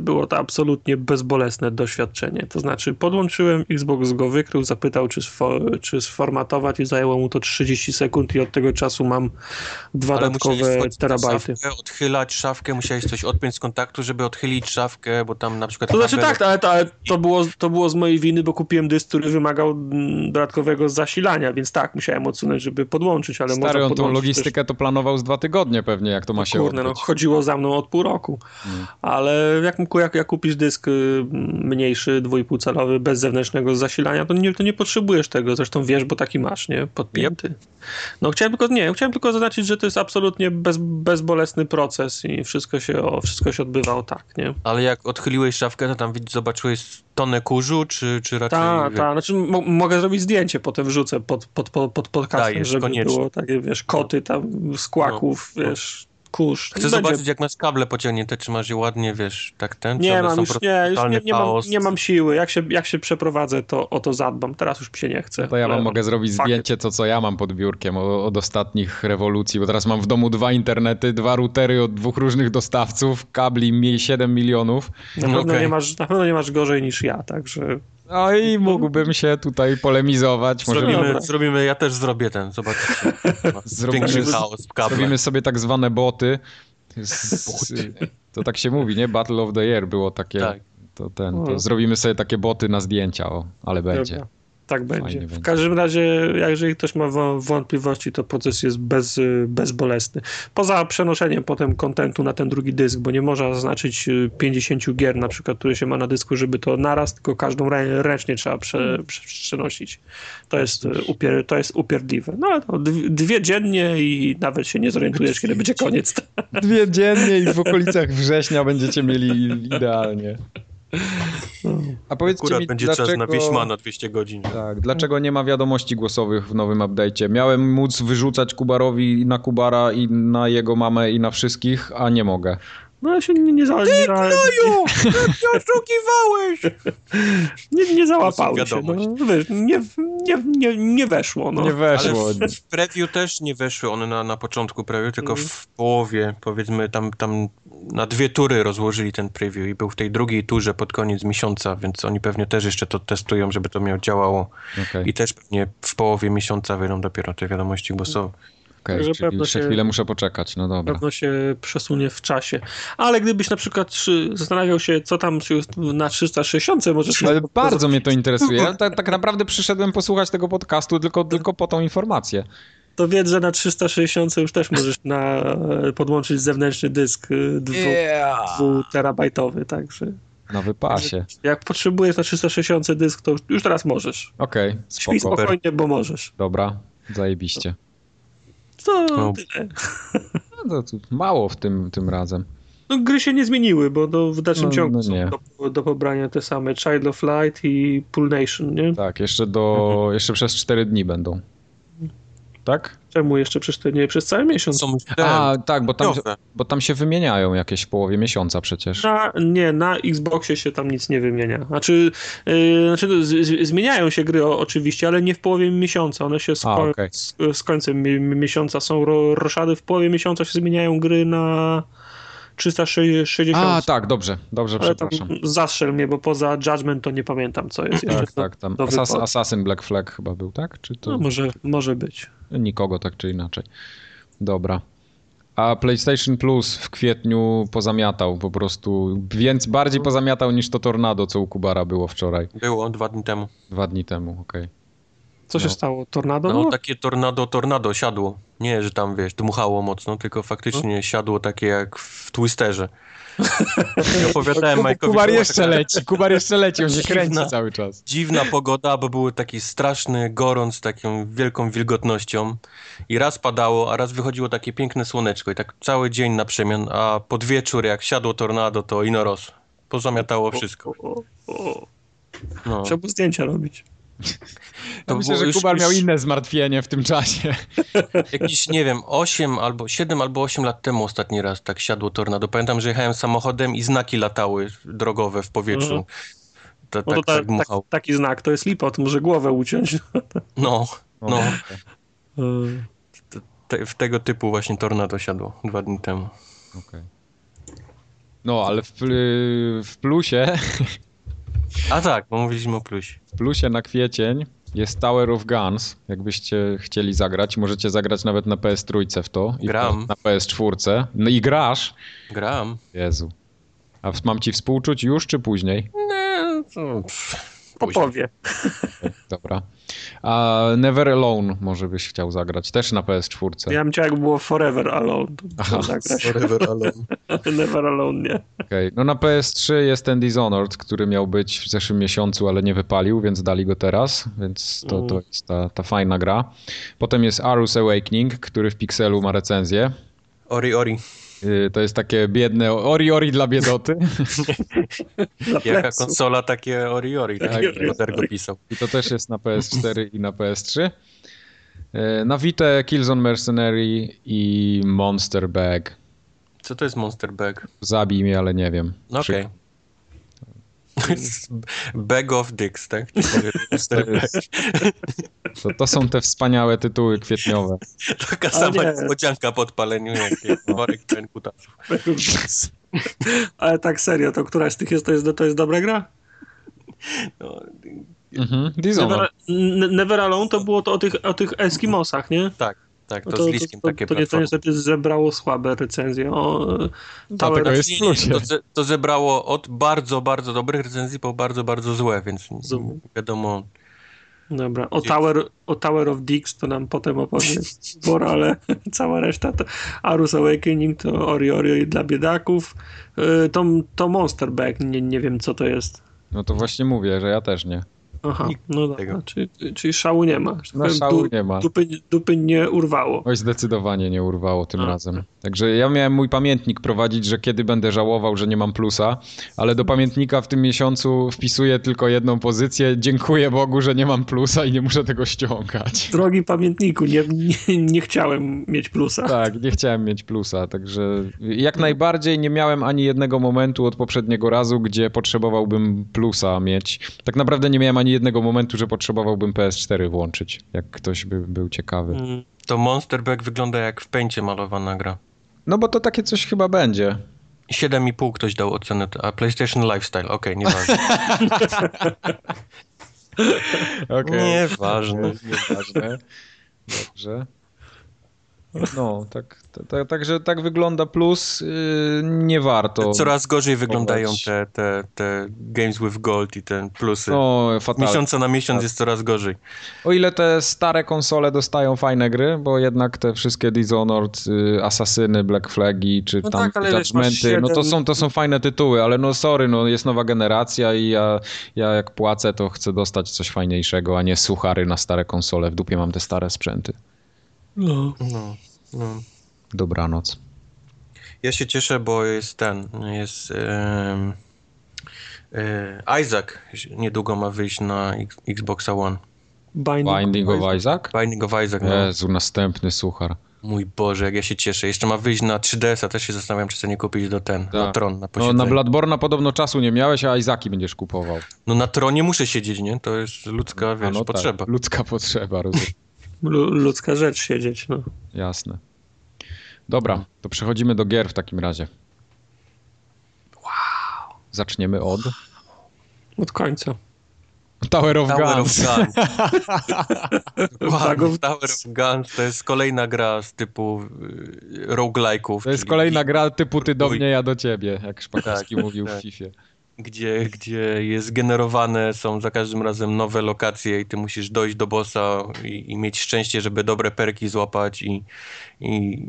było to absolutnie bezbolesne doświadczenie. To znaczy podłączyłem, Xbox go wykrył, zapytał czy, sfo, czy sformatować i zajęło mu to 30 sekund i od tego czasu mam dwa Ale dodatkowe na terabajty. Szafkę, odchylać szafkę, musiałeś coś odpiąć z kontaktu, żeby odchylić szafkę, bo tam na przykład... To znaczy tak, ale, to, ale to, było, to było z mojej winy, bo kupiłem dysk, który wymagał mm, dodatkowego zasilania, więc tak, musiałem odsunąć, żeby podłączyć, ale Stary, można on tą logistykę to planował z dwa tygodnie pewnie, jak to ma też, się Kurde, no, odbyć. chodziło za mną od pół roku. Mm. Ale jak, jak, jak kupisz dysk y, mniejszy, 2,5 calowy, bez zewnętrznego zasilania, to nie, to nie potrzebujesz tego. Zresztą wiesz, bo taki masz, nie? Podpięty. No chciałem tylko, nie, chciałem tylko zaznaczyć, że to jest absolutnie bez, bezbolesny proces i wszystko się, o, wszystko się odbywało tak, nie? Ale jak odchyliłeś szafkę, to tam zobaczyłeś tonę kurzu, czy, czy raczej... Tak, tak. Znaczy, mo- mogę zrobić zdjęcie, potem wrzucę pod, pod, pod, pod podcastem, Dajesz, żeby koniecznie. było takie, wiesz, koty tam z kłaków, No, no. wiesz, kurz. Chcę Będzie- zobaczyć, jak masz kable pociągnięte, czy masz je ładnie, wiesz, tak ten, Nie mam są już, nie, już nie, nie, mam, nie mam siły. Jak się, jak się przeprowadzę, to o to zadbam. Teraz już mi się nie chce. To ja wam mogę zrobić zdjęcie, to co ja mam pod biurkiem o- od ostatnich rewolucji, bo teraz mam w domu dwa internety, dwa routery od dwóch różnych dostawców, kabli mi 7 milionów. Na pewno, Okej. nie masz, na pewno nie masz gorzej niż ja, także No i mógłbym się tutaj polemizować. Może Zrobimy- Zrobimy, ja też zrobię ten, zobaczycie. Zrobimy- chaos. Zrobimy sobie tak zwane boty. Z, z, to tak się mówi, nie? Battle of the Year było takie. Tak. To ten, to No. zrobimy sobie takie boty na zdjęcia, o, ale będzie. Tak będzie. Fajnie W będzie. każdym razie, jeżeli ktoś ma wo- wątpliwości, to proces jest bez, y, bezbolesny. Poza przenoszeniem potem kontentu na ten drugi dysk, bo nie można zaznaczyć y, 50 gier na przykład, które się ma na dysku, żeby to naraz, tylko każdą rę- ręcznie trzeba prze, prze, przenosić. To jest, y, upier, to jest upierdliwe. No ale to dwie dziennie i nawet się nie zorientujesz, kiedy będzie koniec. Dwie dziennie i w okolicach września będziecie mieli idealnie. A powiedzcie Akurat mi, będzie dlaczego... czas na Wieśmana 200 godzin. Tak, dlaczego nie ma wiadomości głosowych w nowym update'cie? Miałem móc wyrzucać Kubarowi na Kubara i na jego mamę i na wszystkich, a nie mogę. No ale się nie, nie, za, nie, za, Nie oszukiwałeś! nie, nie się. wiadomość. No, wiesz, nie, nie, nie, nie weszło. No. Nie Ale weszło. w, w preview też nie weszły one na, na początku preview, tylko Mhm. w połowie, powiedzmy, tam, tam na dwie tury rozłożyli ten preview i był w tej drugiej turze pod koniec miesiąca, więc oni pewnie też jeszcze to testują, żeby to miało działało Okej. i też pewnie w połowie miesiąca wyjdą dopiero te wiadomości głosowe. Okej, Także czyli jeszcze się- chwilę muszę poczekać, no dobra. pewno się przesunie w czasie. Ale gdybyś na przykład zastanawiał się, co tam na 360 możesz... Ale bardzo mnie to interesuje. Ja tak, tak naprawdę przyszedłem posłuchać tego podcastu tylko, tylko po tą informację. To wiedz, że na 360 już też możesz na, podłączyć zewnętrzny dysk y, dwu, dwuterabajtowy, także Na wypasie. jak potrzebujesz na 360 dysk, to już teraz możesz. Okej, spoko. spokojnie, bo możesz. Dobra, zajebiście. To No. tyle. No to mało w tym, tym razem. No, gry się nie zmieniły, bo do, w dalszym No, ciągu no są do, do pobrania te same Child of Light i Pool Nation, nie? Tak, jeszcze do, jeszcze przez 4 dni będą. Tak? Czemu jeszcze przez, te, nie, przez cały miesiąc? Są A, tak, bo tam, bo tam się wymieniają jakieś w połowie miesiąca przecież. Na, nie, na Xboxie się tam nic nie wymienia. Znaczy, yy, znaczy z, z, zmieniają się gry o, oczywiście, ale nie w połowie miesiąca. One się z, A, koń- okej. z, z końcem mi- miesiąca są ro, roszady. W połowie miesiąca się zmieniają gry na 360. A, tak, dobrze, dobrze, ale przepraszam. zastrzel mnie, bo poza Judgment to nie pamiętam, co jest jeszcze. Tak, tak, tam. do Assas, wyboru. Assassin Black Flag chyba był, tak? Czy to No, może, może być. nikogo tak czy inaczej? Dobra. A PlayStation Plus w kwietniu pozamiatał po prostu, więc bardziej pozamiatał niż to tornado, co u Kubara było wczoraj, Było dwa dni temu. dwa dni temu, okej. Co się No. stało? Tornado? No było? takie tornado, tornado siadło. Nie, że tam wiesz, dmuchało mocno, tylko faktycznie No. siadło takie jak w Twisterze. Ja opowiadałem Mike'owi, Kubar była jeszcze taka leci, Kubar jeszcze leci, on się kręci Dziwna. cały czas. dziwna pogoda, bo był taki straszny gorąc, z taką wielką wilgotnością i raz padało, a raz wychodziło takie piękne słoneczko i tak cały dzień na przemian, a pod wieczór jak siadło tornado, to ino rosło. Pozamiatało wszystko. No. Trzeba było zdjęcia robić. To myślę, że już- Kubar miał już- inne zmartwienie w tym czasie. Jakieś, nie wiem, 8 albo 7 albo 8 lat temu ostatni raz tak siadło tornado. Pamiętam, że jechałem samochodem i znaki latały drogowe w powietrzu. Mhm. To, No tak, to ta, tak dmuchał. taki znak to jest lipot, może głowę uciąć. No, no. Y, Te, w tego typu właśnie tornado siadło dwa dni temu. Okej. No, ale w, w plusie, A tak, bo mówiliśmy o plusie. w plusie na kwiecień jest Tower of Guns. Jakbyście chcieli zagrać, możecie zagrać nawet na PS3 w to. I Gram. Na PS4. No i grasz. Gram. Jezu. A mam ci współczuć już czy później? Nie, to... później. Dobra. A Never Alone może byś chciał zagrać. Też na PS4. Ja bym chciał, jakby było Forever Alone. To Aha. Forever alone. Never Alone nie. Okej. No na PS3 jest ten Dishonored, który miał być w zeszłym miesiącu, ale nie wypalił, więc dali go teraz, więc to, to Mm. jest ta, ta fajna gra. Potem jest Arus Awakening, który w Pixelu ma recenzję. Ori, ori. Yy, To jest takie biedne ori ori dla biedoty. Dla Jaka konsola, takie ori, ori. Tak, Ori, ori. jak go pisał. I to też jest na PS4 i na PS3. Yy, Na Vita Killzone Mercenary i Monster Bag. Co to jest Monster Bag? Zabij mnie, ale nie wiem. No okej. Bag of Dicks, tak? To, Bag. jest, to, to są te wspaniałe tytuły kwietniowe. Taka sama nie. niespodzianka po odpaleniu, jak worek pełen kutasów. Ale tak serio, to któraś z tych jest, to jest, to jest dobra gra? No, Mhm. Never, Never Alone to było to o tych, o tych Eskimosach, nie? tak, tak, No to, z liskiem to, takie to, nie, to platformy. niestety zebrało słabe recenzje. O, Dlatego Tower- jest plusie. To, to zebrało od bardzo, bardzo dobrych recenzji po bardzo, bardzo złe, więc Rozumiem. wiadomo. Dobra, o Tower, o Tower of Dix to nam potem opowie Bora, ale cała reszta to Arus Awakening to Ori Ori dla biedaków. Y, To, to Monster Bag, nie, nie wiem co to jest. No to właśnie mówię, że ja też nie. Aha, Nikt no tego. czyli, czyli szału nie ma. Tak No powiem, szału du- nie ma. Dupy, dupy nie urwało. Oj, zdecydowanie nie urwało tym A. razem. Także ja miałem mój pamiętnik prowadzić, że kiedy będę żałował, że nie mam plusa, ale do pamiętnika w tym miesiącu wpisuję tylko jedną pozycję. Dziękuję Bogu, że nie mam plusa i nie muszę tego ściągać. Drogi pamiętniku, nie, nie, nie chciałem mieć plusa. Tak, nie chciałem mieć plusa, także jak najbardziej nie miałem ani jednego momentu od poprzedniego razu, gdzie potrzebowałbym plusa mieć. Tak naprawdę nie miałem ani jednego momentu, że potrzebowałbym PS4 włączyć, jak ktoś by był ciekawy. Mm. To Monster Bag wygląda jak w pęcie malowana gra. No bo to takie coś chyba będzie. 7,5 ktoś dał ocenę, a PlayStation Lifestyle, okej, nieważne. Okay. Nieważne. Nieważne. Dobrze. No, tak, tak, także tak wygląda plus, yy, nie warto. Coraz gorzej wyglądają te, te, te Games with Gold i te plusy. No, Z miesiąca na miesiąc jest coraz gorzej. O ile te stare konsole dostają fajne gry, bo jednak te wszystkie Dishonored, y, Asasyny, Black Flagi, czy No tam tak, Judgmenty, no to są, to są fajne tytuły, ale no sorry, no jest nowa generacja i ja, ja jak płacę, to chcę dostać coś fajniejszego, a nie suchary na stare konsole. W dupie mam te stare sprzęty. No. No, no. Dobranoc. Ja się cieszę, bo jest ten, jest e, Isaac niedługo ma wyjść na X, Xboxa One. Binding, Binding of Isaac? Binding of Isaac, no. Jezu, następny suchar. Mój Boże, jak ja się cieszę. Jeszcze ma wyjść na 3DS-a, też się zastanawiam, czy sobie nie kupić do ten, na Tak. Tron, na No posiedzenie. na Bladborna podobno czasu nie miałeś, a Izaki będziesz kupował. No na Tronie muszę siedzieć, nie? To jest ludzka, A wiesz, no potrzeba. Tak, ludzka potrzeba, rozumiem. Lu- ludzka rzecz siedzieć, no. Jasne. Dobra, to przechodzimy do gier w takim razie. Wow. Zaczniemy od Od końca. Tower of Tower of Guns. Guns. Dokładnie, of Tower of Guns to jest kolejna gra z typu y, roguelike'ów. To jest kolejna gra typu ty do mnie, ja do ciebie, jak Szpakowski Tak, mówił tak. w FIFA. Gdzie, gdzie jest generowane, są za każdym razem nowe lokacje i ty musisz dojść do bossa i, i mieć szczęście, żeby dobre perki złapać i, i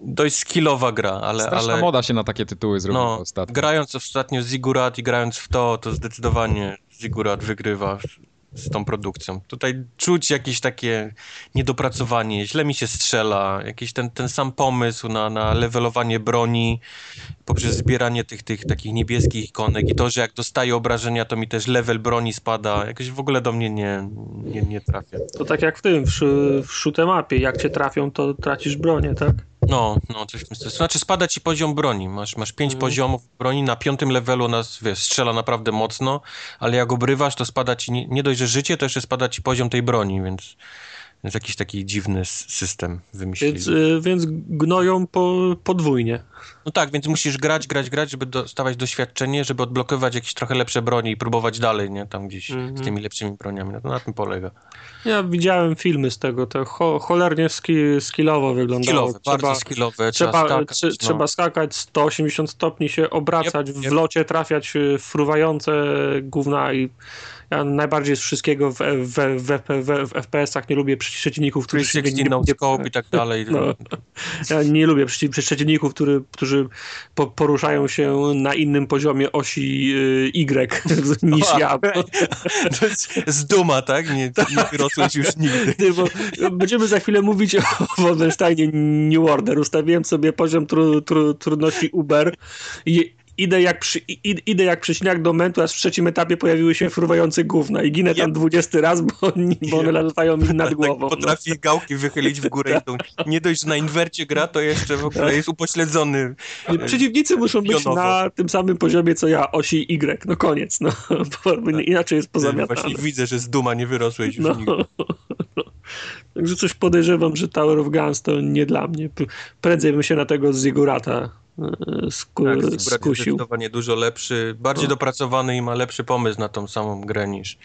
dość skillowa gra, ale... Straszna ale... moda się na takie tytuły zrobiła No, ostatnio. grając ostatnio Zigurat i grając w to, to zdecydowanie Zigurat wygrywa z tą produkcją. Tutaj czuć jakieś takie niedopracowanie, źle mi się strzela, jakiś ten, ten sam pomysł na, na levelowanie broni poprzez zbieranie tych, tych takich niebieskich ikonek i to, że jak dostaję obrażenia, to mi też level broni spada. Jakoś w ogóle do mnie nie, nie, nie trafia. To tak jak w tym, w, w shoot'em. Jak cię trafią, to tracisz bronię, tak? No, no, coś w tym stylu. Znaczy spada ci poziom broni. Masz, masz pięć poziomów broni, na piątym levelu nas, wiesz, strzela naprawdę mocno, ale jak obrywasz, to spada ci, nie, nie dość, że życie, to jeszcze spada ci poziom tej broni, więc, więc jakiś taki dziwny system wymyślili. Więc, y, więc gnoją po, podwójnie. No tak, więc musisz grać, grać, grać, żeby dostawać doświadczenie, żeby odblokować jakieś trochę lepsze broni i próbować dalej, nie? Tam gdzieś Mhm. z tymi lepszymi broniami. No to na tym polega. Ja widziałem filmy z tego, to cho, cholernie ski, skillowo wyglądało. Skillowe, bardzo skillowe, trzeba, Trzeba, skakać, no. trzeba skakać 180 stopni, się obracać, Yep, w yep. locie trafiać y, fruwające gówna i ja najbardziej z wszystkiego w, w, w, w, w FPS-ach nie lubię przeci- przeciwników, którzy się 360 no scope i tak dalej. No. Ja nie lubię przeci- przeciwników, który, którzy po, poruszają się na innym poziomie osi y, Y niż ja. To jest z duma, tak? Nie, nie wyrosłeś już nigdy. Ty, bo będziemy za chwilę mówić o Wolfensteinie New Order. Ustawiłem sobie poziom tru, tru, trudności Uber i idę jak, przy, i- idę jak przyśniak do momentu, aż w trzecim etapie pojawiły się fruwające gówna i ginę tam 20 raz, bo, bo one latają mi nad głową. Tak no. potrafi gałki wychylić w górę i to nie dość, że na inwercie gra, to jeszcze w ogóle jest upośledzony. Nie, Przeciwnicy muszą być na tym samym poziomie, co ja, osi Y. No koniec, no. Bo inaczej jest pozamiatane. Właśnie widzę, że z duma nie wyrosłeś już No. nigdy. Także coś podejrzewam, że Tower of Guns to nie dla mnie. Prędzej bym się na tego Zigurata e, sku, Tak, Zigurat jest skusił. zdecydowanie dużo lepszy, bardziej No. dopracowany i ma lepszy pomysł na tą samą grę niż,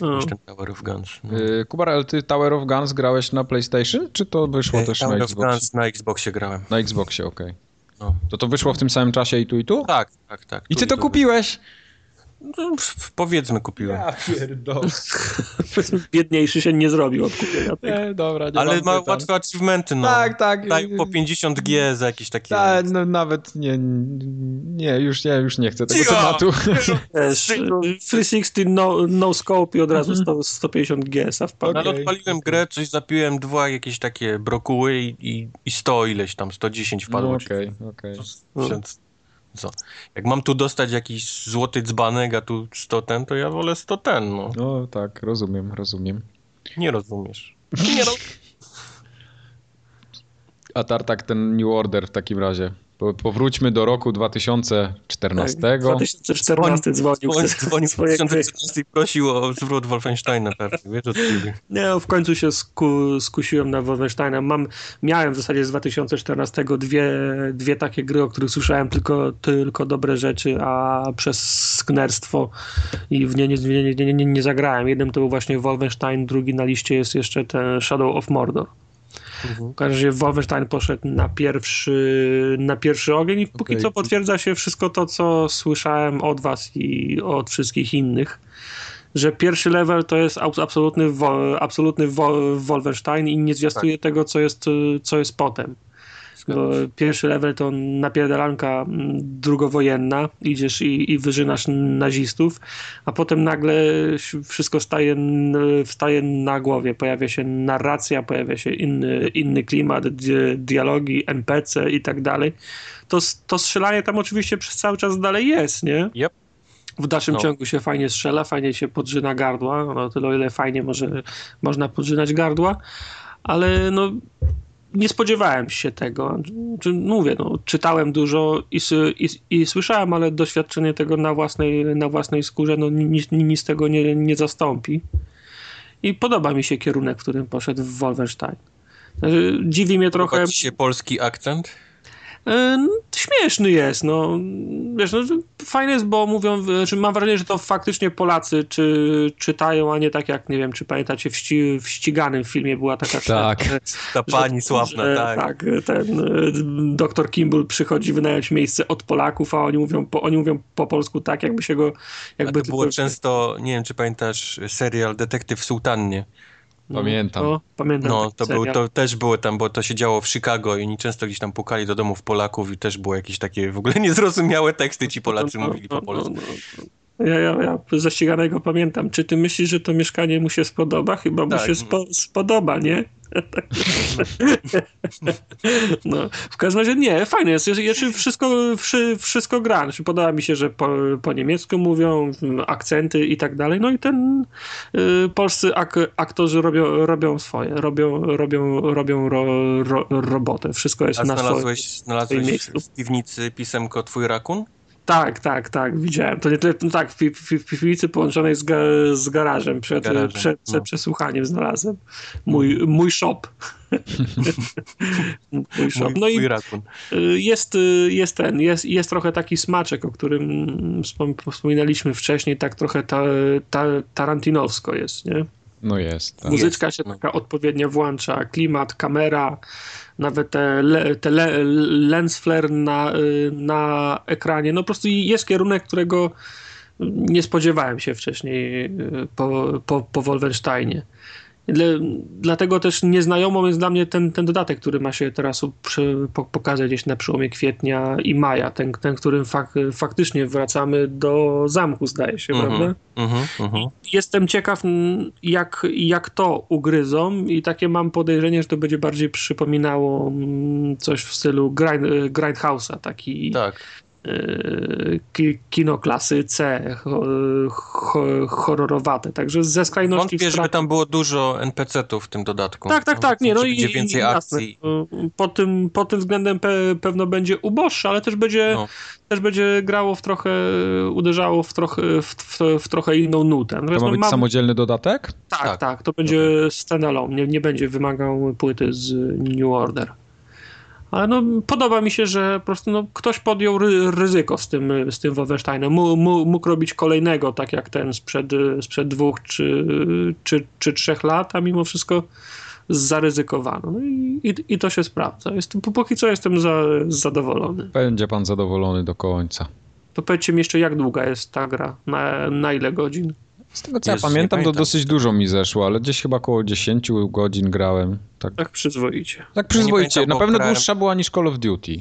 No. niż ten Tower of Guns. No. Y, Kubar, ale ty Tower of Guns grałeś na PlayStation, czy to wyszło E, też Tower na of Xbox? Guns na Xboxie grałem. Na Xboxie, okej. No. To to wyszło w tym samym czasie i tu i tu? Tak, tak, tak. I ty to tu. kupiłeś? No, powiedzmy kupiłem. pierdolę. Biedniejszy się nie zrobił od kupienia tego. Nie, dobra, nie Ale ma pytań. łatwe achievementy, no. Tak, tak. Dają po 50G za jakieś takie... Tak, no nawet nie, nie, już nie, już nie chcę tego Cicho! tematu. Wiesz, 360 no, no scope i od razu 100, 150 GS-a wpadł. No, ale Okej, odpaliłem grę, coś zapiłem, dwa jakieś takie brokuły i, i, i 100 ileś tam, 110 wpadło. No, Okej, okej. Więc co? Jak mam tu dostać jakiś złoty dzbanek, a tu 100 ten, to ja wolę 100 ten, no. No tak, rozumiem, rozumiem. Nie rozumiesz. Nie roz... A Tartak ten New Order w takim razie. Po, powróćmy do roku 2014. Tak, 2014 dzwonił. Dzwonił, dzwonił swoje gry. 2014 i prosił o zwrot Wolfensteina? Wiesz no, w końcu się sku, skusiłem na Wolfensteina. Mam, miałem w zasadzie z 2014 dwie, dwie takie gry, o których słyszałem tylko, tylko dobre rzeczy, a przez sknerstwo i w nie nie, nie, nie, nie, nie zagrałem. Jednym to był właśnie Wolfenstein, drugi na liście jest jeszcze ten Shadow of Mordor. W każdym razie Wolfenstein poszedł na pierwszy, na pierwszy ogień i póki Okej. co potwierdza się wszystko to, co słyszałem od was i od wszystkich innych, że pierwszy level to jest abs- absolutny, absolutny wo, Wolfenstein i nie zwiastuje tego, co jest, co jest potem. Bo pierwszy level to napierdalanka mm, drugowojenna, idziesz i, i wyżynasz nazistów, a potem nagle wszystko staje, wstaje na głowie. Pojawia się narracja, pojawia się inny, inny klimat, di dialogi, NPC i tak dalej. To, to strzelanie tam oczywiście przez cały czas dalej jest, nie? Yep. W dalszym No. ciągu się fajnie strzela, fajnie się podżyna gardła, no tyle o ile fajnie może, można podrzynać gardła, ale no nie spodziewałem się tego. Mówię, no, czytałem dużo i, i, i słyszałem, ale doświadczenie tego na własnej, na własnej skórze no, nic, nic tego nie, nie zastąpi. I podoba mi się kierunek, w którym poszedł w Wolfenstein. Znaczy, Dziwi mnie trochę. Podoba ci się polski akcent? E, no, Śmieszny jest, no. Wiesz, no, fajne jest, bo mówią, że mam wrażenie, że to faktycznie Polacy czy, czytają, a nie tak jak, nie wiem, czy pamiętacie, w, ści, w ściganym filmie była taka Tak. Ta że- pani sławna, że, tak. Tak, ten e, doktor Kimball przychodzi wynająć miejsce od Polaków, a oni mówią po, oni mówią po polsku tak, jakby się go... A Jakby to było często, nie wiem czy pamiętasz, serial Detektyw w Sułtannie. Pamiętam. No, pamiętam No, to, był, to też było tam, bo to się działo w Chicago i oni często gdzieś tam pukali do domów Polaków i też było jakieś takie w ogóle niezrozumiałe teksty ci Polacy No, no, mówili no, po polsku. Ja, ja, ja ze ściganego pamiętam. Czy ty myślisz, że to mieszkanie mu się spodoba? Chyba mu Tak. się spo, spodoba, nie? No, w każdym razie nie, fajne jest. Jeszcze wszystko, wszy, wszystko gra. Podoba mi się, że po, po niemiecku mówią, akcenty i tak dalej. No i ten y, polscy ak, aktorzy robią, robią swoje, robią, robią, robią ro, ro, robotę. Wszystko jest A na znalazłeś, swoim znalazłeś miejscu. w piwnicy pisemko Twój rakun? Tak, tak, tak, widziałem. To nie tyle, no tak, w, pi- w, w piwnicy połączonej z, ga, z garażem przed, Garażem, przed, przed no. przesłuchaniem znalazłem. Mój, mój shop. mój shop. Mój, No i twój rakun. y, jest, jest ten, jest, jest trochę taki smaczek, o którym wspom- wspominaliśmy wcześniej, tak trochę ta, ta, tarantinowsko jest, nie? No jest. Tak. Muzyczka Jest, się no. taka odpowiednio włącza, klimat, kamera, nawet te, le, te le, lens flare na, y, na ekranie. No po prostu jest kierunek, którego nie spodziewałem się wcześniej y, po, po, po Wolfensteinie. Dla, dlatego też nieznajomą jest dla mnie ten, ten dodatek, który ma się teraz przy, po, pokazać gdzieś na przełomie kwietnia i maja. Ten, ten którym fak, faktycznie wracamy do zamku, zdaje się, prawda? Mhm, mhm, mhm. Jestem ciekaw, jak, jak to ugryzą i takie mam podejrzenie, że to będzie bardziej przypominało mm, coś w stylu grind, e, Grindhouse'a, taki Tak. Ki, kino klasy C, ho, ho, horrorowate, także ze skrajności Wątpię, w żeby strat- tam było dużo NPC-ów w tym dodatku. Tak, tak, tak, nie, no i będzie więcej i, jasne. akcji. Pod tym, pod tym względem pe, pewno będzie uboższe, ale też będzie, No. też będzie grało w trochę, uderzało w trochę, w, w, w trochę inną nutę. To Natomiast ma no, być mam- samodzielny dodatek? Tak, Tak. tak, to będzie standalone, nie, nie będzie wymagał płyty z New Order. Ale no, podoba mi się, że po prostu no, ktoś podjął ry, ryzyko z tym, z tym Wolfensteinem. Mógł robić kolejnego, tak jak ten sprzed, sprzed dwóch czy, czy, czy trzech lat, a mimo wszystko zaryzykowano. No i, i, I to się sprawdza. Jestem, póki co jestem za, zadowolony. Będzie pan zadowolony do końca. To powiedzcie mi jeszcze, jak długa jest ta gra? Na, na ile godzin? Z tego co Jezus, ja nie pamiętam, to pamiętam. dosyć dużo mi zeszło, ale gdzieś chyba około 10 godzin grałem. Tak, Tak przyzwoicie. tak przyzwoicie. pamiętam, Na pewno grałem- dłuższa była niż Call of Duty.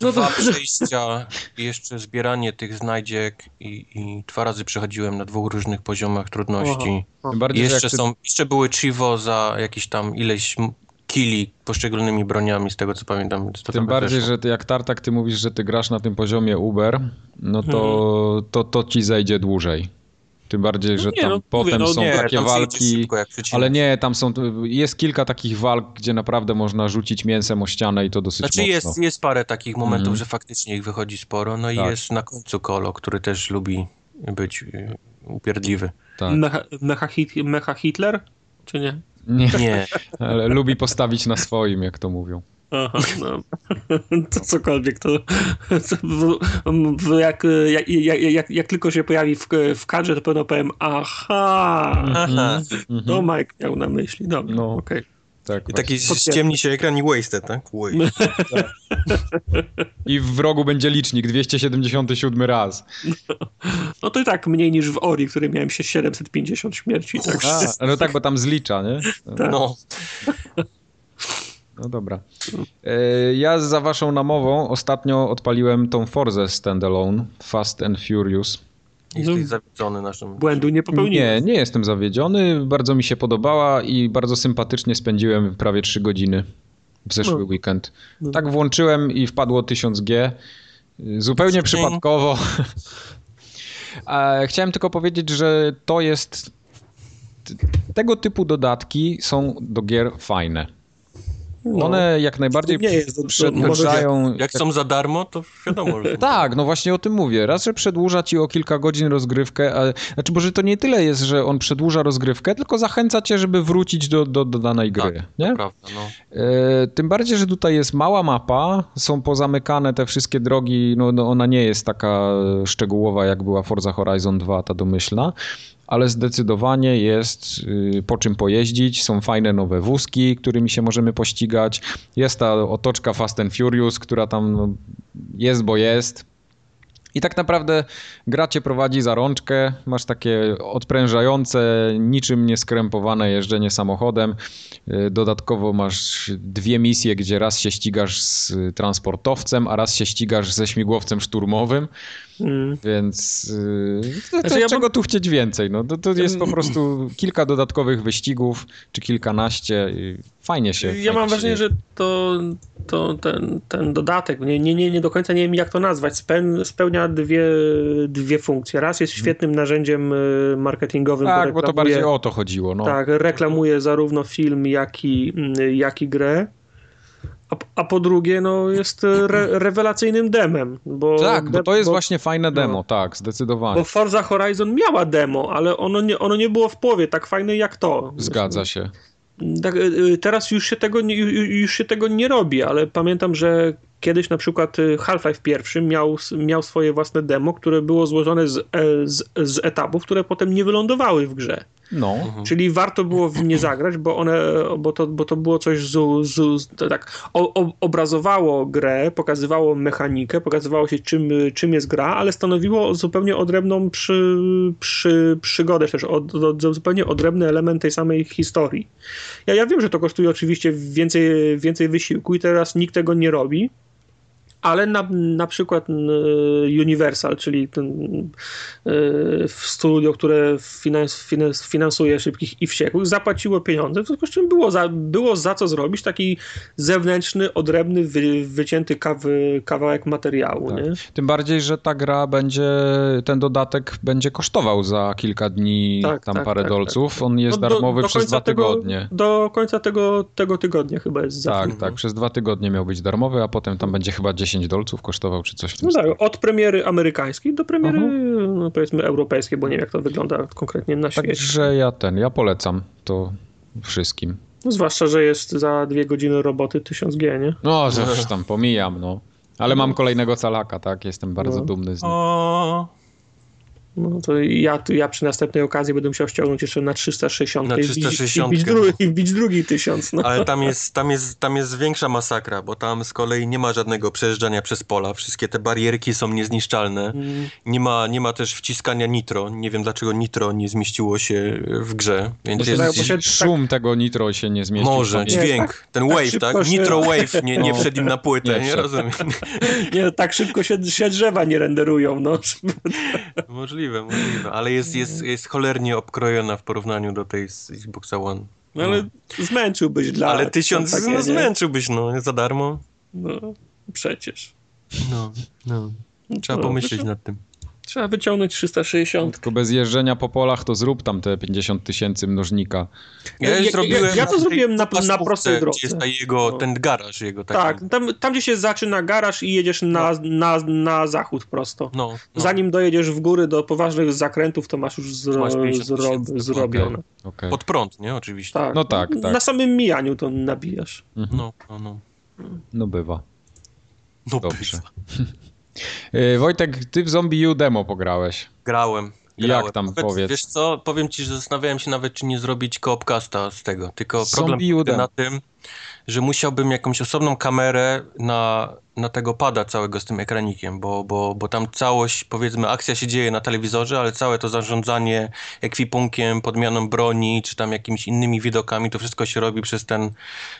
No Dwa to- przejścia i jeszcze zbieranie tych znajdziek i, i dwa razy przechodziłem na dwóch różnych poziomach trudności. Bardziej, że jeszcze, ty, są, jeszcze były chivo za jakieś tam ileś kili poszczególnymi broniami, z tego co pamiętam. Tym bardziej, zeszło. że ty, jak Tartak ty mówisz, że ty grasz na tym poziomie Uber, no to, to, to ci zejdzie dłużej. Tym bardziej, że No nie, tam no, potem mówię, no są Nie, takie walki. szybko. Ale nie, tam są. Jest kilka takich walk, gdzie naprawdę można rzucić mięsem o ścianę i to dosyć Znaczy mocno. jest, jest parę takich momentów, Mhm. że faktycznie ich wychodzi sporo, no i Tak. jest na końcu Kolo, który też lubi być y, upierdliwy. Tak. Mecha, mecha, hit, mecha Hitler? Czy nie? Nie, Nie, ale lubi postawić na swoim, jak to mówią. Aha, no. To cokolwiek, to, to w, w, jak, jak, jak, jak, tylko się pojawi w, w kadrze, to pewno powiem aha, aha. to Mike miał na myśli. Dobra, No. okej. Tak, I taki ściemni się ekran i wasted, tak? Wasted. I w rogu będzie licznik 277 raz. No to i tak mniej niż w Ori, w której miałem się 750 śmierci. Tak. A, no tak, bo tam zlicza, nie? Tak. No. No dobra. E, Ja za waszą namową ostatnio odpaliłem tą Forzę Standalone, Fast and Furious. Jesteś zawiedzony naszym... Błędu nie popełniłem. Nie, nie jestem zawiedziony. Bardzo mi się podobała i bardzo sympatycznie spędziłem prawie 3 godziny w zeszły No. weekend. No. Tak włączyłem i wpadło 1000G. Zupełnie Dzień. przypadkowo. A Chciałem tylko powiedzieć, że to jest. Tego typu dodatki są do gier fajne. No. One jak najbardziej nie jest, przedłużają. Jak są za darmo, to wiadomo, że... Tak, no właśnie o tym mówię. Raz, że przedłuża ci o kilka godzin rozgrywkę, a, znaczy, bo że to nie tyle jest, że on przedłuża rozgrywkę, tylko zachęca cię, żeby wrócić do, do, do danej gry. Tak, nie? prawda, no. E, tym bardziej, że tutaj jest mała mapa, są pozamykane te wszystkie drogi, no, no ona nie jest taka szczegółowa jak była Forza Horizon 2, ta domyślna, ale zdecydowanie jest y, po czym pojeździć, są fajne nowe wózki, którymi się możemy pościgać, jest ta otoczka Fast and Furious, która tam no, jest, bo jest. I tak naprawdę gra cię prowadzi za rączkę, masz takie odprężające, niczym nieskrępowane jeżdżenie samochodem. Yy, Dodatkowo masz dwie misje, gdzie raz się ścigasz z transportowcem, a raz się ścigasz ze śmigłowcem szturmowym, Mm. więc yy, to, Znaczy, ja czego mam- tu chcieć więcej? No, to, to jest po prostu kilka dodatkowych wyścigów, czy kilkanaście. Fajnie się. Ja fajnie mam wrażenie, że to, to ten, ten dodatek, nie, nie, nie, nie do końca nie wiem jak to nazwać, speł, spełnia dwie, dwie funkcje. Raz jest świetnym narzędziem y, marketingowym, Tak, bo to bardziej o to chodziło. No. Tak, reklamuje zarówno film, jak i, mm, jak i grę. A, a po drugie, no, jest re, rewelacyjnym demem. Bo Tak, bo to jest bo, właśnie fajne demo, no. tak, zdecydowanie. Bo Forza Horizon miała demo, ale ono nie, ono nie było w połowie tak fajne jak to. Zgadza się. Tak, y, y, teraz już się, tego już się tego nie robi, ale pamiętam, że kiedyś na przykład Half-Life pierwszy miał, miał swoje własne demo, które było złożone z, e, z, z etapów, które potem nie wylądowały w grze. No. Czyli warto było w nie zagrać, bo one, bo to, bo to było coś z, z, tak, o, o, obrazowało grę, pokazywało mechanikę, pokazywało się czym, czym jest gra, ale stanowiło zupełnie odrębną przy, przy, przygodę, też od, od, zupełnie odrębny element tej samej historii. Ja, ja wiem, że to kosztuje oczywiście więcej, więcej wysiłku i teraz nikt tego nie robi, ale na, na przykład e, Universal, czyli ten e, studio, które finans, finans, finansuje szybkich i wściekłych, zapłaciło pieniądze, w związku z czym było za, było za co zrobić taki zewnętrzny, odrębny, wy, wycięty kaw, kawałek materiału. Tak. Nie? Tym bardziej, że ta gra będzie, ten dodatek będzie kosztował za kilka dni Tak, tam tak, parę tak, dolców. On jest No, do- darmowy do przez końca dwa tego- tygodnie. Do końca tego, tego tygodnia chyba jest za Tak, tak, przez dwa tygodnie miał być darmowy, a potem tam będzie chyba 10 dolców kosztował, czy coś w tym No tak, stylu. od premiery amerykańskiej do premiery, no powiedzmy, europejskiej, bo nie wiem, jak to wygląda konkretnie na świecie. Także ja ten, ja polecam to wszystkim. No, zwłaszcza, że jest za dwie godziny roboty 1000G, nie? No, tam pomijam, no. Ale mam kolejnego calaka, tak? Jestem bardzo No. dumny z nim. O, No to ja, ja przy następnej okazji będę musiał ściągnąć jeszcze na 360 Na i wbić- 360, i wbić, dru, i wbić drugi tysiąc. No. ale tam jest, tam, jest, tam jest większa masakra, bo tam z kolei nie ma żadnego przejeżdżania przez pola. Wszystkie te barierki są niezniszczalne. Mm. Nie ma, nie ma też wciskania nitro. Nie wiem dlaczego nitro nie zmieściło się w grze. Więc jest, bo się- Szum tego nitro się nie zmieści. w może, dźwięk, tak- ten tak wave, tak? się- Nitro wave nie, nie No. wszedł im na płytę, Nie nie, rozumiem. Nie, tak szybko się, się drzewa nie renderują. No. możliwe, możliwe, ale jest, jest, jest cholernie obkrojona w porównaniu do tej z Xboxa One. No, ale zmęczyłbyś dla... Ale tysiąc takie, no, zmęczyłbyś, no, za darmo. No, przecież. No, no. Trzeba No, pomyśleć nad tym. Trzeba wyciągnąć 360. Tylko bez jeżdżenia po polach to zrób tam te 50 tysięcy mnożnika. Ja, Ja- ja- zrobiłem ja- ja to zrobiłem na- na prostej drodze. Gdzie jest ta jego, No. ten garaż jego taki. Tak, tam, tam gdzie się zaczyna garaż i jedziesz na, na, na zachód prosto. No, no. Zanim dojedziesz w góry do poważnych zakrętów, to masz już zro, Masz 50 zro, zrobione. Okej. Pod prąd, nie? Oczywiście. Tak. No tak, tak. Na samym mijaniu to nabijasz. Mhm. No, no, no. No bywa. No Dobrze. pysa. Yy, Wojtek, ty w Zombie U demo pograłeś. Grałem. grałem. Jak tam Nawet, powiedz? Wiesz co, powiem ci, że zastanawiałem się nawet, czy nie zrobić koopcasta z tego. Tylko Zombie problem na tym, że musiałbym jakąś osobną kamerę na, na tego pada całego z tym ekranikiem, bo, bo, bo tam całość, powiedzmy, akcja się dzieje na telewizorze, ale całe to zarządzanie ekwipunkiem, podmianą broni, czy tam jakimiś innymi widokami, to wszystko się robi przez ten,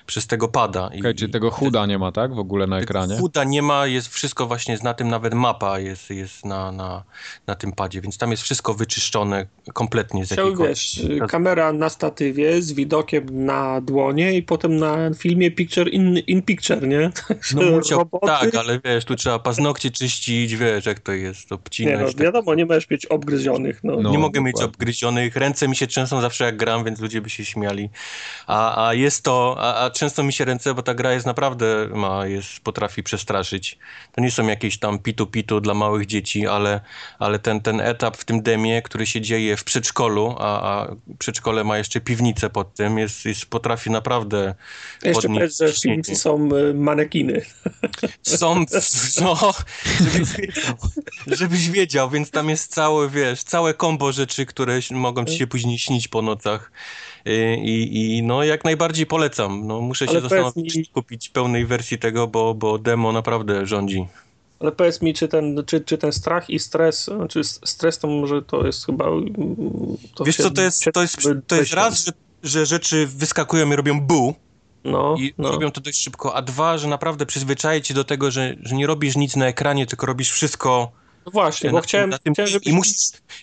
przez tego pada. I, tego chuda nie ma, tak? W ogóle na ekranie? Huda nie ma, jest wszystko właśnie, na tym nawet mapa jest, jest na, na, na tym padzie, więc tam jest wszystko wyczyszczone kompletnie z Chciał, jakiejkolwiek... wiesz, kamera na statywie z widokiem na dłonie i potem na filmie picture in, in picture, nie? No musiał, tak, ale wiesz, tu trzeba paznokcie czyścić, wiesz, jak to jest, to Nie obcinać. no, tak. wiadomo, nie możesz mieć obgryzionych, no. No. nie mogę mieć dokładnie. obgryzionych, ręce mi się trzęsą zawsze jak gram, więc ludzie by się śmiali. A, a jest to, a, a często mi się ręce, bo ta gra jest naprawdę, ma, jest, potrafi przestraszyć. To nie są jakieś tam pitu-pitu dla małych dzieci, ale, ale ten, ten etap w tym demie, który się dzieje w przedszkolu, a, a przedszkole ma jeszcze piwnicę pod tym, jest, jest potrafi naprawdę Jeszcze podnieść powiedz, że w piwnicy są y, manekiny. Są, no, żebyś wiedział, żebyś wiedział, więc tam jest całe, wiesz, całe kombo rzeczy, które mogą ci się później śnić po nocach. I, i, i no, jak najbardziej polecam. No, muszę się Ale zastanowić, powiedz czy mi- kupić pełnej wersji tego, bo, bo demo naprawdę rządzi. Ale powiedz mi, czy ten, czy, czy ten strach i stres, czy stres to może to jest chyba... mm, To Wiesz się- co, to jest, to jest, to jest raz, że, że rzeczy wyskakują i robią bu No, i no. robią to dość szybko, a dwa, że naprawdę przyzwyczaje cię do tego, że, że nie robisz nic na ekranie, tylko robisz wszystko No właśnie, bo chciałem, na tym, chciałem i, żebyś... I musisz,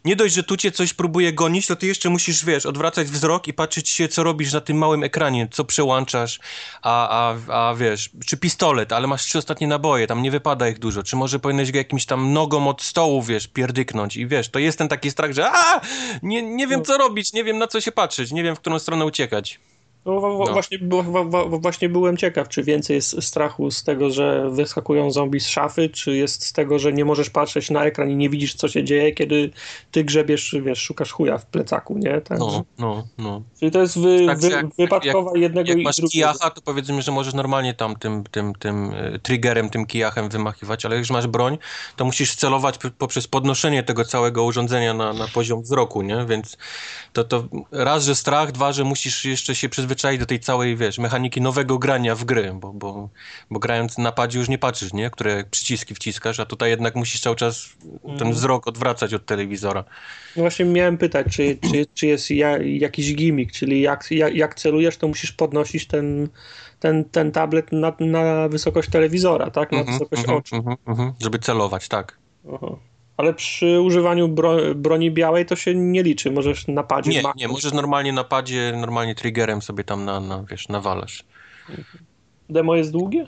nie dość, że tu cię coś próbuje gonić, to ty jeszcze musisz, wiesz, odwracać wzrok i patrzeć się, co robisz na tym małym ekranie, co przełączasz, a, a, a wiesz, czy pistolet, ale masz trzy ostatnie naboje, tam nie wypada ich dużo, czy może powinieneś go jakimś tam nogą od stołu, wiesz, pierdyknąć i wiesz, to jest ten taki strach, że a, nie, nie wiem, co robić, nie wiem, na co się patrzeć, nie wiem, w którą stronę uciekać. No, No. Właśnie, właśnie byłem ciekaw, czy więcej jest strachu z tego, że wyskakują zombie z szafy, czy jest z tego, że nie możesz patrzeć na ekran i nie widzisz, co się dzieje, kiedy ty grzebiesz, wiesz, szukasz chuja w plecaku, nie? Tak, No, no, no. Czyli to jest wy, Tak, wy, jak- wypadkowa jednego Jak i masz drugiego. kijacha, to powiedzmy, że możesz normalnie tam tym, tym, tym y, triggerem, tym kijachem wymachiwać, ale jak już masz broń, to musisz celować poprzez podnoszenie tego całego urządzenia na, na poziom wzroku, nie? Więc to, to raz, że strach, dwa, że musisz jeszcze się przyzwyczaić do tej całej, wiesz, mechaniki nowego grania w gry, bo, bo, bo grając na padzie już nie patrzysz, nie? Które przyciski wciskasz, a tutaj jednak musisz cały czas ten Mhm. wzrok odwracać od telewizora. No właśnie miałem pytać, czy, czy, czy jest ja, jakiś gimmick, czyli jak, jak, jak celujesz, to musisz podnosić ten, ten, ten tablet na, na wysokość telewizora, tak? Na Mhm, wysokość mhm, oczu. mhm, mhm, żeby celować, tak. Aha. Ale przy używaniu bro, broni białej to się nie liczy, możesz napadzie Nie, nie, możesz normalnie na padzie, normalnie triggerem sobie tam na, na wiesz, nawalasz. Demo jest długie?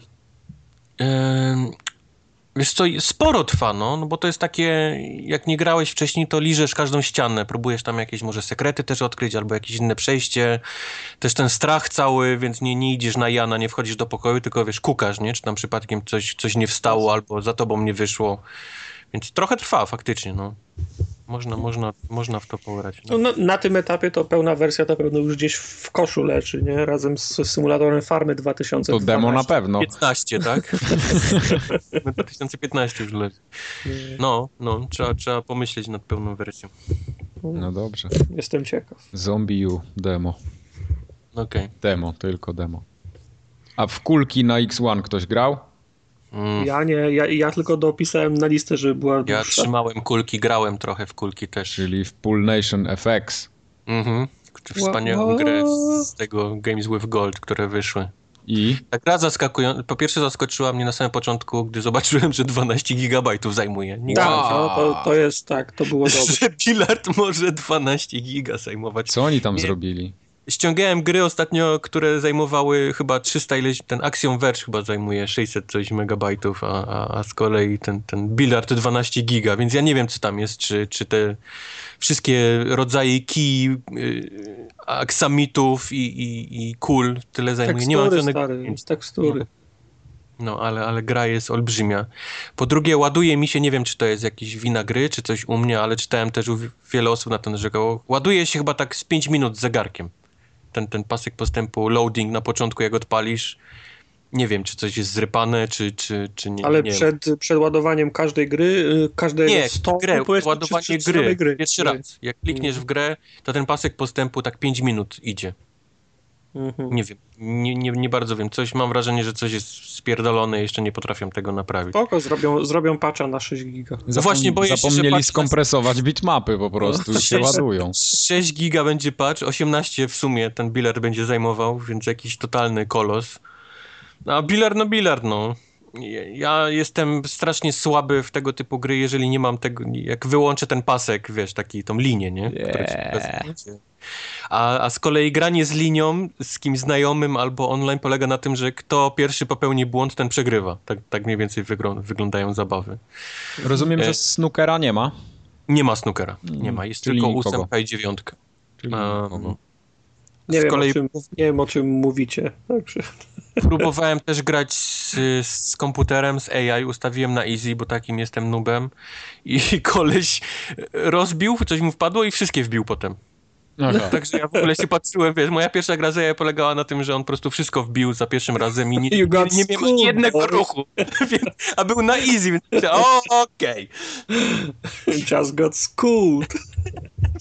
Wiesz co, sporo trwa, no, no bo to jest takie, jak nie grałeś wcześniej, to liżesz każdą ścianę, próbujesz tam jakieś może sekrety też odkryć, albo jakieś inne przejście, też ten strach cały, więc nie, nie idziesz na Jana, nie wchodzisz do pokoju, tylko wiesz, kukasz, nie, czy tam przypadkiem coś, coś nie wstało, albo za tobą nie wyszło, więc trochę trwa faktycznie, no. Można, można, można w to pograć. No. No, na, na tym etapie to pełna wersja to pewno już gdzieś w koszu leży, nie? Razem z symulatorem Farmy 2012. To demo na pewno. 15, tak? 2015 już leży. No, no, trzeba, trzeba pomyśleć nad pełną wersją. No dobrze. Jestem ciekaw. Zombie U demo. Okej. Demo, tylko demo. A w kulki na X1 ktoś grał? Mm. Ja nie, ja, ja tylko dopisałem na listę, żeby była Ja dłuższa. trzymałem kulki, grałem trochę w kulki też. Czyli w Pool Nation FX. Mhm. Wspaniałą What? grę z tego Games with Gold, które wyszły. I Ta gra zaskakująca. Po pierwsze zaskoczyła mnie na samym początku, gdy zobaczyłem, że 12 gigabajtów zajmuje. Nie Tak, wiedziałem, no, to, to jest tak, to było dobre. że bilard może 12 giga zajmować. co oni tam Nie. zrobili? Ściągałem gry ostatnio, które zajmowały chyba 300 ileś, ten Axiom Verge chyba zajmuje 600 coś megabajtów, a, a, a z kolei ten, ten Billard 12 giga, więc ja nie wiem co tam jest, czy, czy te wszystkie rodzaje kij, y, aksamitów i, i, i kul tyle zajmuje. Nie mam Tekstury, żadnego stary, tekstury. No, ale, ale gra jest olbrzymia. Po drugie, ładuje mi się, nie wiem, czy to jest jakiś wina gry, czy coś u mnie, ale czytałem też u wi- wiele osób na to narzekało. Ładuje się chyba tak z 5 minut z zegarkiem. Ten, ten pasek postępu, loading na początku, jak odpalisz, nie wiem, czy coś jest zrypane, czy, czy, czy nie. Ale nie przed, przed ładowaniem każdej gry, y, każdego Nie, stołu, grę, ładowanie czy- czy gry, gry. Pierwszy raz. Jak klikniesz w grę, to ten pasek postępu tak 5 minut idzie. Mhm. Nie wiem, nie, nie, nie bardzo wiem. Coś mam wrażenie, że coś jest spierdolone i jeszcze nie potrafią tego naprawić. Spoko, zrobią, zrobią patcha na 6 giga. Zapom- właśnie boję się, że Zapomnieli patch- skompresować bitmapy po prostu i się Sześć- ładują. 6 giga będzie patch, 18 w sumie ten billard będzie zajmował, więc jakiś totalny kolos. No, a billard, no billard, no. Ja- jestem strasznie słaby w tego typu gry, jeżeli nie mam tego, jak wyłączę ten pasek, wiesz, taki, tą linię, nie? Pokazuje. A, a z kolei granie z linią, z kimś znajomym albo online polega na tym, że kto pierwszy popełni błąd, ten przegrywa. Tak, tak mniej więcej wyglą- wyglądają zabawy. Rozumiem, E, że snookera nie ma. Nie ma snookera, nie ma, jest Czyli tylko nikogo. ósemka i dziewiątka. Czyli Um. Nie, z wiem, kolei o czym, nie wiem, o czym mówicie. Także. próbowałem też grać z, z komputerem, z AI, ustawiłem na easy, bo takim jestem nubem i koleś rozbił, coś mu wpadło i wszystkie wbił potem. Aha. Także ja w ogóle się patrzyłem, wiesz, moja pierwsza gra z AI polegała na tym, że on po prostu wszystko wbił za pierwszym razem i nie, nie, nie miałem schooled, ani jednego ruchu, a był na easy, więc o, okej. Just got schooled.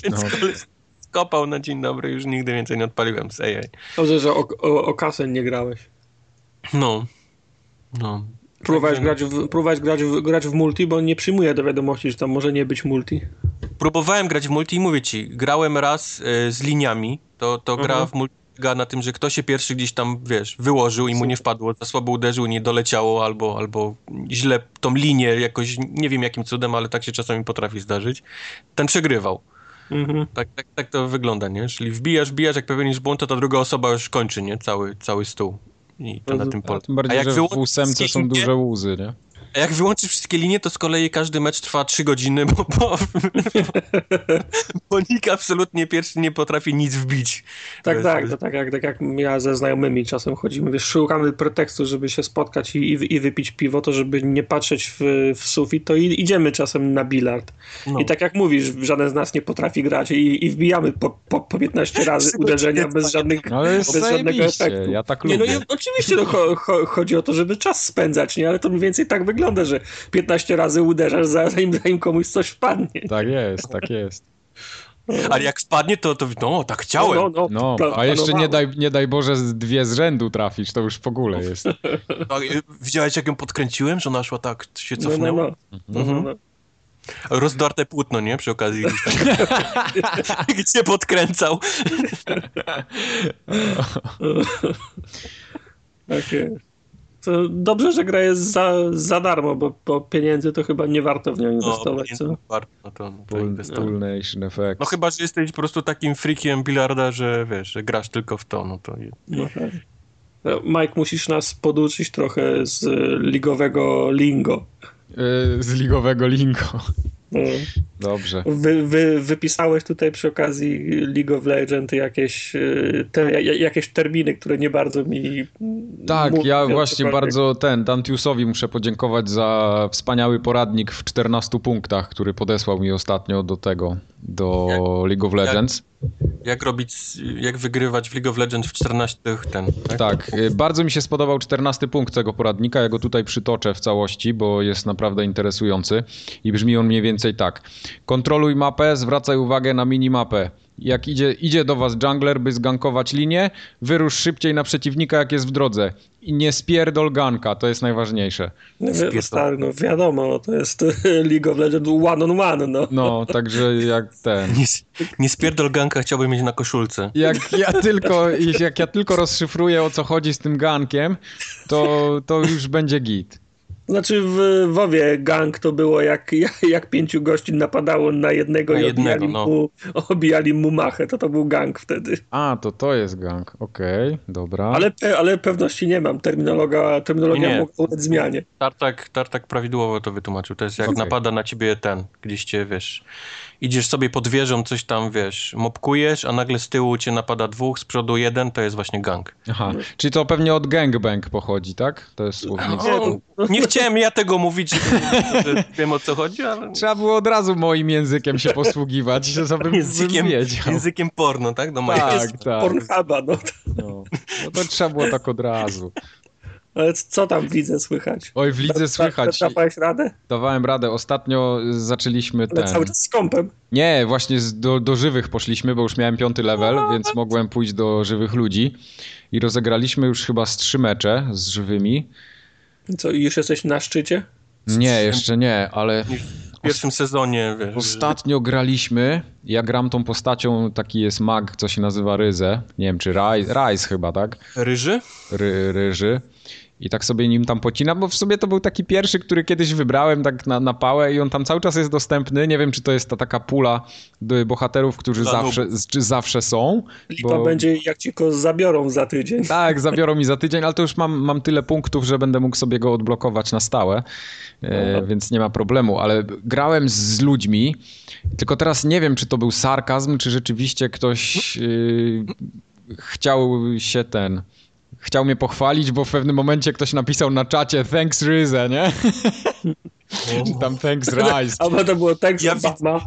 Więc No. skopał na dzień dobry, już nigdy więcej nie odpaliłem z AI. Dobrze, że o, o, o kasę nie grałeś. No, no. Próbowałeś, Także- grać w, próbowałeś grać, w, grać w multi, bo nie przyjmuje do wiadomości, że tam może nie być multi. Próbowałem grać w multi i mówię ci, grałem raz e, z liniami, to, to gra Mhm. w multi polega na tym, że kto się pierwszy gdzieś tam, wiesz, wyłożył i mu nie wpadło, za słabo uderzył, nie doleciało, albo, albo źle tą linię jakoś, nie wiem jakim cudem, ale tak się czasami potrafi zdarzyć, ten przegrywał. Mhm. Tak, tak, tak to wygląda, nie? Czyli wbijasz, wbijasz, jak popełnisz błąd, to ta druga osoba już kończy, nie? Cały, cały stół. I to na tym tym bardziej, A jak że w ósemce są duże łzy, nie? A jak wyłączysz wszystkie linie, to z kolei każdy mecz trwa 3 godziny, bo, bo, bo nikt absolutnie pierwszy nie potrafi nic wbić. Tak, Bez- tak, to tak jak, tak jak ja ze znajomymi czasem chodzimy, wiesz, szukamy pretekstu, żeby się spotkać i, i, i wypić piwo, to żeby nie patrzeć w, w sufit, to i, idziemy czasem na bilard. No. I tak jak mówisz, żaden z nas nie potrafi grać i, i wbijamy po, po, po 15 razy uderzenia bez żadnych, No bez żadnego efektu. ja tak Nie, no lubię. i oczywiście no, cho, cho, chodzi o to, żeby czas spędzać, nie? Ale to mniej więcej tak wygląda, że 15 razy uderzasz, zanim, zanim komuś coś wpadnie. Tak jest, tak jest. Ale jak wpadnie, to, to no, tak chciałem. No, pla- a jeszcze nie daj, nie daj Boże dwie z rzędu trafić, to już w ogóle jest. Tak, y, Widziałeś, jak ją podkręciłem, że ona szła tak, się No, no, cofnęła? no. no, no, no. Rozdarte płótno, nie? Przy okazji. Gdzie podkręcał. Tak jest. To dobrze, że gra jest za, za darmo, bo, bo pieniędzy to chyba nie warto w nią inwestować. No, co? warto no to, no to Pool, inwestować. No chyba, że jesteś po prostu takim freakiem bilarda, że wiesz, że grasz tylko w to, no to... No, tak. No, Mike, musisz nas poduczyć trochę z ligowego lingo. Y, Z ligowego lingo. Dobrze. Wy, wy, wypisałeś tutaj przy okazji League of Legends jakieś, y, te, ja- jakieś terminy, które nie bardzo mi. Tak, mówią ja właśnie cokolwiek. bardzo ten Dantiusowi muszę podziękować za wspaniały poradnik w 14 punktach, który podesłał mi ostatnio do tego, do League of Legends. Jak robić, jak wygrywać w League of Legends w 14 ten, tak? Tak, y, bardzo mi się spodobał 14 punkt tego poradnika. Ja go tutaj przytoczę w całości, bo jest naprawdę interesujący i brzmi on mniej więcej tak. Kontroluj mapę, zwracaj uwagę na minimapę. Jak idzie, idzie do was jungler, by zgankować linię, wyrusz szybciej na przeciwnika, jak jest w drodze. I nie spierdol ganka, to jest najważniejsze. No, stary, no wiadomo, to jest League of Legends one on one, no. No, także jak ten. Nie, nie spierdol ganka chciałbym mieć na koszulce. Jak ja tylko, jak ja tylko rozszyfruję o co chodzi z tym gankiem, to, to już będzie git. Znaczy w WoWie gang to było jak, jak, jak pięciu gości napadało na jednego Na i jednego, obijali, no. mu, obijali mu machę, to to był gang wtedy. A, to to jest gang. Okej, dobra. Ale, pe- ale pewności nie mam, terminologa, terminologia Nie. mogła ulec zmianie. Tartak, Tartak prawidłowo to wytłumaczył. To jest jak Okej. napada na ciebie ten, gdzieś cię, wiesz, idziesz sobie pod wieżą, coś tam, wiesz, mopkujesz, a nagle z tyłu cię napada dwóch, z przodu jeden, to jest właśnie gang. Aha, czyli to pewnie od gangbang pochodzi, tak? To jest słownictwo. Nie, O, nie chciałem ja tego mówić, że wiem o co chodzi, ale Trzeba było od razu moim językiem się posługiwać, że bym, językiem, wiedział. językiem porno, tak? Do Tak, Majka. tak. Pornhuba, no. No. no to trzeba było tak od razu. Ale co tam widzę słychać? Oj, w lidze słychać. Dawałeś radę? Dawałem radę. Ostatnio zaczęliśmy Ale ten... cały czas z kąpem. Nie, właśnie z- do, do żywych poszliśmy, bo już miałem piąty level, więc mogłem pójść do żywych ludzi. I rozegraliśmy już chyba z trzy mecze z żywymi. Co, już jesteś na szczycie? Nie, jeszcze nie, ale W pierwszym sezonie, wiesz, ostatnio graliśmy. Ja gram tą postacią, taki jest mag, co się nazywa Ryzę. Nie wiem, czy Rise, Rise chyba, tak? ryży? Ry, ryży. I tak sobie nim tam pocinam, bo w sumie to był taki pierwszy, który kiedyś wybrałem tak na, na pałę i on tam cały czas jest dostępny. Nie wiem, czy to jest ta taka pula do bohaterów, którzy zawsze, czy zawsze są. Lipa bo- będzie, jak ci go zabiorą za tydzień. Tak, zabiorą mi za tydzień, ale to już mam, mam tyle punktów, że będę mógł sobie go odblokować na stałe, e, więc nie ma problemu. Ale grałem z ludźmi, tylko teraz nie wiem, czy to był sarkazm, czy rzeczywiście ktoś y, chciał się ten. Chciał mnie pochwalić, bo w pewnym momencie ktoś napisał na czacie thanks Ryze, nie? Tam thanks Rise. Albo to było tekst Ja.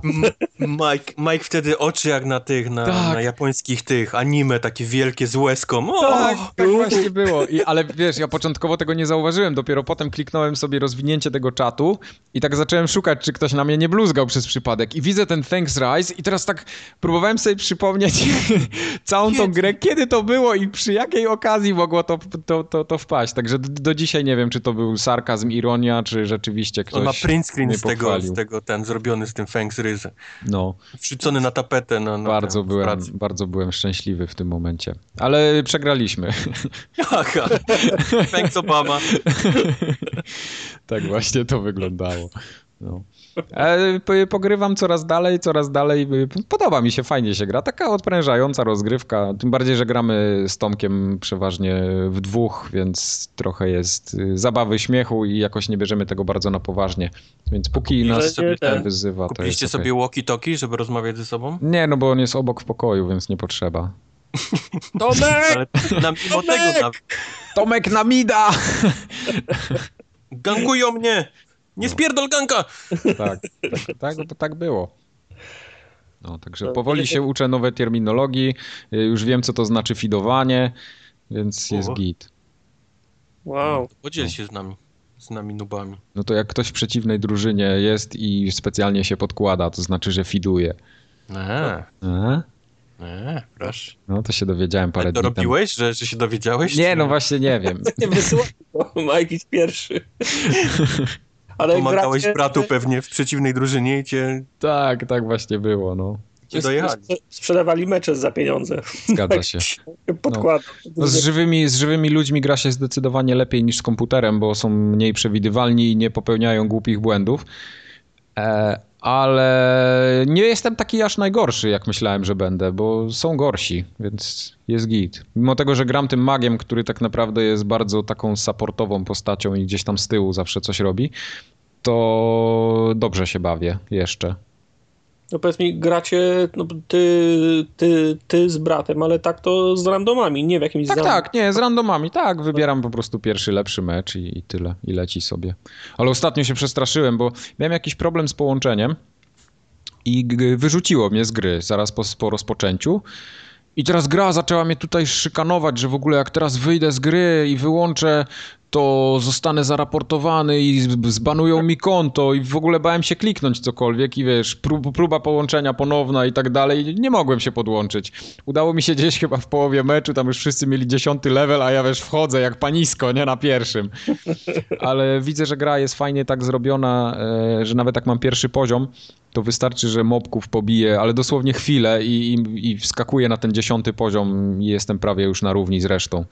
M- Mike, Mike wtedy oczy jak na tych, na, Tak. na japońskich tych anime, takie wielkie z łezką. O! Tak, tak właśnie było. I, ale wiesz, ja początkowo tego nie zauważyłem. Dopiero potem kliknąłem sobie rozwinięcie tego czatu i tak zacząłem szukać, czy ktoś na mnie nie bluzgał przez przypadek. I widzę ten Thanks Rise i teraz tak próbowałem sobie przypomnieć całą tą grę, kiedy to było i przy jakiej okazji mogło to, to, to, to wpaść. Także do, do dzisiaj nie wiem, czy to był sarkazm, ironia, czy rzeczywiście ktoś On ma print screen z tego, z tego, ten zrobiony z tym Fangs Ryzy. No, Wrzucony na tapetę. Na, na bardzo ten, w byłem, pracy. bardzo byłem szczęśliwy w tym momencie. Ale przegraliśmy. Aha. Thanks Obama. tak właśnie to wyglądało. No. E, po- Pogrywam coraz dalej, coraz dalej. Podoba mi się, fajnie się gra. Taka odprężająca rozgrywka. Tym bardziej, że gramy z Tomkiem przeważnie w dwóch, więc trochę jest y, zabawy, śmiechu i jakoś nie bierzemy tego bardzo na poważnie. Więc póki Kupiliście nas sobie ten wyzywa, to jest sobie walkie-talkie, żeby rozmawiać ze sobą? Nie, no bo on jest obok w pokoju, więc nie potrzeba. Tomek! Na, mimo tego na, Tomek na mida! gankują mnie! Nie spierdol ganka! tak, tak, tak, tak było. No, także powoli się uczę nowe terminologii, y, już wiem, co to znaczy fidowanie, więc jest git. Wow. Podziel się z nami, z nami nubami. No to jak ktoś w przeciwnej drużynie jest i specjalnie się podkłada, to znaczy, że fiduje. Eee, A? eee, proszę. No to się dowiedziałem parę To dni temu. robiłeś, że, że się dowiedziałeś? Nie, no właśnie nie wiem. Nie wysyłaj go, ma jakiś pierwszy. Ale Pomagałeś gracie- bratu pewnie w przeciwnej drużynie i cię, Tak, tak właśnie było, no. dojechali. sprze- Sprzedawali mecze za pieniądze. Zgadza się. Podkładam. No, z, żywymi, z żywymi ludźmi gra się zdecydowanie lepiej niż z komputerem, bo są mniej przewidywalni i nie popełniają głupich błędów. E, ale nie jestem taki aż najgorszy, jak myślałem, że będę, bo są gorsi, więc jest git. Mimo tego, że gram tym magiem, który tak naprawdę jest bardzo taką supportową postacią i gdzieś tam z tyłu zawsze coś robi, to dobrze się bawię jeszcze. No powiedz mi, gracie no, ty, ty, ty z bratem, ale tak to z randomami, nie w jakimś Tak, zam- tak, nie, z randomami, tak, wybieram po prostu pierwszy, lepszy mecz i, i tyle, i leci sobie. Ale ostatnio się przestraszyłem, bo miałem jakiś problem z połączeniem i wyrzuciło mnie z gry zaraz po, po rozpoczęciu. I teraz gra zaczęła mnie tutaj szykanować, że w ogóle jak teraz wyjdę z gry i wyłączę, to zostanę zaraportowany i zbanują mi konto i w ogóle bałem się kliknąć cokolwiek i wiesz, prób, próba połączenia ponowna i tak dalej. Nie mogłem się podłączyć. Udało mi się gdzieś chyba w połowie meczu, tam już wszyscy mieli dziesiąty level, a ja wiesz, wchodzę jak panisko, nie na pierwszym. Ale widzę, że gra jest fajnie tak zrobiona, e, że nawet jak mam pierwszy poziom, to wystarczy, że mobków pobiję, ale dosłownie chwilę i, i, i wskakuję na ten dziesiąty poziom i jestem prawie już na równi z resztą.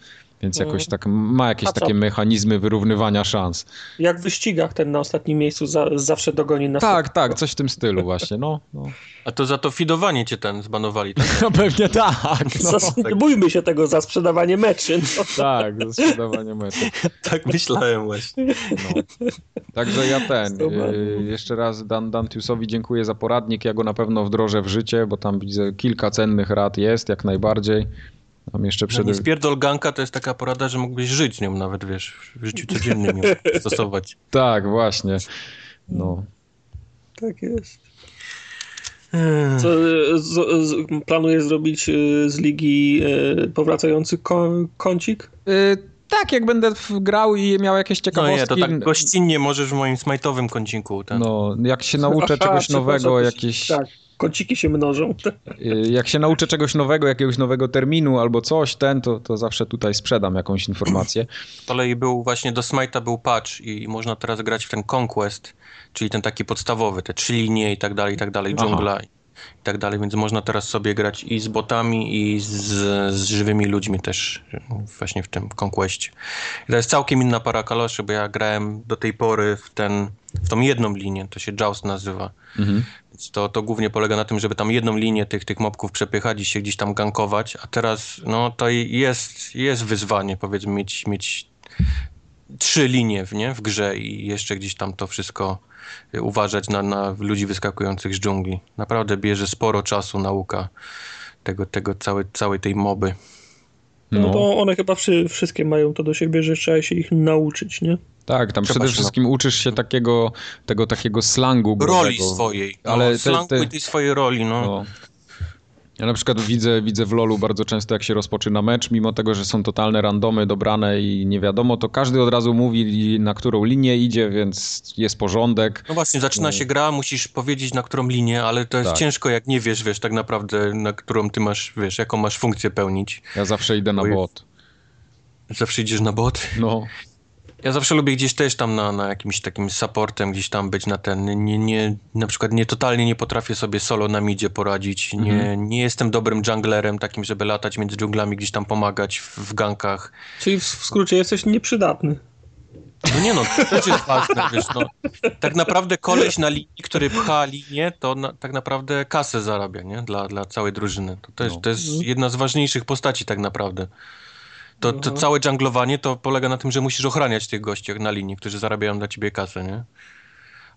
Więc jakoś tak ma jakieś A co? takie mechanizmy wyrównywania szans. Jak w wyścigach ten na ostatnim miejscu za, zawsze dogoni na Tak, tak, coś w tym stylu właśnie, no. no. A to za to fidowanie cię ten zbanowali, tak? No pewnie tak, no. Bójmy się tego za sprzedawanie meczy. No. Tak, za sprzedawanie meczu. tak myślałem właśnie. No. Także ja ten, y, jeszcze raz Dan, Dantiusowi dziękuję za poradnik, ja go na pewno wdrożę w życie, bo tam widzę kilka cennych rad jest, jak najbardziej. Tam jeszcze No przed... nie spierdol ganka to jest taka porada, że mógłbyś żyć nią nawet, wiesz, w życiu codziennym ją stosować. Tak, właśnie. No. Tak jest. Co, z, z, planuję zrobić y, z ligi y, powracający ko, kącik? Tak, jak będę grał i miał jakieś No ciekawostki. nie, to tak gościnnie możesz w moim smajtowym kąciku. Ten. No, jak się nauczę Aha, czegoś nowego, jakieś... Tak, kociki się mnożą. Y, Jak się nauczę czegoś nowego, jakiegoś nowego terminu albo coś, ten, to, to zawsze tutaj sprzedam jakąś informację. Z kolei był właśnie do Smite'a był patch i można teraz grać w ten Conquest, czyli ten taki podstawowy, te trzy linie i tak dalej, i tak dalej, Aha. I tak dalej, więc można teraz sobie grać i z botami i z, z żywymi ludźmi też właśnie w tym Conquestie. I to jest całkiem inna para kaloszy, bo ja grałem do tej pory w ten, w tą jedną linię, to się Joust nazywa. Mhm. Więc to, to głównie polega na tym, żeby tam jedną linię tych, tych mobków przepychać i się gdzieś tam gankować, a teraz no to jest, jest wyzwanie, powiedzmy, mieć, mieć trzy linie w, nie, w grze i jeszcze gdzieś tam to wszystko uważać na, na ludzi wyskakujących z dżungli. Naprawdę bierze sporo czasu nauka tego, tego całej, całej tej moby. No, No, bo one chyba wszy, wszystkie mają to do siebie, że trzeba się ich nauczyć, nie? tak, tam przede Przepraszam. wszystkim uczysz się takiego, tego takiego slangu Roli swojej, no, Ale ale te- slangu te- i tej swojej roli, no. No. Ja na przykład widzę, widzę w LoLu bardzo często, jak się rozpoczyna mecz, mimo tego, że są totalne randomy dobrane i nie wiadomo, to każdy od razu mówi, na którą linię idzie, więc jest porządek. No właśnie, zaczyna się gra, musisz powiedzieć na którą linię, ale to jest Tak. ciężko, jak nie wiesz, wiesz, tak naprawdę, na którą ty masz, wiesz, jaką masz funkcję pełnić. Ja zawsze idę na bot. Zawsze idziesz na bot. No, Ja zawsze lubię gdzieś też tam na, na jakimś takim supportem, gdzieś tam być na ten, nie, nie, na przykład nie totalnie nie potrafię sobie solo na midzie poradzić, nie, Mhm. nie jestem dobrym junglerem takim, żeby latać między dżunglami, gdzieś tam pomagać w, w gankach. Czyli w, w skrócie jesteś nieprzydatny. No nie no, to też jest ważne, wiesz, no. Tak naprawdę koleś na linii, który pcha linię, to na, tak naprawdę kasę zarabia, nie? Dla, dla całej drużyny. To, też, No. to jest jedna z ważniejszych postaci tak naprawdę. To, to Mhm. całe dżunglowanie to polega na tym, że musisz ochraniać tych gości na linii, którzy zarabiają dla ciebie kasę, nie?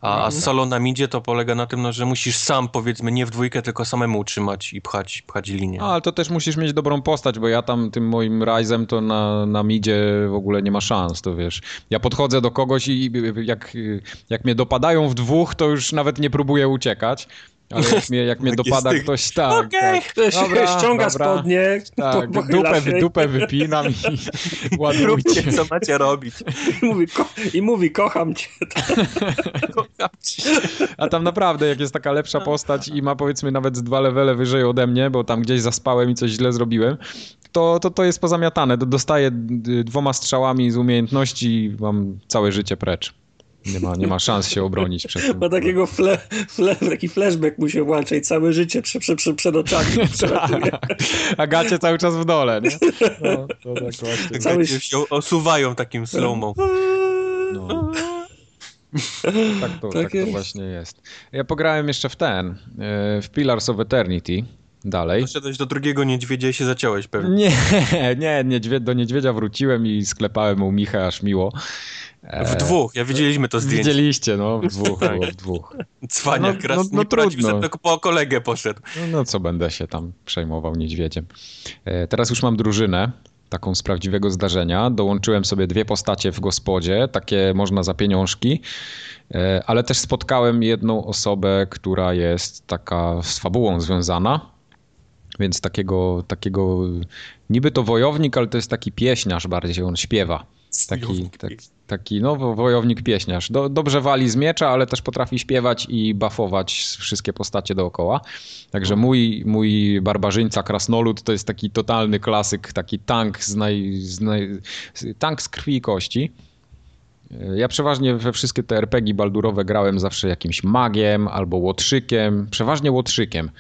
A, a solo na midzie to polega na tym, no, że musisz sam, powiedzmy, nie w dwójkę, tylko samemu utrzymać i pchać, pchać linię. No, ale to też musisz mieć dobrą postać, bo ja tam tym moim Ryzem to na, na midzie w ogóle nie ma szans, to wiesz. Ja podchodzę do kogoś i jak, jak mnie dopadają w dwóch, to już nawet nie próbuję uciekać. Ale jak mnie, jak mnie Tak dopada jest. ktoś tak, Okej. tak, Ktoś Dobra, ściąga dobra. spodnie, tak dupę, się dupę wypinam i ładujcie. Róbcie, co macie robić. i mówi, ko- i mówi kocham cię. Kocham cię. A tam naprawdę, jak jest taka lepsza postać i ma powiedzmy nawet dwa levele wyżej ode mnie, bo tam gdzieś zaspałem i coś źle zrobiłem, to to, to jest pozamiatane. Dostaję dwoma strzałami z umiejętności i mam całe życie precz. Nie ma, nie ma szans się obronić przed tym. Ma takiego fle, fle, taki flashback mu się włącza i całe życie prze, prze, prze, przed oczami. A gacie cały czas w dole, nie? No, to tak właśnie. Cały- Cały... się osuwają takim slow-mo. No. Tak to, Tak tak to właśnie jest. Ja pograłem jeszcze w ten, e, w Pillars of Eternity dalej. Doszedłeś do drugiego niedźwiedzia i się zaciąłeś pewnie. Nie, nie, niedźwie, do niedźwiedzia wróciłem i sklepałem u Micha aż miło. W dwóch, ja widzieliśmy to zdjęcie. Widzieliście, no, w dwóch, Tak. było w dwóch. Cwaniak No, raz no, no trudno. po kolegę poszedł. No, no co będę się tam przejmował niedźwiedziem. E, teraz już mam drużynę, taką z prawdziwego zdarzenia. Dołączyłem sobie dwie postacie w gospodzie, takie można za pieniążki, e, ale też spotkałem jedną osobę, która jest taka z fabułą związana. Więc takiego, takiego niby to wojownik, ale to jest taki pieśniarz bardziej, on śpiewa. Taki, Wojownik tak, pieśniarz. taki no, wo- wojownik pieśniarz. Do, dobrze wali z miecza, ale też potrafi śpiewać i buffować wszystkie postacie dookoła. Także mój, mój barbarzyńca Krasnolud to jest taki totalny klasyk, taki tank z, naj, z naj, tank z krwi i kości. Ja przeważnie we wszystkie te RPG baldurowe grałem zawsze jakimś magiem albo łotrzykiem, przeważnie łotrzykiem.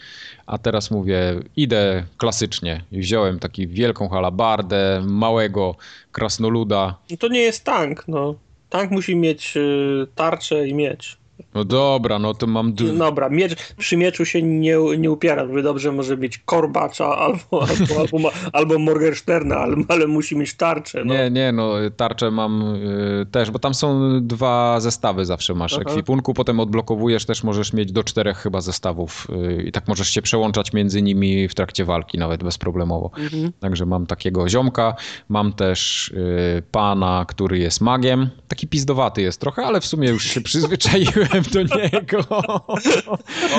A teraz mówię, idę klasycznie. Wziąłem taki wielką halabardę, małego krasnoluda. No to nie jest tank, no. Tank musi mieć y, tarczę i miecz. No dobra, no to mam... d- Dobra, miecz, przy mieczu się nie, nie upiera. Równie dobrze może mieć korbacza albo, albo, albo, ma- albo Morgensterna, ale, ale musi mieć tarczę. No. Nie, nie, no tarczę mam y, też, bo tam są dwa zestawy zawsze masz Aha. ekwipunku, potem odblokowujesz też możesz mieć do czterech chyba zestawów y, i tak możesz się przełączać między nimi w trakcie walki nawet bezproblemowo. Mhm. Także mam takiego ziomka, mam też y, pana, który jest magiem, taki pizdowaty jest trochę, ale w sumie już się przyzwyczaiłem do niego.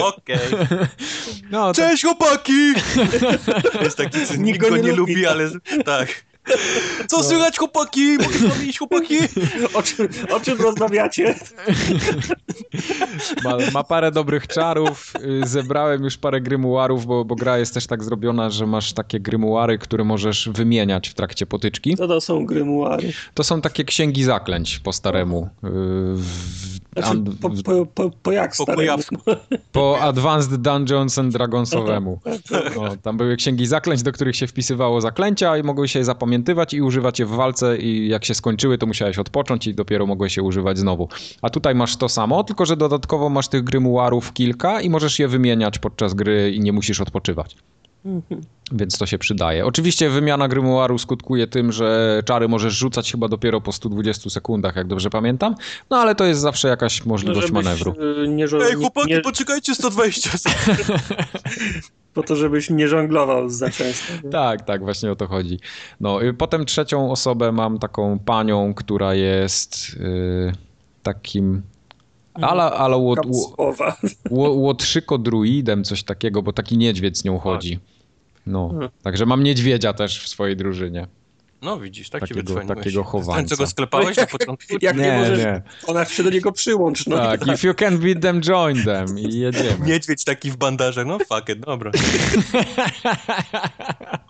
Okej. No, to, Cześć chłopaki! To jest taki, co Nikt go nie nie lubi. lubi, ale tak. Co słychać, chłopaki? Mogę zrobić, chłopaki? O czym, o czym rozmawiacie? Ma, ma parę dobrych czarów, y, zebrałem już parę grymuarów, bo, bo gra jest też tak zrobiona, że masz takie grymuary, które możesz wymieniać w trakcie potyczki. Co to są grymuary? To są takie księgi zaklęć po staremu. y, w- Znaczy, po, po, po, po jak Po staremu? kujawsku. Po Advanced Dungeons and Dragonsowemu. No, tam były księgi zaklęć, do których się wpisywało zaklęcia i mogły się je zapamiętywać i używać je w walce i jak się skończyły, to musiałeś odpocząć i dopiero mogłeś je używać znowu. A tutaj masz to samo, tylko że dodatkowo masz tych grymuarów kilka i możesz je wymieniać podczas gry i nie musisz odpoczywać. Więc to się przydaje. Oczywiście wymiana grymuaru skutkuje tym, że czary możesz rzucać chyba dopiero po 120 sekundach, jak dobrze pamiętam. No ale to jest zawsze jakaś możliwość żebyś, manewru. y, Nie, żo- Ej, chłopaki, nie, nie, poczekajcie 120 po to, żebyś nie żonglował za często. nie? Tak, tak, właśnie o to chodzi. No, y, potem trzecią osobę mam taką panią, która jest y, takim ala, ala łot, ło, łotrzyko druidem, coś takiego, bo taki niedźwiedź z nią chodzi. No, Hmm. także mam niedźwiedzia też w swojej drużynie. No widzisz, tak Takiego- wydzwoniłeś. takiego Ten, co go sklepałeś na początku? Jak nie, Nie, możesz, nie. ona się do niego przyłącz. No Tak, if you can beat them, join them i jedziemy. Niedźwiedź taki w bandaże, no fuck it, dobra.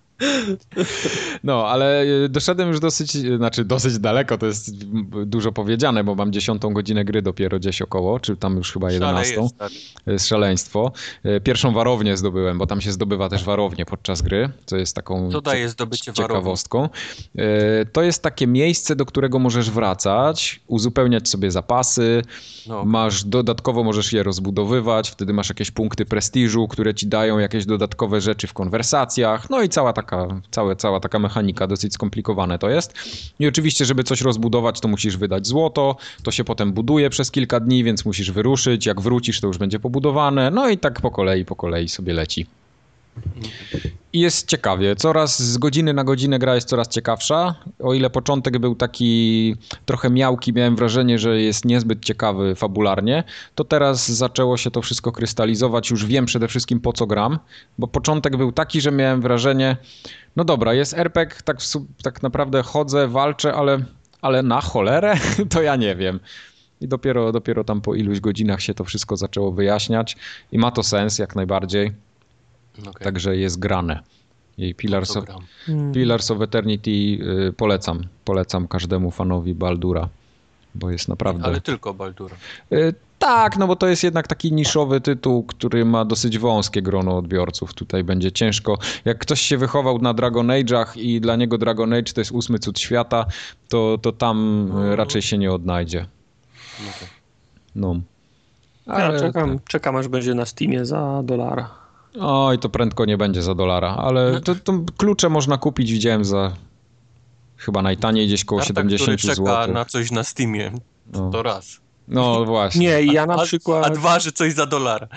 No, ale y, doszedłem już dosyć, y, znaczy dosyć daleko, to jest dużo powiedziane, bo mam dziesiątą godzinę gry dopiero gdzieś około, czy tam już chyba jedenastą. Szaleje, stary. Y, Szaleństwo. Pierwszą warownię zdobyłem, bo tam się zdobywa też warownię podczas gry, co jest taką Co daje zdobycie ciekawostką. To jest takie miejsce, do którego możesz wracać, uzupełniać sobie zapasy, No. masz dodatkowo możesz je rozbudowywać, wtedy masz jakieś punkty prestiżu, które ci dają jakieś dodatkowe rzeczy w konwersacjach, no i cała taka, całe, cała taka mechanika, dosyć skomplikowane to jest. I oczywiście, żeby coś rozbudować, to musisz wydać złoto, to się potem buduje przez kilka dni, więc musisz wyruszyć, jak wrócisz, to już będzie pobudowane, no i tak po kolei, po kolei sobie leci. I jest ciekawie. Coraz z godziny na godzinę gra jest coraz ciekawsza. O ile początek był taki trochę miałki, miałem wrażenie, że jest niezbyt ciekawy fabularnie, to teraz zaczęło się to wszystko krystalizować. Już wiem przede wszystkim po co gram, bo początek był taki, że miałem wrażenie, no dobra, jest RPG, tak, tak naprawdę chodzę, walczę, ale, ale na cholerę to ja nie wiem. I dopiero, dopiero tam po iluś godzinach się to wszystko zaczęło wyjaśniać i ma to sens jak najbardziej. No okej, Także jest grane. I Pillars, of, gram. Pillars of Eternity y, polecam. Polecam każdemu fanowi Baldura, bo jest naprawdę... Ale tylko Baldura. Y, tak, no bo to jest jednak taki niszowy tytuł, który ma dosyć wąskie grono odbiorców. Tutaj będzie ciężko. Jak ktoś się wychował na Dragon Age'ach i dla niego Dragon Age to jest ósmy cud świata, to, to tam y, raczej się nie odnajdzie. No to. No. Ja czekam, czekam, aż będzie na Steamie za dolara. Oj, to prędko nie będzie za dolara, ale to, to klucze można kupić, widziałem za chyba najtaniej gdzieś koło Tartak, 70 który czeka zł. na coś na Steamie. No. To raz. No właśnie. Nie, ja na a, przykład... A dwa, że coś za dolara.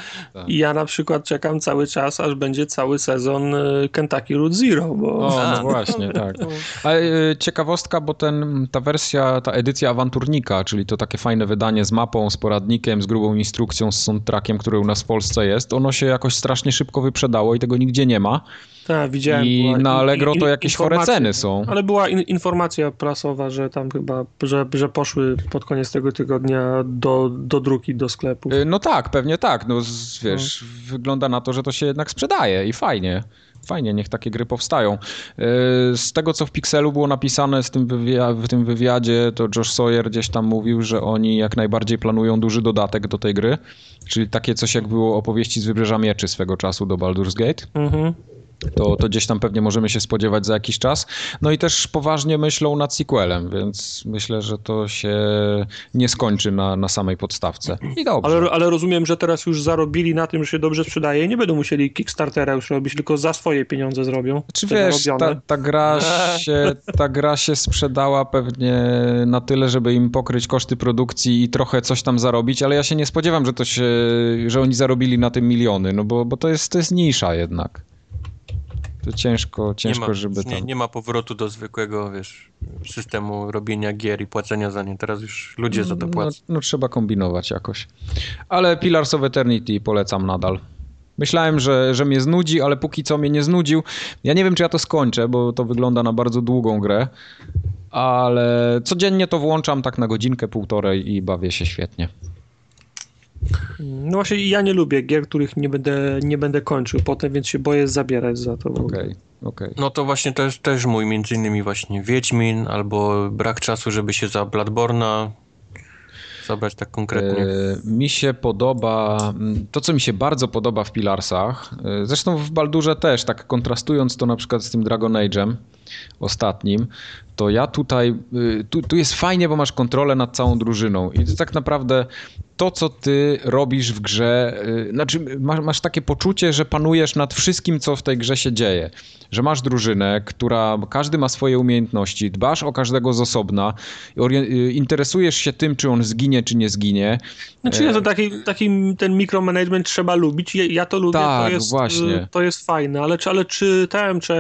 I ja na przykład czekam cały czas, aż będzie cały sezon y, Kentucky Route Zero, bo... O, A. no właśnie, tak. Ale y, ciekawostka, bo ten, ta wersja, ta edycja awanturnika, czyli to takie fajne wydanie z mapą, z poradnikiem, z grubą instrukcją, z soundtrackiem, który u nas w Polsce jest, ono się jakoś strasznie szybko wyprzedało i tego nigdzie nie ma. Tak, widziałem. I na Allegro to jakieś chore ceny są. Ale była in, informacja prasowa, że tam chyba, że, że poszły pod koniec tego tygodnia do, do druki, do sklepów. Y, No tak, pewnie tak. No z- wiesz, wygląda na to, że to się jednak sprzedaje i fajnie. Fajnie, niech takie gry powstają. Y, Z tego, co w Pixelu było napisane z tym w tym wywiadzie, to Josh Sawyer gdzieś tam mówił, że oni jak najbardziej planują duży dodatek do tej gry, czyli takie coś jak było opowieści z Wybrzeża Mieczy swego czasu do Baldur's Gate. Mhm. To, to gdzieś tam pewnie możemy się spodziewać za jakiś czas. No i też poważnie myślą nad sequelem, więc myślę, że to się nie skończy na, na samej podstawce. I dobrze. Ale, ale rozumiem, że teraz już zarobili na tym, że się dobrze sprzedaje i nie będą musieli Kickstartera już robić, tylko za swoje pieniądze zrobią. Czy wiesz, ta, ta, gra się, ta gra się sprzedała pewnie na tyle, żeby im pokryć koszty produkcji i trochę coś tam zarobić, ale ja się nie spodziewam, że to się, że oni zarobili na tym miliony, no bo, bo to jest, to jest nisza jednak. To ciężko, ciężko, nie ma, żeby tam... nie, nie ma powrotu do zwykłego, wiesz, systemu robienia gier i płacenia za nie. Teraz już ludzie za to no, płacą. no trzeba kombinować jakoś. Ale Pillars of Eternity polecam nadal. Myślałem, że, że mnie znudzi, ale póki co mnie nie znudził. Ja nie wiem, czy ja to skończę, bo to wygląda na bardzo długą grę, ale codziennie to włączam tak na godzinkę, półtorej i bawię się świetnie. No właśnie ja nie lubię gier, których nie będę, nie będę kończył potem, więc się boję zabierać za to. Okej, okay, okay, No to właśnie też, też mój, między innymi właśnie Wiedźmin, albo brak czasu, żeby się za Bladborna zabrać tak konkretnie. E, mi się podoba, to co mi się bardzo podoba w Pilarsach, e, zresztą w Baldurze też, tak kontrastując to na przykład z tym Dragon Age'em ostatnim, to ja tutaj, y, tu, tu jest fajnie, bo masz kontrolę nad całą drużyną i to tak naprawdę to, co ty robisz w grze, y, znaczy masz, masz, takie poczucie, że panujesz nad wszystkim, co w tej grze się dzieje. Że masz drużynę, która, każdy ma swoje umiejętności, dbasz o każdego z osobna, y, interesujesz się tym, czy on zginie, czy nie zginie. Znaczy ja to taki, taki ten mikromanagement trzeba lubić, ja, ja to lubię, tak, to, jest, właśnie. to jest fajne, ale, ale czytałem, czy,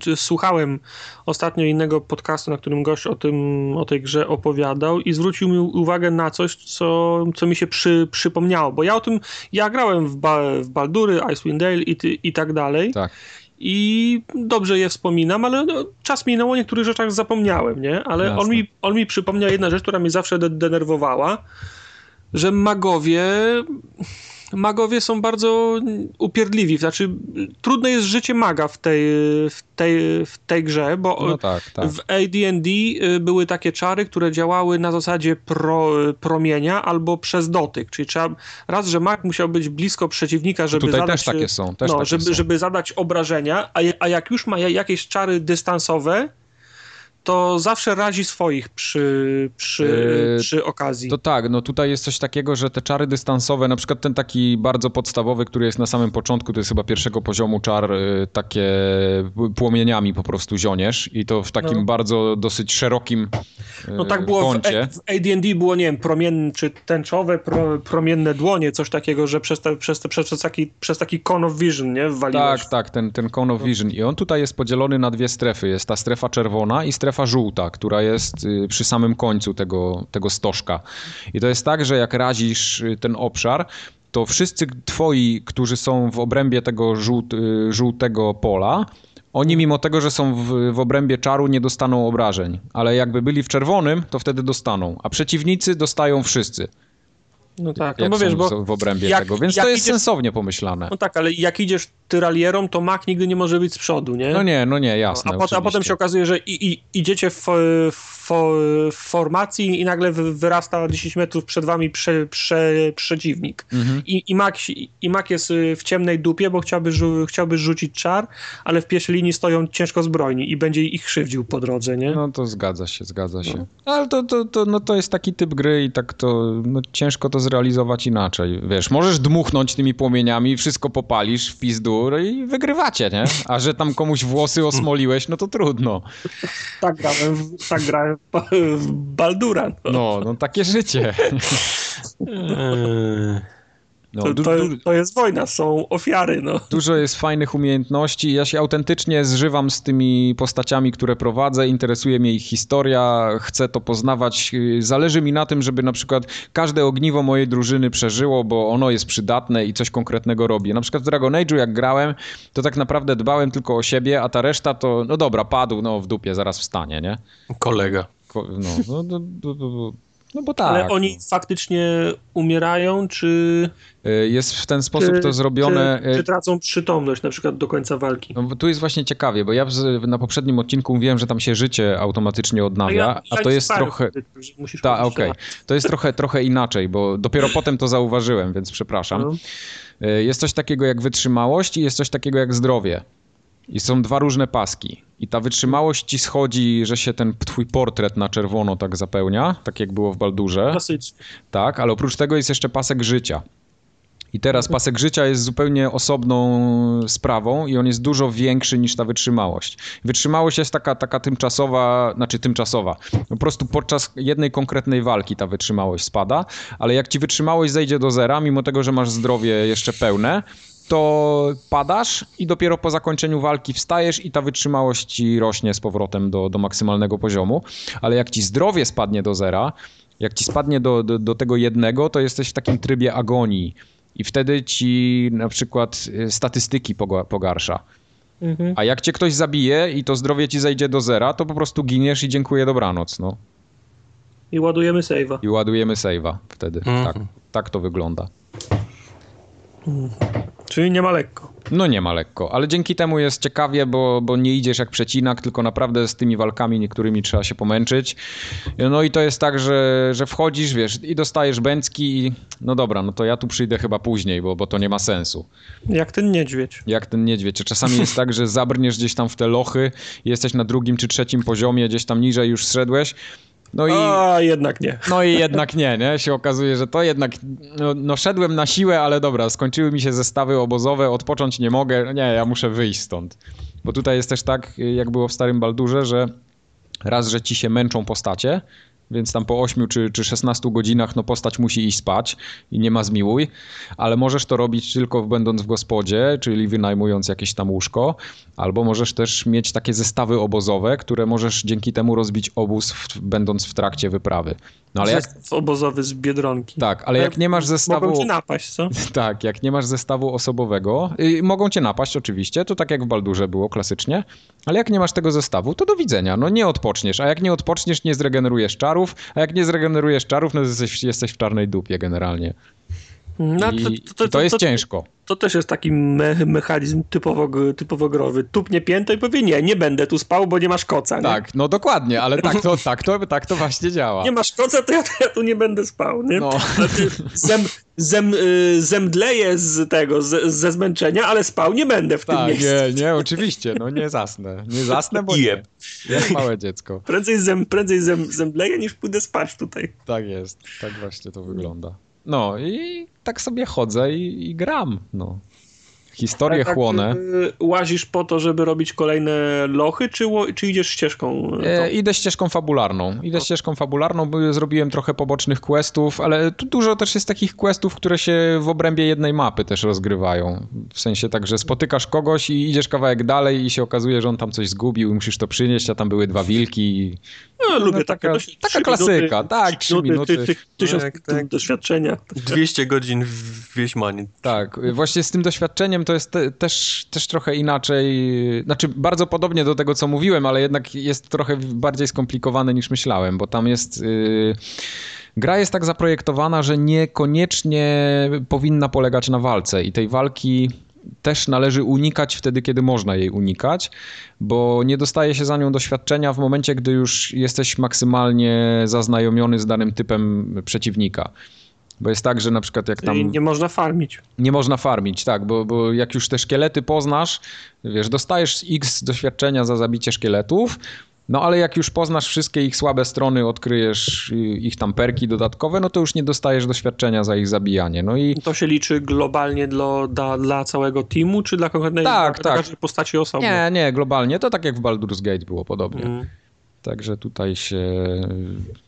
czy słuchałem ostatnio innego podcastu, na którym gość o, tym, o tej grze opowiadał i zwrócił mi uwagę na coś, co, co mi się przy, przypomniało, bo ja o tym, ja grałem w, ba, w Baldury, Icewind Dale i, i tak dalej. Tak. I dobrze je wspominam, ale no, czas minął, o niektórych rzeczach zapomniałem, nie? Ale on mi, on mi przypomniał jedna rzecz, która mnie zawsze de denerwowała, że magowie magowie są bardzo upierdliwi. Znaczy, trudne jest życie maga w tej, w tej, w tej grze, bo no tak, tak. w AD&D y, były takie czary, które działały na zasadzie pro, promienia albo przez dotyk. Czyli trzeba, raz, że mag musiał być blisko przeciwnika, żeby Tutaj zadać... też takie są. Też no, takie żeby, są. żeby zadać obrażenia, a, a jak już ma jakieś czary dystansowe, to zawsze razi swoich przy, przy, yy, przy okazji. To tak, no tutaj jest coś takiego, że te czary dystansowe, na przykład ten taki bardzo podstawowy, który jest na samym początku, to jest chyba pierwszego poziomu czar, yy, takie płomieniami po prostu zioniesz i to w takim no. bardzo dosyć szerokim yy, No tak było kącie. w, w AD&D było, nie wiem, promienne czy tęczowe, pro, promienne dłonie, coś takiego, że przez, te, przez, te, przez, taki, przez taki cone of vision, nie, wwaliłeś. Tak, tak, ten, ten cone of vision i on tutaj jest podzielony na dwie strefy. Jest ta strefa czerwona i strefa strefa żółta, która jest y, przy samym końcu tego, tego stożka. I to jest tak, że jak razisz y, ten obszar, to wszyscy twoi, którzy są w obrębie tego żółt, y, żółtego pola, oni mimo tego, że są w, w obrębie czaru, nie dostaną obrażeń. Ale jakby byli w czerwonym, to wtedy dostaną. A przeciwnicy dostają wszyscy. No tak, no bo wiesz, bo w obrębie jak, tego, więc to jest idziesz, sensownie pomyślane. No tak, ale jak idziesz tyralierą, to mak nigdy nie może być z przodu, nie? No nie, no nie, jasne. No, a, a, potem się okazuje, że i, i, idziecie w, w, w, formacji i nagle wyrasta 10 metrów przed wami prze, prze, przeciwnik. Mhm. I, i, mak, I mak jest w ciemnej dupie, bo chciałby, chciałby rzucić czar, ale w pierwszej linii stoją ciężko zbrojni i będzie ich krzywdził po drodze, nie? No to zgadza się, zgadza się. No. Ale to, to, to, no to jest taki typ gry i tak to no, ciężko to zrealizować inaczej. Wiesz, możesz dmuchnąć tymi płomieniami, wszystko popalisz w pizdur i wygrywacie, nie? A że tam komuś włosy osmoliłeś, no to trudno. Tak grałem, w, tak grałem w Baldura. No, no, no takie życie. No, to, to, to, jest wojna, są ofiary. No. Dużo jest fajnych umiejętności. Ja się autentycznie zżywam z tymi postaciami, które prowadzę. Interesuje mnie ich historia, chcę to poznawać. Zależy mi na tym, żeby na przykład każde ogniwo mojej drużyny przeżyło, bo ono jest przydatne i coś konkretnego robi. Na przykład w Dragon Age'u jak grałem, to tak naprawdę dbałem tylko o siebie, a ta reszta to, no dobra, padł, no w dupie, zaraz wstanie, nie? Kolega. Ko no, no, no, no no bo tak. Ale oni faktycznie umierają, czy. Y, jest w ten sposób czy, to zrobione. Czy, y, czy, tracą przytomność na przykład do końca walki? No, tu jest właśnie ciekawie, bo ja na poprzednim odcinku mówiłem, że tam się życie automatycznie odnawia, a, ja, a to jest trochę. Tak, okej. Okay. To jest trochę, trochę inaczej, bo dopiero potem to zauważyłem, więc przepraszam. No. Y, jest coś takiego jak wytrzymałość i jest coś takiego jak zdrowie. I są dwa różne paski. I ta wytrzymałość ci schodzi, że się ten twój portret na czerwono tak zapełnia, tak jak było w Baldurze. Klasycznie. Tak, ale oprócz tego jest jeszcze pasek życia. I teraz pasek życia jest zupełnie osobną sprawą i on jest dużo większy niż ta wytrzymałość. Wytrzymałość jest taka, taka tymczasowa, znaczy tymczasowa. Po prostu podczas jednej konkretnej walki ta wytrzymałość spada, ale jak ci wytrzymałość zejdzie do zera, mimo tego, że masz zdrowie jeszcze pełne, to padasz i dopiero po zakończeniu walki wstajesz i ta wytrzymałość ci rośnie z powrotem do, do maksymalnego poziomu. Ale jak ci zdrowie spadnie do zera, jak ci spadnie do, do, do tego jednego, to jesteś w takim trybie agonii i wtedy ci na przykład y, statystyki pogarsza. Mhm. A jak cię ktoś zabije i to zdrowie ci zejdzie do zera, to po prostu giniesz i dziękuję dobranoc, no. I ładujemy save'a. I ładujemy save'a wtedy. Mhm. Tak, tak to wygląda. Mhm. Czyli nie ma lekko. No nie ma lekko, ale dzięki temu jest ciekawie, bo, bo nie idziesz jak przecinak, tylko naprawdę z tymi walkami niektórymi trzeba się pomęczyć. No i to jest tak, że, że wchodzisz, wiesz, i dostajesz bęcki i no dobra, no to ja tu przyjdę chyba później, bo, bo to nie ma sensu. Jak ten niedźwiedź. Jak ten niedźwiedź. Czasami jest tak, że zabrniesz gdzieś tam w te lochy, jesteś na drugim czy trzecim poziomie, gdzieś tam niżej już zszedłeś, no i, A, jednak nie. No i jednak nie, nie? Się okazuje, że to jednak, no, no szedłem na siłę, ale dobra, skończyły mi się zestawy obozowe, odpocząć nie mogę, nie, ja muszę wyjść stąd. Bo tutaj jest też tak, jak było w Starym Baldurze, że raz, że ci się męczą postacie, więc tam po 8 czy, czy 16 godzinach no postać musi iść spać i nie ma zmiłuj, ale możesz to robić tylko będąc w gospodzie, czyli wynajmując jakieś tam łóżko, albo możesz też mieć takie zestawy obozowe, które możesz dzięki temu rozbić obóz w, będąc w trakcie wyprawy. No ale jak... obozowy z Biedronki. Tak, ale jak nie masz zestawu... Mogą cię napaść, co? Tak, jak nie masz zestawu osobowego, yy, mogą cię napaść oczywiście, to tak jak w Baldurze było klasycznie, ale jak nie masz tego zestawu, to do widzenia, no nie odpoczniesz, a jak nie odpoczniesz, nie zregenerujesz czarów, a jak nie zregenerujesz czarów, no jesteś, jesteś w czarnej dupie generalnie. No, to, to, to, to, jest ciężko. To też jest taki me mechanizm typowo, typowo growy. Tupnie piętę i powie, nie, nie będę tu spał, bo nie masz koca. Nie? Tak, no dokładnie, ale tak to, tak, to, tak to właśnie działa. Nie masz koca, to ja, to ja tu nie będę spał. Nie? No. Zem, zem, y, zemdleję z tego, z, ze zmęczenia, ale spał nie będę w tak, tym miejscu. Nie, nie, oczywiście, no nie zasnę. Nie zasnę, bo nie. Jak małe dziecko. Prędzej, zem, prędzej zem, zemdleję, niż pójdę spać tutaj. Tak jest, tak właśnie to wygląda. No i tak sobie chodzę i, i gram. No. Historię tak, chłonę. Y, łazisz po to, żeby robić kolejne lochy, czy, czy idziesz ścieżką? E, idę ścieżką fabularną. Idę ścieżką fabularną, bo zrobiłem trochę pobocznych questów, ale tu dużo też jest takich questów, które się w obrębie jednej mapy też rozgrywają. W sensie tak, że spotykasz kogoś i idziesz kawałek dalej i się okazuje, że on tam coś zgubił i musisz to przynieść, a tam były dwa wilki. No, lubię no, taka, takie. Taka klasyka, minuty, tak, trzy minuty. Ty, ty, tysiąc tak, tak. doświadczenia. 200 godzin w Wieśmanie. Tak, właśnie z tym doświadczeniem to jest te, też, też trochę inaczej, znaczy bardzo podobnie do tego, co mówiłem, ale jednak jest trochę bardziej skomplikowane niż myślałem, bo tam jest... Yy, gra jest tak zaprojektowana, że niekoniecznie powinna polegać na walce i tej walki też należy unikać wtedy, kiedy można jej unikać, bo nie dostaje się za nią doświadczenia w momencie, gdy już jesteś maksymalnie zaznajomiony z danym typem przeciwnika. Bo jest tak, że na przykład jak tam... Nie można farmić. Nie można farmić, tak, bo, bo jak już te szkielety poznasz, wiesz, dostajesz x doświadczenia za zabicie szkieletów, no ale jak już poznasz wszystkie ich słabe strony, odkryjesz ich tam perki dodatkowe, no to już nie dostajesz doświadczenia za ich zabijanie. No i to się liczy globalnie dla, dla, dla całego teamu, czy dla konkretnej tak, dla, tak. postaci osobnej? Nie, nie, globalnie. To tak jak w Baldur's Gate było podobnie. Mm. Także tutaj się.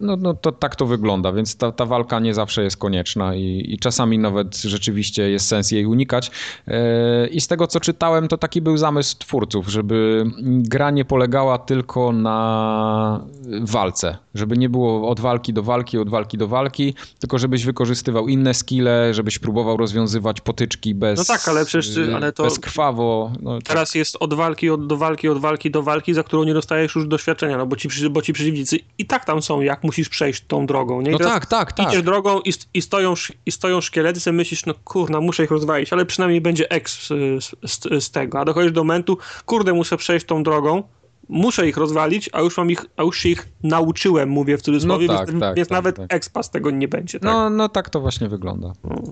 No, no to tak to wygląda, więc ta, ta walka nie zawsze jest konieczna i, i czasami nawet rzeczywiście jest sens jej unikać. E, I z tego co czytałem, to taki był zamysł twórców, żeby gra nie polegała tylko na walce, żeby nie było od walki do walki, od walki do walki, tylko żebyś wykorzystywał inne skille, żebyś próbował rozwiązywać potyczki bez. No tak, ale przecież ale to. Bezkrwawo. No, teraz tak. jest od walki od, do walki, od walki do walki, za którą nie dostajesz już doświadczenia, no bo ci bo ci przeciwnicy i tak tam są, jak musisz przejść tą drogą. Nie? no tak, tak, tak. Idziesz drogą i, i, stoją, i stoją szkielety, sobie myślisz, no kurna, muszę ich rozwalić, ale przynajmniej będzie X z, z, z, tego. A dochodzisz do momentu, kurde, muszę przejść tą drogą, muszę ich rozwalić, a już mam ich, a już się ich nauczyłem, mówię w cudzysłowie, no tak, więc, tak, więc tak, nawet tak. expa z tego nie będzie. Tak? No, no tak to właśnie wygląda. No.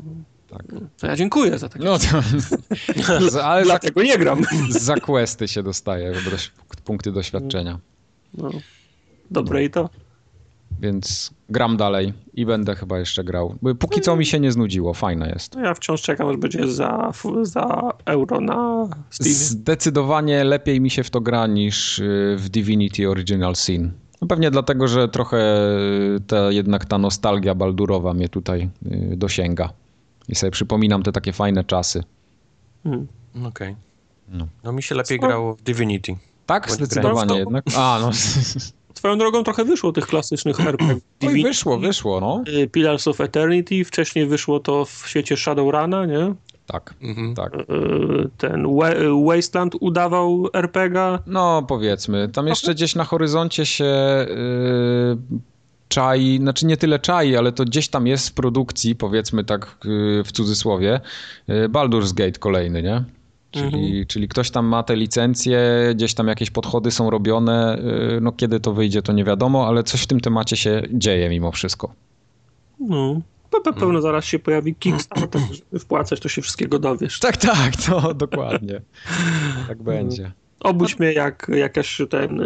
Tak. To ja dziękuję za takie. No to, ale Dlatego nie gram. Za questy się dostaje, punkty doświadczenia. No. Dobre i to. Więc gram dalej i będę chyba jeszcze grał. Póki co mi się nie znudziło, fajne jest. Ja wciąż czekam, aż będzie za, za euro na Steam. Zdecydowanie lepiej mi się w to gra niż y, w Divinity Original Sin. No pewnie dlatego, że trochę y, ta, jednak ta nostalgia baldurowa mnie tutaj y, dosięga. I sobie przypominam te takie fajne czasy. Hmm. Okej. Okay. No. no mi się lepiej grało w Divinity. Tak, zdecydowanie jednak. A, no. Swoją drogą trochę wyszło tych klasycznych RPG. Oj, wyszło, wyszło, no. y, Pillars of Eternity, wcześniej wyszło to w świecie Shadowruna, nie? Tak, Mhm. tak. Y, Ten Wa- Wasteland udawał RPG. No, powiedzmy. Tam jeszcze gdzieś na horyzoncie się yy, czai, znaczy nie tyle czai, ale to gdzieś tam jest w produkcji, powiedzmy tak yy, w cudzysłowie, yy, Baldur's Gate kolejny, nie? Czyli, czyli ktoś tam ma te licencje, gdzieś tam jakieś podchody są robione, yy, no kiedy to wyjdzie to nie wiadomo, ale coś w tym temacie się dzieje mimo wszystko. No. Pe- pe- Pewno zaraz się pojawi Kickstarter, żeby wpłacać, to się wszystkiego dowiesz. Tak, tak, to dokładnie. Tak będzie. Obudź mnie jak jakaś ten,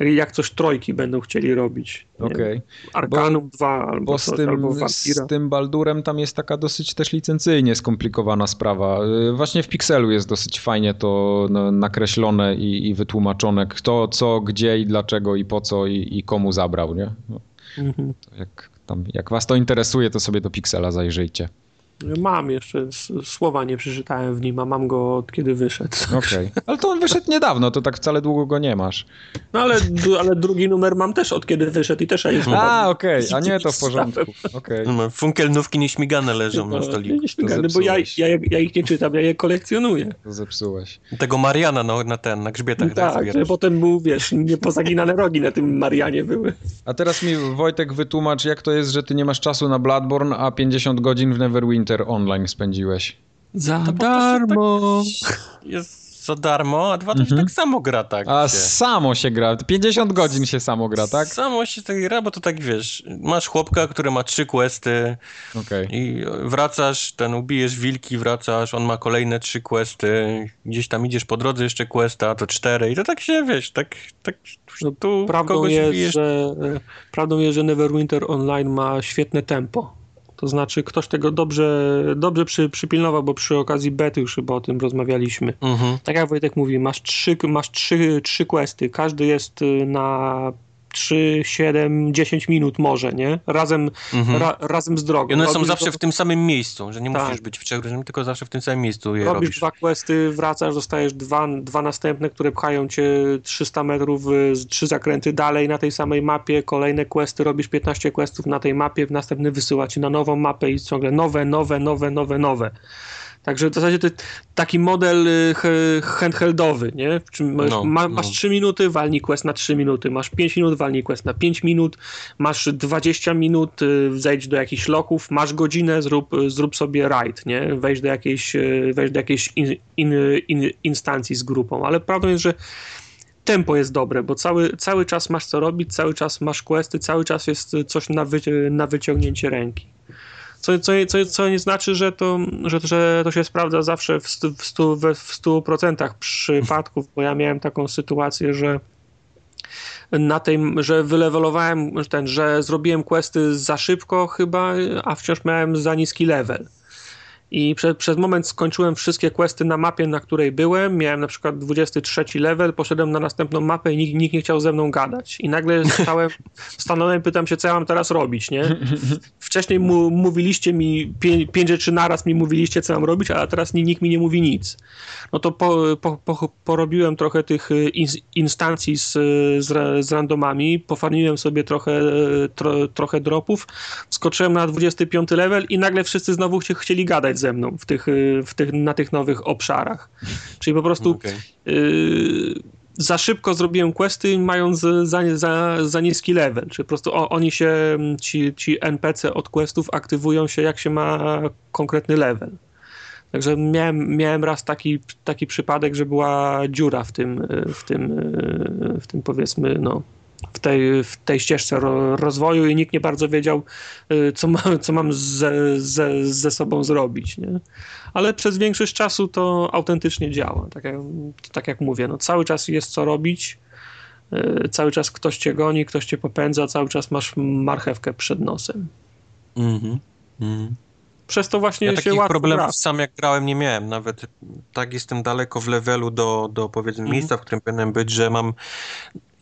y, jak coś trojki będą chcieli robić. Okej. wiem, Arkanum 2 albo, Bo z coś, albo tym, Vampira. z tym Baldurem tam jest taka dosyć też licencyjnie skomplikowana sprawa. Y, Właśnie w Pixelu jest dosyć fajnie to no, nakreślone i, i wytłumaczone, kto, co, gdzie i dlaczego i po co i, i komu zabrał, nie? No, Mhm. jak, tam, jak was to interesuje, to sobie do Pixela zajrzyjcie. Mam jeszcze, słowa nie przeczytałem w nim, a mam go od kiedy wyszedł. Okej. Ale to on wyszedł niedawno, to tak wcale długo go nie masz. No ale, ale drugi numer mam też od kiedy wyszedł i też jest A, okej, a nie, to w porządku. Okej. No, Funkelnówki nieśmigane leżą na stoliku. Śmigany, bo ja, ja, ja ich nie czytam, ja je kolekcjonuję. To zepsułeś. Tego Mariana no, na ten, na grzbietach tak, Tak, zbierasz. że potem był, wiesz, niepozaginane rogi na tym Marianie były. A teraz mi Wojtek wytłumacz, jak to jest, że ty nie masz czasu na Bloodborne, a 50 godzin w Neverwinter online spędziłeś. Za To darmo. Jest za darmo, a dwa to się Mhm. tak samo gra, tak. A się. samo się gra. 50 godzin się samo gra, tak? Samo się tak gra, bo to tak wiesz, masz chłopka, który ma trzy questy Okej. i wracasz, ten ubijesz wilki, wracasz, on ma kolejne trzy questy, gdzieś tam idziesz po drodze jeszcze questa, to cztery i to tak się, wiesz, tak, tak No, tu Prawdą kogoś jest, bijesz. że, prawdą jest, że Neverwinter Online ma świetne tempo. To znaczy, ktoś tego dobrze, dobrze przy, przypilnował, bo przy okazji bety już chyba o tym rozmawialiśmy. Mhm. Tak jak Wojtek mówi, masz trzy, masz trzy, trzy questy, każdy jest y, na 3, 7, 10 minut może, nie? Razem, Mhm. ra, razem z drogą. I one są Robisz zawsze do- w tym samym miejscu, że nie Tak. musisz być w trzech różnych, tylko zawsze w tym samym miejscu je Robisz robisz. dwa questy, wracasz, dostajesz dwa, dwa następne, które pchają cię 300 metrów, y, trzy zakręty dalej na tej samej mapie, kolejne questy, robisz 15 questów na tej mapie, następny wysyła cię na nową mapę i ciągle nowe, nowe, nowe, nowe, nowe. Także w zasadzie to jest taki model y, he- handheldowy, nie? Masz, No, ma, no. masz 3 minuty, walnij quest na 3 minuty, masz 5 minut, walnij quest na 5 minut, masz 20 minut, y, zejdź do jakichś loków, masz godzinę, zrób, y, zrób sobie raid, nie? Wejdź do jakiejś, wejdź do jakiejś in, in, in, instancji z grupą, ale prawdą jest, że tempo jest dobre, bo cały, cały czas masz co robić, cały czas masz questy, cały czas jest coś na, wyci- na wyciągnięcie ręki. Co, co, co, co nie znaczy, że to, że, że to się sprawdza zawsze w 100%, w 100, we- w 100% przypadków, bo ja miałem taką sytuację, że na tej, że wylewelowałem ten, że zrobiłem questy za szybko chyba, a wciąż miałem za niski level. I prze, przez moment skończyłem wszystkie questy na mapie, na której byłem. Miałem na przykład 23 level, poszedłem na następną mapę i nikt, nikt nie chciał ze mną gadać. I nagle stałem, stanąłem, pytam się, co ja mam teraz robić, nie? Wcześniej mu, mówiliście mi, pię, pięć rzeczy naraz mi mówiliście, co mam robić, a teraz ni- nikt mi nie mówi nic. No to po, po, po, porobiłem trochę tych y, ins, instancji z, z, z randomami, pofarmiłem sobie trochę, tro, trochę dropów, skoczyłem na 25 level i nagle wszyscy znowu chcie, chcieli gadać ze mną w tych, y, w tych, na tych nowych obszarach. Czyli po prostu Okej. yy, za szybko zrobiłem questy, mając za, za, za niski level. Czyli po prostu o, oni się, ci, ci NPC od questów aktywują się, jak się ma konkretny level. Także miałem, miałem raz taki, taki przypadek, że była dziura w tym, w tym, w tym powiedzmy, no, w tej, w tej ścieżce ro, rozwoju i nikt nie bardzo wiedział, y, co, ma, co mam ze, ze, ze sobą zrobić. Nie? Ale przez większość czasu to autentycznie działa. Tak jak, tak jak mówię, no, cały czas jest co robić, y, cały czas ktoś cię goni, ktoś cię popędza, cały czas masz marchewkę przed nosem. Mhm. Mhm. Przez to właśnie Ja się takich łatwo problemów gra. sam jak grałem nie miałem. Nawet tak jestem daleko w levelu do, do powiedzmy Mhm. miejsca, w którym powinienem być, że mam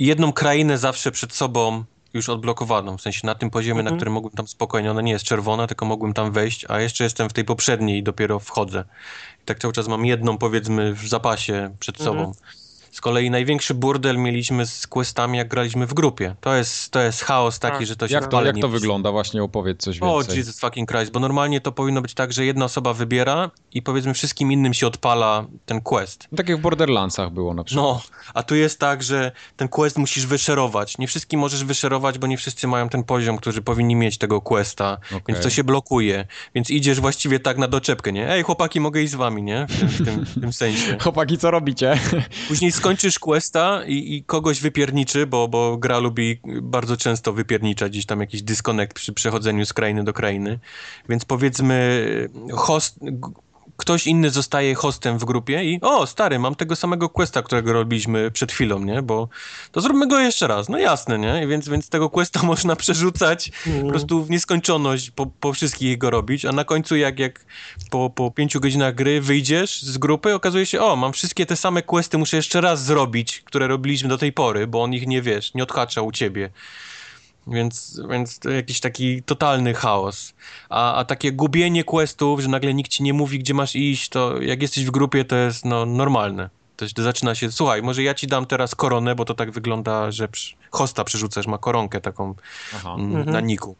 jedną krainę zawsze przed sobą już odblokowaną. W sensie na tym poziomie, Mhm. na którym mogłem tam spokojnie, ona nie jest czerwona, tylko mogłem tam wejść, a jeszcze jestem w tej poprzedniej i dopiero wchodzę. I tak cały czas mam jedną powiedzmy w zapasie przed Mhm. sobą. Z kolei największy burdel mieliśmy z questami, jak graliśmy w grupie. To jest, to jest chaos taki, Tak. że to się Jak to, jak to wygląda? Właśnie opowiedz coś O, więcej. Jesus fucking Christ, bo normalnie to powinno być tak, że jedna osoba wybiera i powiedzmy wszystkim innym się odpala ten quest. Tak jak w Borderlandsach było na przykład. No, a tu jest tak, że ten quest musisz wyszerować. Nie wszystkim możesz wyszerować, bo nie wszyscy mają ten poziom, którzy powinni mieć tego questa, Okej. więc to się blokuje. Więc idziesz właściwie tak na doczepkę, nie? Ej, chłopaki, mogę iść z wami, nie? W tym, w tym, w tym sensie. Chłopaki, co robicie? Później skończysz questa i, i kogoś wypierniczy, bo, bo gra lubi bardzo często wypierniczać gdzieś tam jakiś dysconnect przy przechodzeniu z krainy do krainy. Więc powiedzmy host, ktoś inny zostaje hostem w grupie i o, stary, mam tego samego questa, którego robiliśmy przed chwilą, nie? Bo to zróbmy go jeszcze raz. No jasne, nie? I Więc, więc tego questa można przerzucać po prostu w nieskończoność po, po wszystkich go robić, a na końcu jak, jak po, po pięciu godzinach gry wyjdziesz z grupy, okazuje się, o, mam wszystkie te same questy, muszę jeszcze raz zrobić, które robiliśmy do tej pory, bo on ich nie wiesz, nie odhacza u ciebie. Więc, więc to jakiś taki totalny chaos. A, a takie gubienie questów, że nagle nikt ci nie mówi, gdzie masz iść, to jak jesteś w grupie, to jest no, normalne. To się- zaczyna się, słuchaj, może ja ci dam teraz koronę, bo to tak wygląda, że przy, hosta przerzucasz, ma koronkę taką Aha. mm, na niku.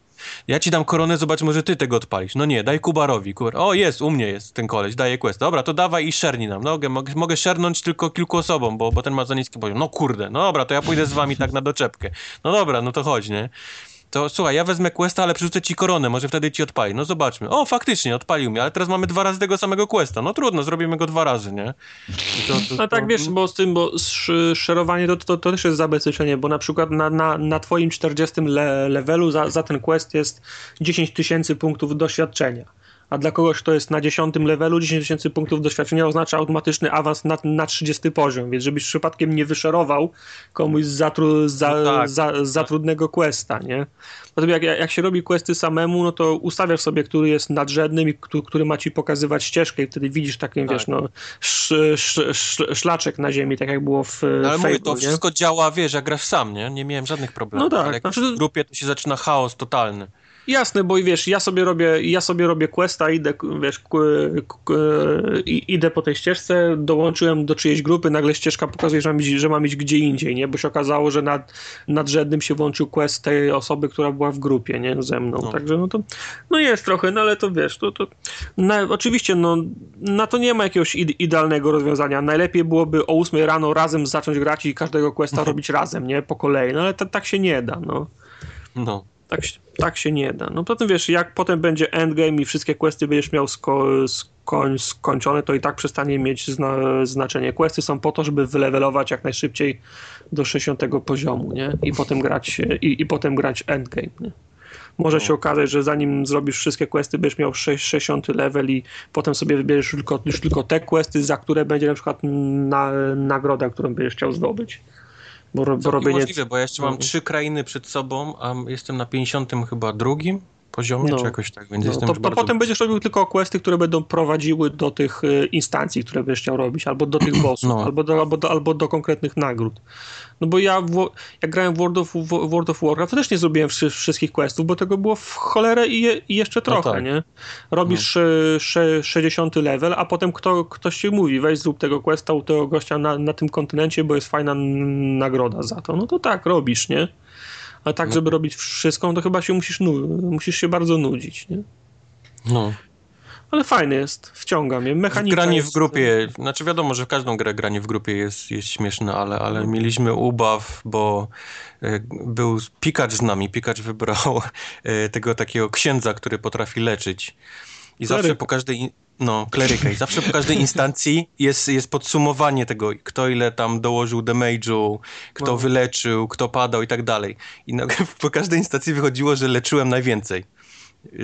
Ja ci dam koronę, zobacz, może ty tego odpalisz. No nie, daj Kubarowi. Kubar, o jest, u mnie jest ten koleś, daje quest. Dobra, to dawaj i szernij nam. No, mogę, mogę szernąć tylko kilku osobom, bo, bo ten ma za niski poziom. No kurde, no dobra, to ja pójdę z wami tak na doczepkę. No dobra, no to chodź, nie? To słuchaj, ja wezmę questa, ale przerzucę ci koronę, może wtedy ci odpali. No zobaczmy. O, faktycznie, odpalił mi, ale teraz mamy dwa razy tego samego questa. No trudno, zrobimy go dwa razy, nie? To, to, No tak, to- wiesz, bo z tym, bo sz- szerowanie to, to, to też jest zabezpieczenie, bo na przykład na, na, na twoim 40 le, levelu za, za ten quest jest 10 tysięcy punktów doświadczenia. A dla kogoś, kto jest na 10 levelu, 10 tysięcy punktów doświadczenia oznacza automatyczny awans na, na 30 poziom, więc żebyś przypadkiem nie wyszerował komuś za, tru, za, No tak. za, za trudnego questa, nie? Potem jak, jak się robi questy samemu, no to ustawiasz sobie, który jest nadrzędnym i który, który ma ci pokazywać ścieżkę i wtedy widzisz takim, Tak. wiesz, no sz, sz, sz, szlaczek na ziemi, tak jak było w Ale mówię, to nie? wszystko działa, wiesz, jak grasz sam, nie? Nie miałem żadnych problemów. No tak, Ale jak znaczy- w grupie to się zaczyna chaos totalny. Jasne, bo i wiesz, ja sobie robię, ja sobie robię questa, idę, wiesz, ku- i- idę po tej ścieżce, dołączyłem do czyjejś grupy, nagle ścieżka pokazuje, że mam że mam iść gdzie indziej, nie? Bo się okazało, że nad, nadrzędnym się włączył quest tej osoby, która była w grupie, nie? Ze mną. No. Także no to, no jest trochę, no ale to wiesz, to, to na, oczywiście, no, na to nie ma jakiegoś ide- idealnego rozwiązania. Najlepiej byłoby o 8 rano razem zacząć grać i każdego questa robić razem, nie? Po kolei, no ale ta, tak się nie da, no. No. Tak, się- tak się nie da. No potem wiesz, jak potem będzie endgame i wszystkie questy będziesz miał sko- skoń, skończone, to i tak przestanie mieć zna znaczenie. Questy są po to, żeby wylewelować jak najszybciej do 60 poziomu, nie? I potem grać, i, i potem grać endgame, nie? Może No. się okazać, że zanim zrobisz wszystkie questy, będziesz miał 6, 60 level i potem sobie wybierzesz tylko, już tylko te questy, za które będzie na przykład na, nagroda, którą będziesz chciał zdobyć. Bo, ro- bo robienie... możliwe, bo ja jeszcze mam Mhm. trzy krainy przed sobą, a jestem na 50 chyba drugim poziomie, No. czy jakoś tak, więc No, jestem to, to bardzo... potem będziesz robił tylko questy, które będą prowadziły do tych y, instancji, które będziesz chciał robić, albo do tych bossów, No. albo, do, albo, do, albo do konkretnych nagród. No bo ja, jak grałem w World of, w World of Warcraft, to też nie zrobiłem wszy, wszystkich questów, bo tego było w cholerę i, je, i jeszcze trochę, tak. nie? Robisz sze- 60 level, a potem kto, ktoś ci mówi, weź zrób tego questa u tego gościa na, na tym kontynencie, bo jest fajna nagroda za to. No to tak, robisz, nie? A tak, No. żeby robić wszystko, no to chyba się musisz, musisz się bardzo nudzić, nie? No. Ale fajny jest, wciąga mnie. Mechanika Granie jest... w grupie, znaczy wiadomo, że w każdą grę granie w grupie jest, jest śmieszne, ale, ale mieliśmy ubaw, bo e, był pikacz z nami, pikacz wybrał e, tego takiego księdza, który potrafi leczyć. I zawsze po każdej, no, kleryka, i zawsze po każdej instancji jest, jest podsumowanie tego, kto ile tam dołożył damage'u, kto No. wyleczył, kto padał i tak dalej. I po każdej instancji wychodziło, że leczyłem najwięcej.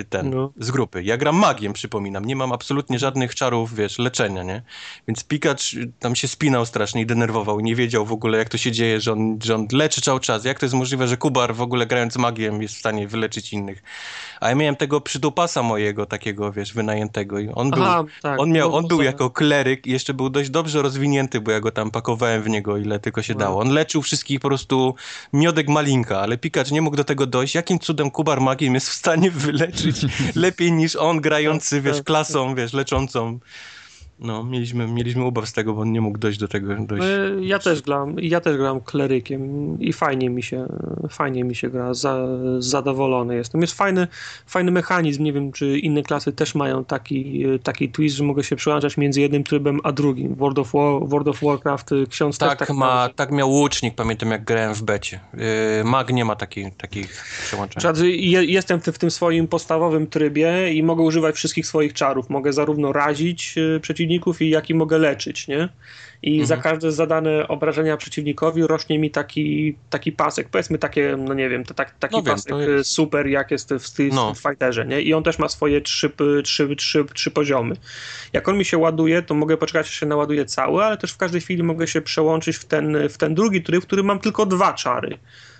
Ten, No. z grupy. Ja gram magiem, przypominam. Nie mam absolutnie żadnych czarów, wiesz, leczenia, nie? Więc Pikacz y, tam się spinał strasznie i denerwował. Nie wiedział w ogóle, jak to się dzieje, że on, że on leczy cały czas. Jak to jest możliwe, że Kubar w ogóle grając magiem jest w stanie wyleczyć innych. A ja miałem tego przydupasa mojego takiego, wiesz, wynajętego i on był... Aha, tak. On, miał, No, on był to- jako kleryk i jeszcze był dość dobrze rozwinięty, bo ja go tam pakowałem w niego ile tylko się No. dało. On leczył wszystkich po prostu miodek malinka, ale Pikacz nie mógł do tego dojść. Jakim cudem Kubar magiem jest w stanie wyleczyć lepiej niż on grający, Tak, wiesz, tak, klasą, wiesz, leczącą. No, mieliśmy, mieliśmy ubaw z tego, bo on nie mógł dojść do tego. Dojść. E, Ja też gram, ja też gram klerykiem i fajnie mi się, fajnie mi się gra, za, zadowolony jestem. Jest fajny, fajny mechanizm, nie wiem czy inne klasy też mają taki, taki twist, że mogę się przełączać między jednym trybem a drugim. World of, War, World of Warcraft y, ksiądz Tak, też tak ma, tak miał łucznik, pamiętam jak grałem w becie. Yy, Mag nie ma takiej, takich przełączeń. Znaczy, je- jestem w, w tym swoim podstawowym trybie i mogę używać wszystkich swoich czarów. Mogę zarówno razić y, przeciwników, i jak i mogę leczyć, nie? I za każde zadane obrażenia przeciwnikowi rośnie mi taki, taki pasek, powiedzmy takie, no nie wiem, tak, taki No wiem, pasek jest- super, jak jest w Street No. Fighterze, nie? I on też ma swoje trzy, trzy, trzy, trzy poziomy. Jak on mi się ładuje, to mogę poczekać, aż się naładuje cały, ale też w każdej chwili mogę się przełączyć w ten, w ten drugi tryb, w którym mam tylko dwa czary.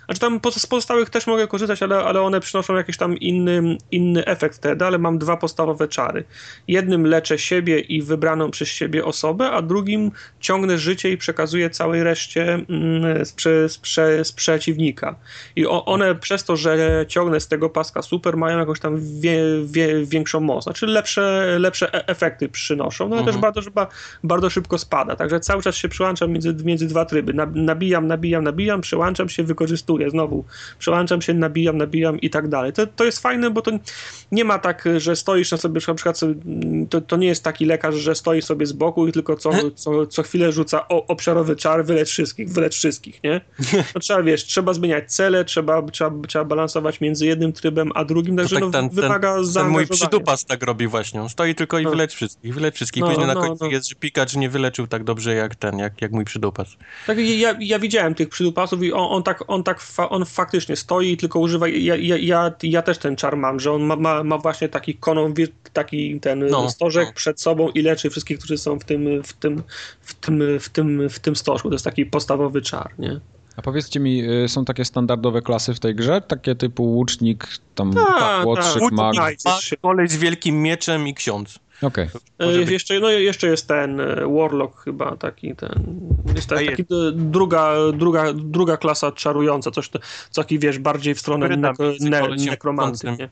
Znaczy tam z pozostałych też mogę korzystać, ale, ale one przynoszą jakiś tam inny, inny efekt wtedy, ale mam dwa podstawowe czary. Jednym leczę siebie i wybraną przez siebie osobę, a drugim ciągnę życie i przekazuję całej reszcie mm, z, prze, z, prze, z przeciwnika. I one przez to, że ciągnę z tego paska super, mają jakąś tam wie, wie, większą moc. Znaczy lepsze, lepsze e- efekty przynoszą, no ale Mhm. też bardzo, bardzo, bardzo szybko spada. Także cały czas się przełączam między, między dwa tryby. Na- Nabijam, nabijam, nabijam, przełączam się, wykorzystuję znowu. Przełączam się, nabijam, nabijam i tak dalej. To, to jest fajne, bo to nie ma tak, że stoisz na sobie, na przykład sobie, to, to nie jest taki lekarz, że stoi sobie z boku i tylko co, co, co chwilę rzuca o, obszarowy czar, wylecz wszystkich, wylecz wszystkich, nie? No trzeba, wiesz, trzeba zmieniać cele, trzeba, trzeba, trzeba balansować między jednym trybem a drugim, także tak no, ten- ten- wymaga Ten mój zaangażowania. przydupas tak robi właśnie. On stoi tylko i No. wylecz wszystkich, wylecz wszystkich. No, Później na no, końcu no. jest, że Pikachu nie wyleczył tak dobrze jak ten, jak, jak mój przydupas. Tak, ja, ja widziałem tych przydupasów i on, on tak, on tak fa, on faktycznie stoi i tylko używa, ja, ja, ja, ja też ten czar mam, że on ma, ma, ma właśnie taki koną, wie- taki ten No, stożek no. przed sobą i leczy wszystkich, którzy są w tym, w tym, w tym, w tym, w tym stożku. To jest taki podstawowy czar, nie? A powiedzcie mi, y, są takie standardowe klasy w tej grze? Takie typu łucznik, tam Tak, łotrzyk, tak. mag? Kolej z wielkim mieczem i ksiądz. Okej. E, Może być. Jeszcze, no, jeszcze jest ten e, Warlock chyba taki ten. Jest tak, taki, e, druga, druga, druga klasa czarująca, coś co taki wiesz, bardziej w stronę ne, kolesiem nekromanty. Nie?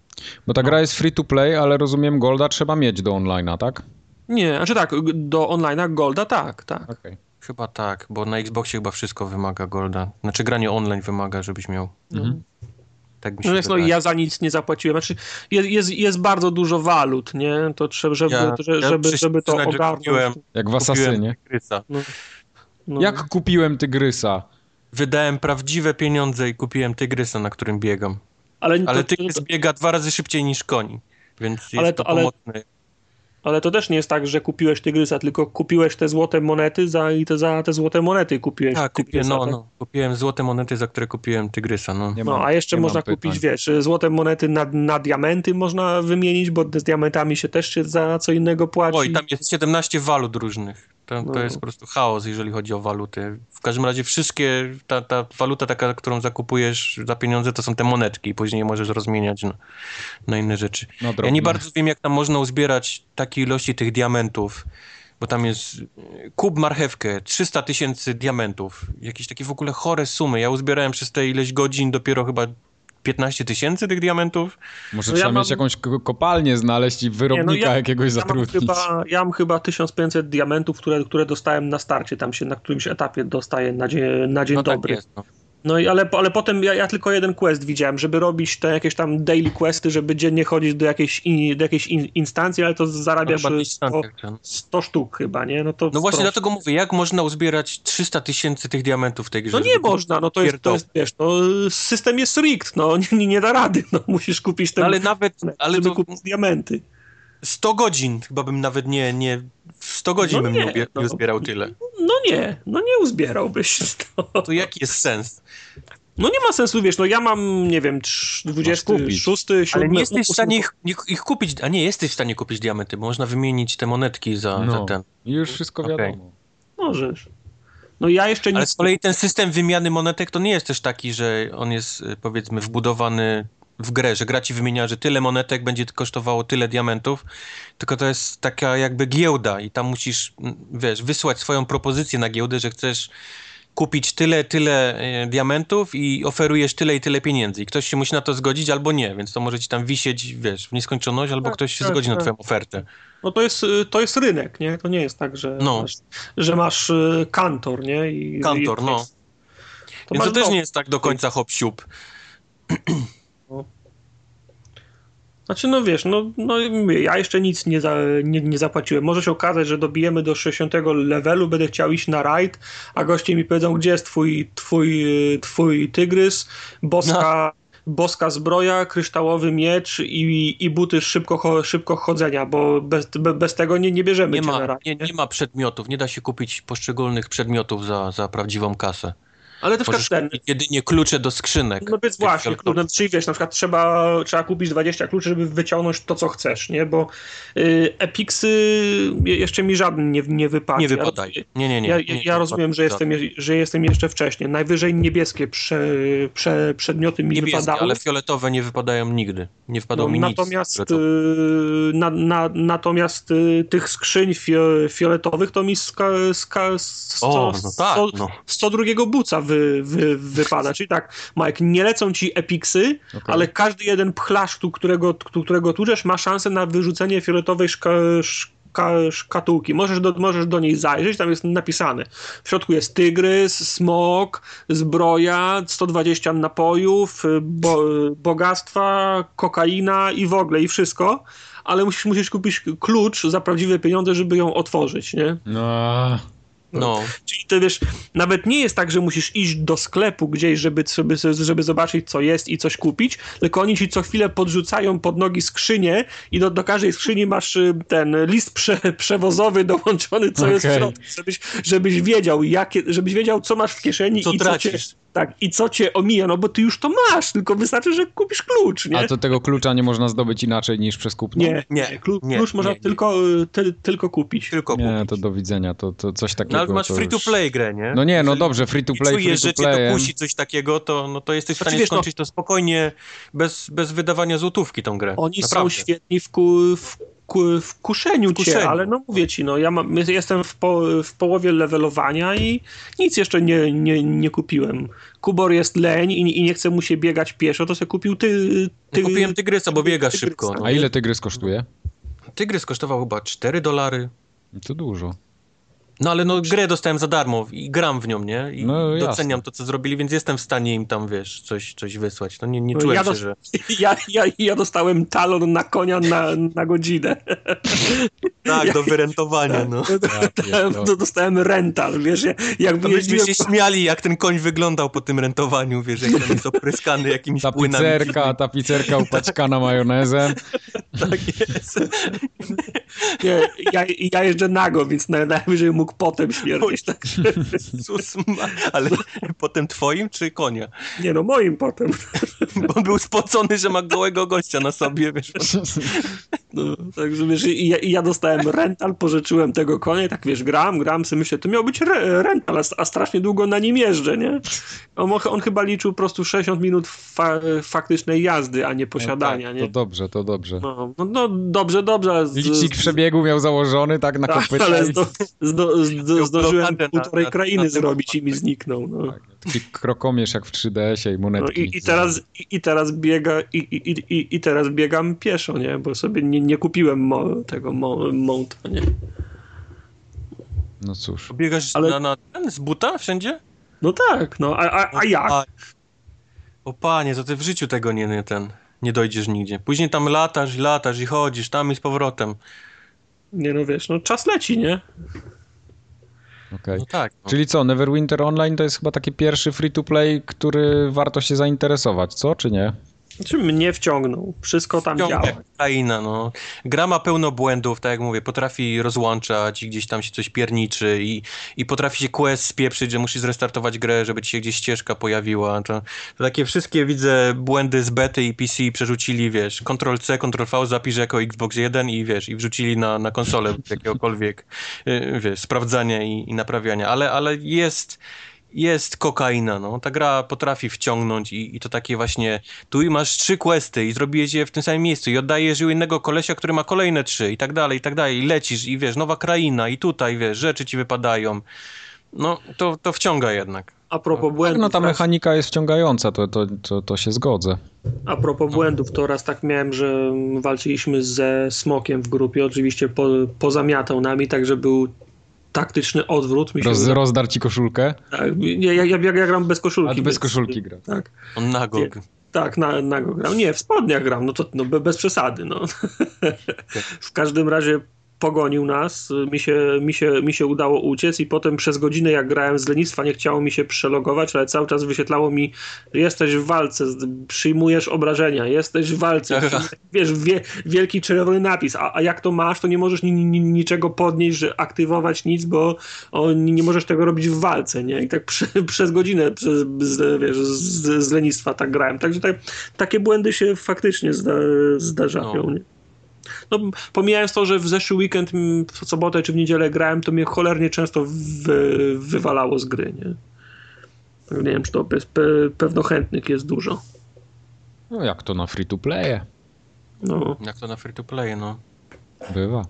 Bo ta gra jest free to play, ale rozumiem Golda trzeba mieć do online'a, tak? nie, znaczy tak, do online'a Golda tak, tak. Okej. Chyba tak, bo na Xboxie chyba wszystko wymaga Golda. Znaczy granie online wymaga, żebyś miał. Mhm. Tak mi się No, jest, no ja za nic nie zapłaciłem. Znaczy, jest, jest, jest bardzo dużo walut, nie? To trzeba, żeby, Ja- że- ja żeby, żeby to ogarnąć. kupiłem- Jak w Kupiłem Asasynie. Tygrysa. No. Jak kupiłem Tygrysa? Wydałem prawdziwe pieniądze i kupiłem Tygrysa, na którym biegam. ale, Ale to, Tygrys to, biega dwa razy szybciej niż koni. Więc jest Ale to, to- ale- pomocne. Ale to też nie jest tak, że kupiłeś tygrysa, tylko kupiłeś te złote monety za, i te, za te złote monety kupiłeś Tak, kupiłem, tygrysa. no, tak? no, kupiłem złote monety, za które kupiłem Tygrysa, no. No, mam- a jeszcze można kupić, pytań. wiesz, złote monety na, na diamenty można wymienić, bo z diamentami się też się za co innego płaci. Oj, tam jest 17 walut różnych. To, to No. jest po prostu chaos, jeżeli chodzi o waluty. W każdym razie wszystkie, ta, ta waluta taka, którą zakupujesz za pieniądze, to są te monetki i później je możesz rozmieniać na, na inne rzeczy. No, Ja nie bardzo wiem, jak tam można uzbierać takie ilości tych diamentów, bo tam jest kup marchewkę, 300 tysięcy diamentów, jakieś takie w ogóle chore sumy. Ja uzbierałem przez te ileś godzin dopiero chyba 15 tysięcy tych diamentów. Może No ja trzeba mam- mieć jakąś ko- kopalnię znaleźć i wyrobnika Nie, no ja- jakiegoś ja mam, zatrudnić. chyba, ja mam chyba 1500 diamentów, które, które dostałem na starcie, tam się na którymś etapie dostaję na dzień, na dzień No dobry. tak jest. No. No i ale, ale potem ja, ja tylko jeden quest widziałem, żeby robić te jakieś tam daily questy, żeby dziennie chodzić do jakiejś, in, do jakiejś in, instancji, ale to zarabiasz No, chyba no, gdzieś 100, tam, tak, ten. 100 sztuk chyba, nie? No, to No właśnie proszę. dlatego mówię, jak można uzbierać 300 tysięcy tych diamentów w tej grze? No nie można, no to jest, to jest wiesz, no system jest rigged, no nie, nie da rady, no musisz kupić ten No ale nawet, ale to kupić diamenty. 100 godzin chyba bym nawet nie, nie w 100 godzin No bym nie, nie, no. nie uzbierał tyle. No nie, no nie uzbierałbyś. No. To jaki jest sens? no nie ma sensu, wiesz, no ja mam, nie wiem, trz- 26, 7, Ale nie jesteś w 8, stanie ich, ich, kupić, a nie, jesteś w stanie kupić diamenty, bo można wymienić te monetki za, za No, ten. i już wszystko Okej. wiadomo. Możesz. No ja jeszcze Ale nic z kolei ten system wymiany monetek to nie jest też taki, że on jest y, powiedzmy wbudowany w grę, że gra ci wymienia, że tyle monetek będzie kosztowało tyle diamentów, tylko to jest taka jakby giełda i tam musisz, wiesz, wysłać swoją propozycję na giełdę, że chcesz kupić tyle, tyle e, diamentów i oferujesz tyle i tyle pieniędzy. I ktoś się musi na to zgodzić albo nie, więc to może ci tam wisieć, wiesz, w nieskończoność, albo Tak, ktoś się tak, zgodzi na tak. twoją ofertę. No to jest, y, to jest rynek, nie? To nie jest tak, że No. masz, że masz y, kantor, nie? I, Kantor, i, no. To, Więc to też nie jest tak do końca hop siup. Znaczy, no wiesz, no, no ja jeszcze nic nie, za, nie, nie zapłaciłem. Może się okazać, że dobijemy do 60 levelu, będę chciał iść na raid, a goście mi powiedzą, gdzie jest twój, twój, twój tygrys, boska, boska zbroja, kryształowy miecz i, i buty szybko, szybko chodzenia, bo bez, be- bez tego nie, nie bierzemy Nie cię na ma, raid. nie, nie ma przedmiotów, nie da się kupić poszczególnych przedmiotów za, za prawdziwą kasę. Ale to w Możesz ten, jedynie klucze do skrzynek. No więc właśnie, klucz, czyli wiesz, na przykład trzeba, trzeba kupić 20 kluczy, żeby wyciągnąć to, co chcesz, nie? Bo y, Epicsy jeszcze mi żaden nie, nie wypadł. Nie wypadaj. Nie, nie, nie. Ja, nie, nie ja rozumiem, że jestem, je- że jestem jeszcze wcześniej. Najwyżej niebieskie prze, prze, przedmioty mi Niebieskie, wypadały. ale fioletowe nie wypadają nigdy. Nie wpadło No, mi natomiast nic. y, na, na, natomiast y, tych skrzyń fio, fioletowych to mi ska, ska, O, sto, no tak, no. 102 buca wy, wy, wypada. Czyli tak, Mike, nie lecą ci epiksy, Okej. ale każdy jeden pchlaszczu, którego, którego tuczesz, ma szansę na wyrzucenie fioletowej szka, szka, szkatułki. Możesz do, możesz do niej zajrzeć, tam jest napisane. W środku jest tygrys, smok, zbroja, 120 napojów, bo, bogactwa, kokaina i w ogóle, i wszystko. Ale musisz, musisz kupić klucz za prawdziwe pieniądze, żeby ją otworzyć, nie? No, No, Czyli to wiesz, nawet nie jest tak, że musisz iść do sklepu gdzieś, żeby, żeby, żeby zobaczyć, co jest i coś kupić, tylko oni ci co chwilę podrzucają pod nogi skrzynię i do, do każdej skrzyni masz y, ten list prze, przewozowy dołączony, co jest w środku, żebyś, żebyś wiedział, jakie, żebyś wiedział, co masz w kieszeni Co i co cię, tracisz. Tak, i co cię omija, no bo ty już to masz, tylko wystarczy, że kupisz klucz, nie? a to tego klucza nie można zdobyć inaczej niż przez kupno? nie, Nie, nie, Klu, nie, klucz można nie, nie. Tylko, y, ty, tylko kupić. tylko Nie, kupić. to do widzenia, to, to coś takiego. No ale masz to free to już- play grę, nie? No nie, no dobrze, free to play, free czujesz, to że cię play. to kusi coś takiego, to, no to jesteś w Znaczy, stanie wiesz, no- skończyć to spokojnie, bez, bez wydawania złotówki tą grę. Oni Naprawdę. są świetni w, ku, w, ku, w kuszeniu W kuszeniu. cię, ale no mówię ci, no ja mam, jestem w, po, w połowie levelowania i nic jeszcze nie, nie, nie kupiłem. Kubor jest leń i, i nie chce mu się biegać pieszo, to sobie kupił ty... ty Ja kupiłem Tygrysa, bo biega Tygrysa. szybko. No. A ile tygrys kosztuje? Tygrys kosztował chyba 4 dolary. To dużo. No ale no grę dostałem za darmo i gram w nią, nie? I No, doceniam to, co zrobili, więc jestem w stanie im tam, wiesz, coś, coś wysłać. No nie, nie No, czułem ja się, że... Ja, ja, ja dostałem talon na konia na, na godzinę. Tak, do wyrentowania, no. Dostałem, dostałem rental, wiesz, ja- jakby jeździłem... się śmiali, jak ten koń wyglądał po tym rentowaniu, wiesz, jak tam jest opryskany jakimiś płynami. Tapicerka, tapicerka upaćkana majonezem. Tak jest. Nie, ja, ja jeżdżę nago, więc na- najwyżej mógł potem śmierdzieć. Tak. Ma... Ale potem twoim czy konia? Nie no, moim potem. Bo on był spocony, że ma gołego gościa na sobie, wiesz. No, także wiesz, i ja, i ja dostałem rental, pożyczyłem tego konia i tak wiesz, gram, gram, sobie myślę, to miał być re, rental, a, strasznie długo na nim jeżdżę, nie? On, on chyba liczył po prostu 60 minut fa, faktycznej jazdy, a nie posiadania, No tak, nie? To dobrze, to dobrze. No, no, no dobrze, dobrze. Z, Licznik przebiegu miał założony, tak na tak, kopyta ale zdo, zdo, zdo, Miał zdążyłem półtorej na- krainy na- zrobić i mi zniknął. No. Tak, taki krokomierz jak w 3DS-ie i No monetki. i, i, teraz, i, I teraz biega i, i, i, i teraz biegam pieszo, nie? Bo sobie nie, nie kupiłem mo, tego mo, mounta, nie? No cóż. Biegasz Ale- na, na ten, z buta wszędzie? No tak, no a, a, a jak? O, o panie, to ty w życiu tego nie, nie ten, nie dojdziesz nigdzie. Później tam latasz i latasz i chodzisz tam i z powrotem. Nie no wiesz, no czas leci, nie? Okej. No tak. No. Czyli co, Neverwinter Online to jest chyba taki pierwszy free-to-play, który warto się zainteresować, co, czy nie? Znaczy mnie wciągnął, wszystko tam Ciągle działa. kraina, no. Gra ma pełno błędów, tak jak mówię, potrafi rozłączać i gdzieś tam się coś pierniczy i, i potrafi się quest spieprzyć, że musisz zrestartować grę, żeby ci się gdzieś ścieżka pojawiła. To, to takie wszystkie, widzę, błędy z bety i PC przerzucili, wiesz, Ctrl-C, Ctrl-V zapisz jako Xbox 1 i wiesz, i wrzucili na, na konsolę jakiegokolwiek, y, wiesz, sprawdzania i, i naprawiania, ale, ale jest jest kokaina, no. Ta gra potrafi wciągnąć i, i to takie właśnie, tu i masz trzy questy i zrobiłeś je w tym samym miejscu i oddajesz u innego kolesia, który ma kolejne trzy i tak dalej, i tak dalej. I lecisz i wiesz, nowa kraina i tutaj, wiesz, rzeczy ci wypadają. No, to, to wciąga jednak. A propos błędów. No ta mechanika jest wciągająca, to, to, to, to się zgodzę. A propos błędów, to raz tak miałem, że walczyliśmy ze smokiem w grupie. Oczywiście po, pozamiatał nami, także był taktyczny odwrót. Mi się Roz, rozdar ci koszulkę? tak, nie, ja, ja, ja, ja gram bez koszulki. A ty bez więc- koszulki gra. Tak, On nago. Tak, na, nago gram. Nie, w spodniach gram, no to no, be- bez przesady. No. w każdym razie pogonił nas, mi się, mi, się, mi się udało uciec i potem przez godzinę jak grałem z lenistwa nie chciało mi się przelogować, ale cały czas wyświetlało mi jesteś w walce, przyjmujesz obrażenia, jesteś w walce, wiesz, wie, wielki czerwony napis, a, a jak to masz, to nie możesz ni, ni, niczego podnieść, że aktywować nic, bo o, nie, nie możesz tego robić w walce, nie? I tak przy, przez godzinę przez, z, wiesz, z, z lenistwa tak grałem, także tak, takie błędy się faktycznie zda, zdarzają, No. nie? No, pomijając to, że w zeszły weekend, w sobotę czy w niedzielę grałem, to mnie cholernie często wy, wywalało z gry, nie? Tak, Nie wiem, czy to pe, pe, pewno chętnych jest dużo. No jak to na free to playe? No. Jak to na free to play, no. Bywa.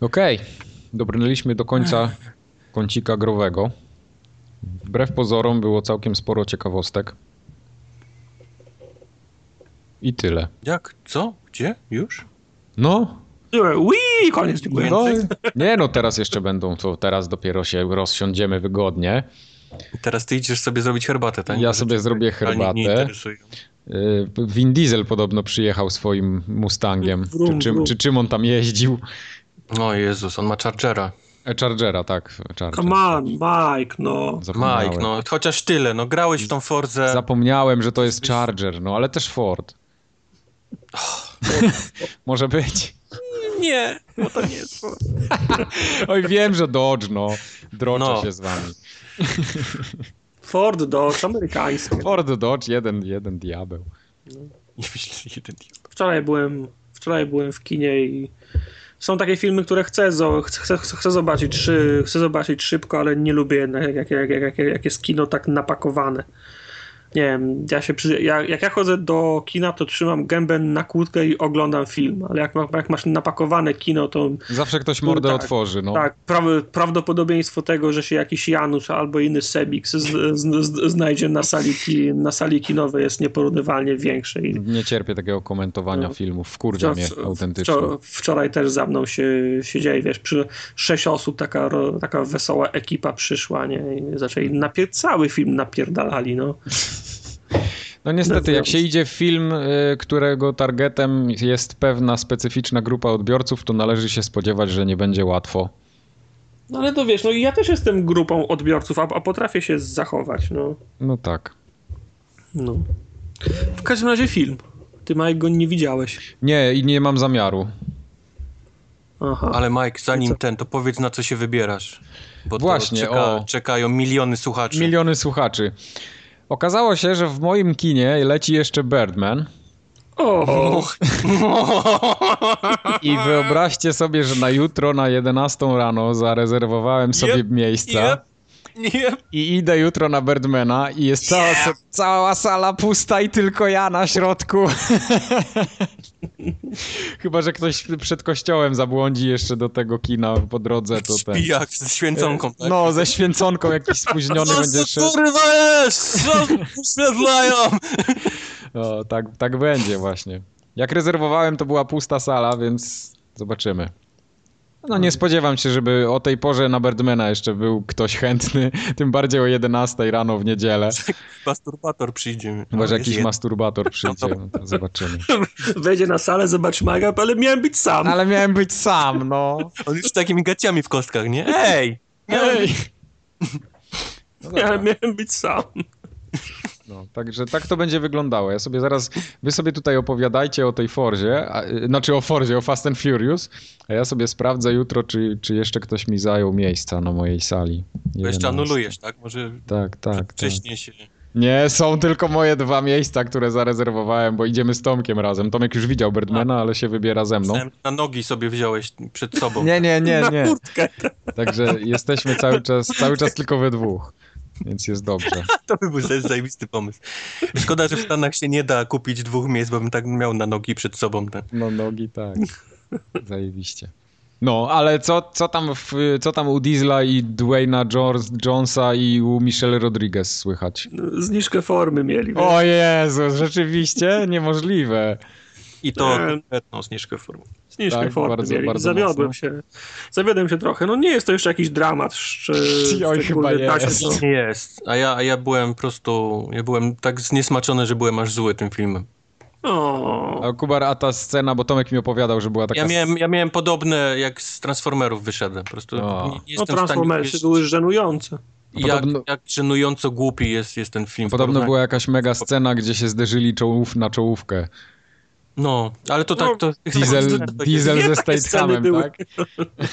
Okej, dobrnęliśmy do końca kącika growego. Wbrew pozorom było całkiem sporo ciekawostek. I tyle. Jak? Co? Gdzie? Już? No, Ui, koniec, dziękuję. no nie no, teraz jeszcze będą, to teraz dopiero się rozsiądziemy wygodnie. Teraz ty idziesz sobie zrobić herbatę, tak? Ja sobie zrobię herbatę. Y, Vin Diesel podobno przyjechał swoim Mustangiem. Wrum, czy, czy czym on tam jeździł? O Jezus, on ma Chargera. E, Chargera, tak. Charger. Come on, Mike, no. Mike, no chociaż tyle, no grałeś w tą Forzę. Zapomniałem, że to jest Charger, no ale też Ford. Może być. Nie, bo to nie jest. Oj, wiem, że Dodge, no. Droczę No. się z wami. Ford Dodge, amerykański. Ford, Dodge, jeden, jeden diabeł. Nie myślę, jeden diabeł. Wczoraj byłem, wczoraj byłem w kinie i są takie filmy, które chcę, chcę, chcę, zobaczyć, szy, chcę zobaczyć szybko, ale nie lubię jednak, jak, jak, jak, jak, jak jest kino tak napakowane. Nie wiem, ja się przy, ja, jak ja chodzę do kina, to trzymam gębę na kłódkę i oglądam film, ale jak, jak masz napakowane kino, to Zawsze ktoś mordę tak, otworzy, no. tak, pra, prawdopodobieństwo tego, że się jakiś Janusz albo inny Sebik z, z, z, znajdzie na sali, ki, na sali kinowej jest nieporównywalnie większe i Nie cierpię takiego komentowania No. filmów. Wkurwia mnie autentycznie. wczor- Wczoraj też za mną się siedzieli, wiesz, przy sześć osób, taka, taka wesoła ekipa przyszła, nie, i zaczęli napier- cały film napierdalali, no. No niestety, jak się idzie w film, y, którego targetem jest pewna specyficzna grupa odbiorców, to należy się spodziewać, że nie będzie łatwo. No ale to wiesz, no ja też jestem grupą odbiorców, a, a potrafię się zachować, no. No tak. no. W każdym razie film. Ty, Mike, go nie widziałeś. Nie, i nie mam zamiaru. Aha. Ale Mike, zanim ten, to powiedz na co się wybierasz. Bo Właśnie, to czeka, o. czekają miliony słuchaczy. Miliony słuchaczy. Okazało się, że w moim kinie leci jeszcze Birdman. O, I wyobraźcie sobie, że na jutro na 11 rano zarezerwowałem sobie Yep, miejsca. Yep. Yep. I idę jutro na Birdmana i jest cała, cała sala pusta i tylko ja na środku. Chyba, że ktoś przed kościołem zabłądzi jeszcze do tego kina po drodze, to ten... Pijak ze święconką, tak? No, ze święconką jakiś spóźniony będzie szedł. kurwa jest? Co wyświetlają? O, tak, tak będzie właśnie. Jak rezerwowałem, to była pusta sala, więc zobaczymy. No nie spodziewam się, żeby o tej porze na Birdmana jeszcze był ktoś chętny, tym bardziej o 11 rano w niedzielę. Masturbator przyjdzie. Chyba, że O, jakiś jest masturbator przyjdzie, no to zobaczymy. wejdzie na salę, zobaczy Mike'a, ale miałem być sam. Ale miałem być sam, no. On już z takimi gaciami w kostkach, nie? Ej! Ej! No miałem być sam. No, także tak to będzie wyglądało. Ja sobie zaraz, wy sobie tutaj opowiadajcie o tej Forzie, a, znaczy o Forzie, o Fast and Furious, a ja sobie sprawdzę jutro, czy, czy jeszcze ktoś mi zajął miejsca na mojej sali. To jeszcze 11. anulujesz, tak? Może Tak, tak, tak. wcześniej się... Nie, są tylko moje dwa miejsca, które zarezerwowałem, bo idziemy z Tomkiem razem. Tomek już widział Birdmana, ale się wybiera ze mną. Na nogi sobie wziąłeś przed sobą. Nie, nie, nie, nie. Także jesteśmy cały czas, cały czas tylko we dwóch, więc jest dobrze. To by był za- zajebisty pomysł. Szkoda, że w Stanach się nie da kupić dwóch miejsc, bo bym tak miał na nogi przed sobą. Ten. No nogi tak. Zajebiście. No, ale co, co, tam, w, co tam u Diesla i Dwayna Jones, Jonesa i u Michelle Rodriguez słychać? Zniżkę formy mieli. wiesz. O Jezu, rzeczywiście? Niemożliwe. I to Nie. konkretną zniżkę formy. Zniżkę tak, formy bardzo, bardzo Zawiodłem mocno. się. Zawiodłem się trochę. No nie jest to jeszcze jakiś dramat. Szcz- Oj, chyba się jest. to- jest. A ja, a ja byłem po prostu, ja byłem tak zniesmaczony, że byłem aż zły tym filmem. O, A Kubar, a ta scena, bo Tomek mi opowiadał, że była taka... Ja miałem, ja miałem podobne, jak z Transformerów wyszedłem. Po prostu O. nie, nie no stanie Transformersy uwierzyć, były żenujące. jak, Podobno- jak żenująco głupi jest, jest ten film. Podobno porównaniu- była jakaś mega scena, gdzie się zderzyli czołów na czołówkę. No, ale to tak... To, Diesel, to- diesel ze były. tak?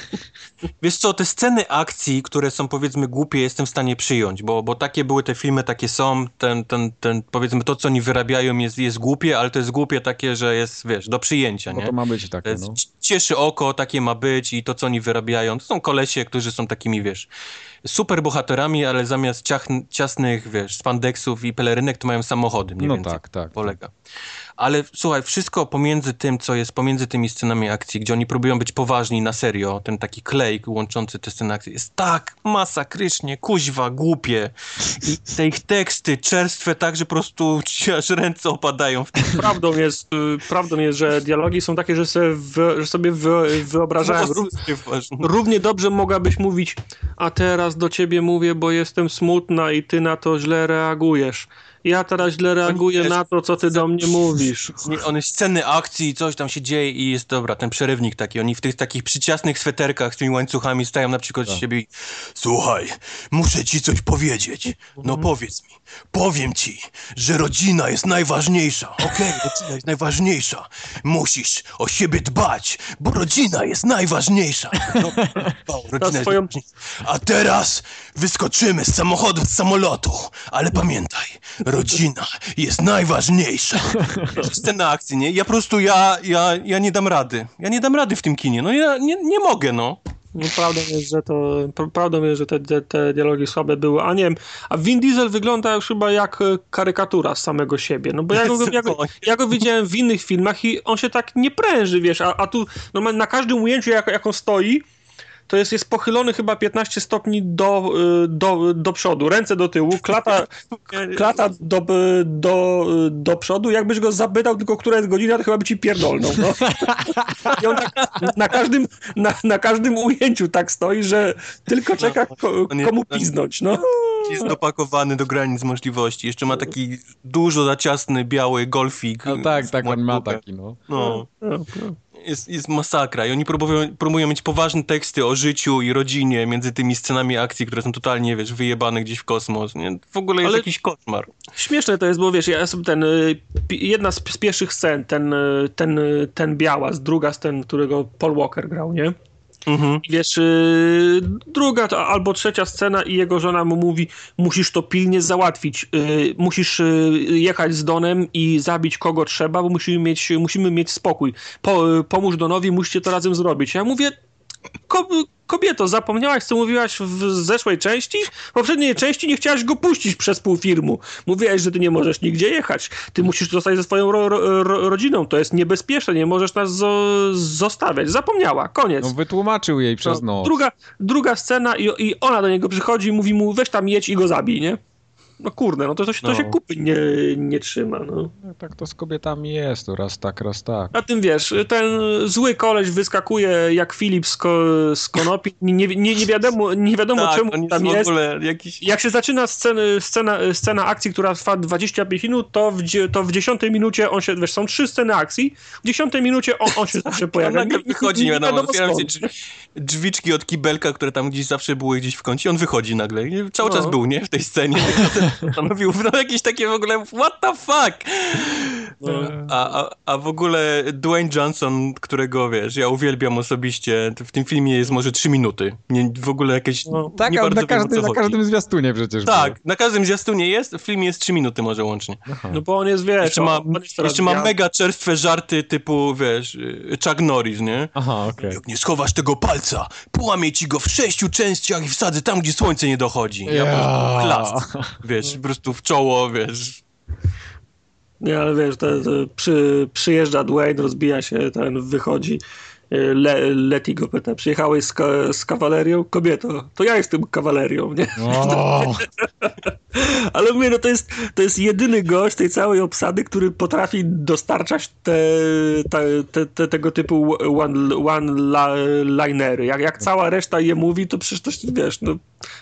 Wiesz co, te sceny akcji, które są powiedzmy głupie, jestem w stanie przyjąć, bo, bo takie były te filmy, takie są, ten, ten, ten powiedzmy to, co oni wyrabiają jest, jest głupie, ale to jest głupie takie, że jest, wiesz, do przyjęcia, Bo nie? to ma być takie, no. Cieszy oko, takie ma być i to, co oni wyrabiają. To są kolesie, którzy są takimi, wiesz, super bohaterami, ale zamiast ciach, ciasnych, wiesz, spandeksów i pelerynek, to mają samochody, mniej No więcej. tak, tak. Polega. Ale słuchaj, wszystko pomiędzy tym, co jest pomiędzy tymi scenami akcji, gdzie oni próbują być poważni na serio, ten taki klej łączący te sceny akcji, jest tak masakrycznie, kuźwa, głupie. I te ich teksty czerstwe tak, że po prostu ci aż ręce opadają w. Prawdą jest, y, prawdą jest, że dialogi są takie, że sobie, wy, że sobie wy, wyobrażałem. Ró, równie dobrze mogłabyś mówić, a teraz do ciebie mówię, bo jestem smutna i ty na to źle reagujesz. Ja teraz źle reaguję jest- na to, co ty do mnie mówisz. One sceny akcji, coś tam się dzieje i jest dobra, ten przerywnik taki, oni w tych takich przyciasnych sweterkach z tymi łańcuchami stają naprzykład z Tak. siebie i Słuchaj, muszę ci coś powiedzieć. No powiedz mi, powiem ci, że rodzina jest najważniejsza, okej? rodzina jest najważniejsza. Musisz o siebie dbać, bo rodzina jest najważniejsza. No, dbał, rodzina jest swoją-. A teraz wyskoczymy z samochodu, z samolotu, ale pamiętaj, rodzina jest najważniejsza. Scena akcji, nie? Ja po prostu, ja, ja, ja nie dam rady. Ja nie dam rady w tym kinie, no ja nie, nie mogę, no. No, prawdą jest, że to, pra- prawdą jest, że te, te, te dialogi słabe były, a nie wiem, a Vin Diesel wygląda już chyba jak e, karykatura z samego siebie, no bo ja go, ja go, ja go widziałem w innych filmach i on się tak nie pręży, wiesz, a, a tu normalnie na każdym ujęciu, jak, jak on stoi, to jest, jest pochylony chyba 15 stopni do, y, do, do przodu, ręce do tyłu, klata, klata do, do, do przodu, jakbyś go zapytał tylko, która jest godzina, to chyba by ci pierdolnął, no. I on tak na każdym, na, na każdym ujęciu tak stoi, że tylko czeka ko, komu piznąć, no. Jest dopakowany do granic możliwości. Jeszcze ma taki dużo za ciasny, biały golfik. No tak, tak, on ma taki, no. No, No, no. Jest, jest masakra i oni próbują, próbują mieć poważne teksty o życiu i rodzinie między tymi scenami akcji, które są totalnie, wiesz, wyjebane gdzieś w kosmos. Nie? W ogóle jest Ale- jakiś koszmar. Śmieszne to jest, bo wiesz, ja sobie ten, y, jedna z, z pierwszych scen, ten, y, ten, y, ten białas, druga scen, którego Paul Walker grał, nie? Mhm. Wiesz, y, druga to, albo trzecia scena i jego żona mu mówi, musisz to pilnie załatwić, y, musisz y, jechać z Donem i zabić kogo trzeba, bo musimy mieć, musimy mieć spokój. Po, pomóż Donowi, musicie to razem zrobić. Ja mówię, ko, kobieto, zapomniałaś, co mówiłaś w zeszłej części? W poprzedniej części nie chciałaś go puścić przez pół filmu. Mówiłaś, że ty nie możesz nigdzie jechać. Ty musisz zostać ze swoją ro, ro, ro, rodziną. To jest niebezpieczne, nie możesz nas zo, zostawiać. Zapomniała, koniec. No wytłumaczył jej przez No, noc. Druga, druga scena i, i ona do niego przychodzi i mówi mu, weź tam jedź i go zabij, nie? No kurde, no to, to, się, to No. się kupy nie, nie trzyma, no. No, tak to z kobietami jest, to raz tak, raz tak. Na tym wiesz, ten zły koleś wyskakuje jak Filip z, ko, z konopi, nie, nie, nie wiadomo, nie wiadomo tak, czemu on tam jest w jest. ogóle jakiś... Jak się zaczyna sceny, scena, scena akcji, która trwa 25 minut, to w, to w 10 minucie on się, wiesz, są trzy sceny akcji, w 10 minucie on, on się zawsze On pojawia. nagle wychodzi, nie wiadomo, otwierają się drzwiczki od kibelka, które tam gdzieś zawsze były gdzieś w kącie, on wychodzi nagle. Cały No. czas był, nie? W tej scenie. Stanowił no, jakieś takie w ogóle what the fuck? No. A, a, a w ogóle Dwayne Johnson, którego wiesz, ja uwielbiam osobiście, w tym filmie jest może trzy minuty. Nie, w ogóle jakieś. No. Tak, nie ale bardzo na, wiem, o każdy, co na chodzi. każdym zwiastunie przecież Tak, na każdym zwiastunie jest, w filmie jest trzy minuty może łącznie. było. Aha. No bo on jest, wiesz, Jeszcze ma, jeszcze ma mega czerstwe żarty typu, wiesz, Chuck Norris, nie? Aha, okej. Jak nie schowasz tego palca, połamię ci go w sześciu częściach i wsadzę tam, gdzie słońce nie dochodzi. Ja po prostu klask, wiesz, po prostu w czoło, wiesz. Nie, ale wiesz, to przy, przyjeżdża Dwayne, rozbija się, ten wychodzi Le, Leti go pyta, przyjechałeś z, ka, z kawalerią? Kobieto, to ja jestem kawalerią, nie? Ale mówię, no to jest, to jest jedyny gość tej całej obsady, który potrafi dostarczać te, te, te, te tego typu one-linery. One jak, jak cała reszta je mówi, to przecież to, wiesz, no,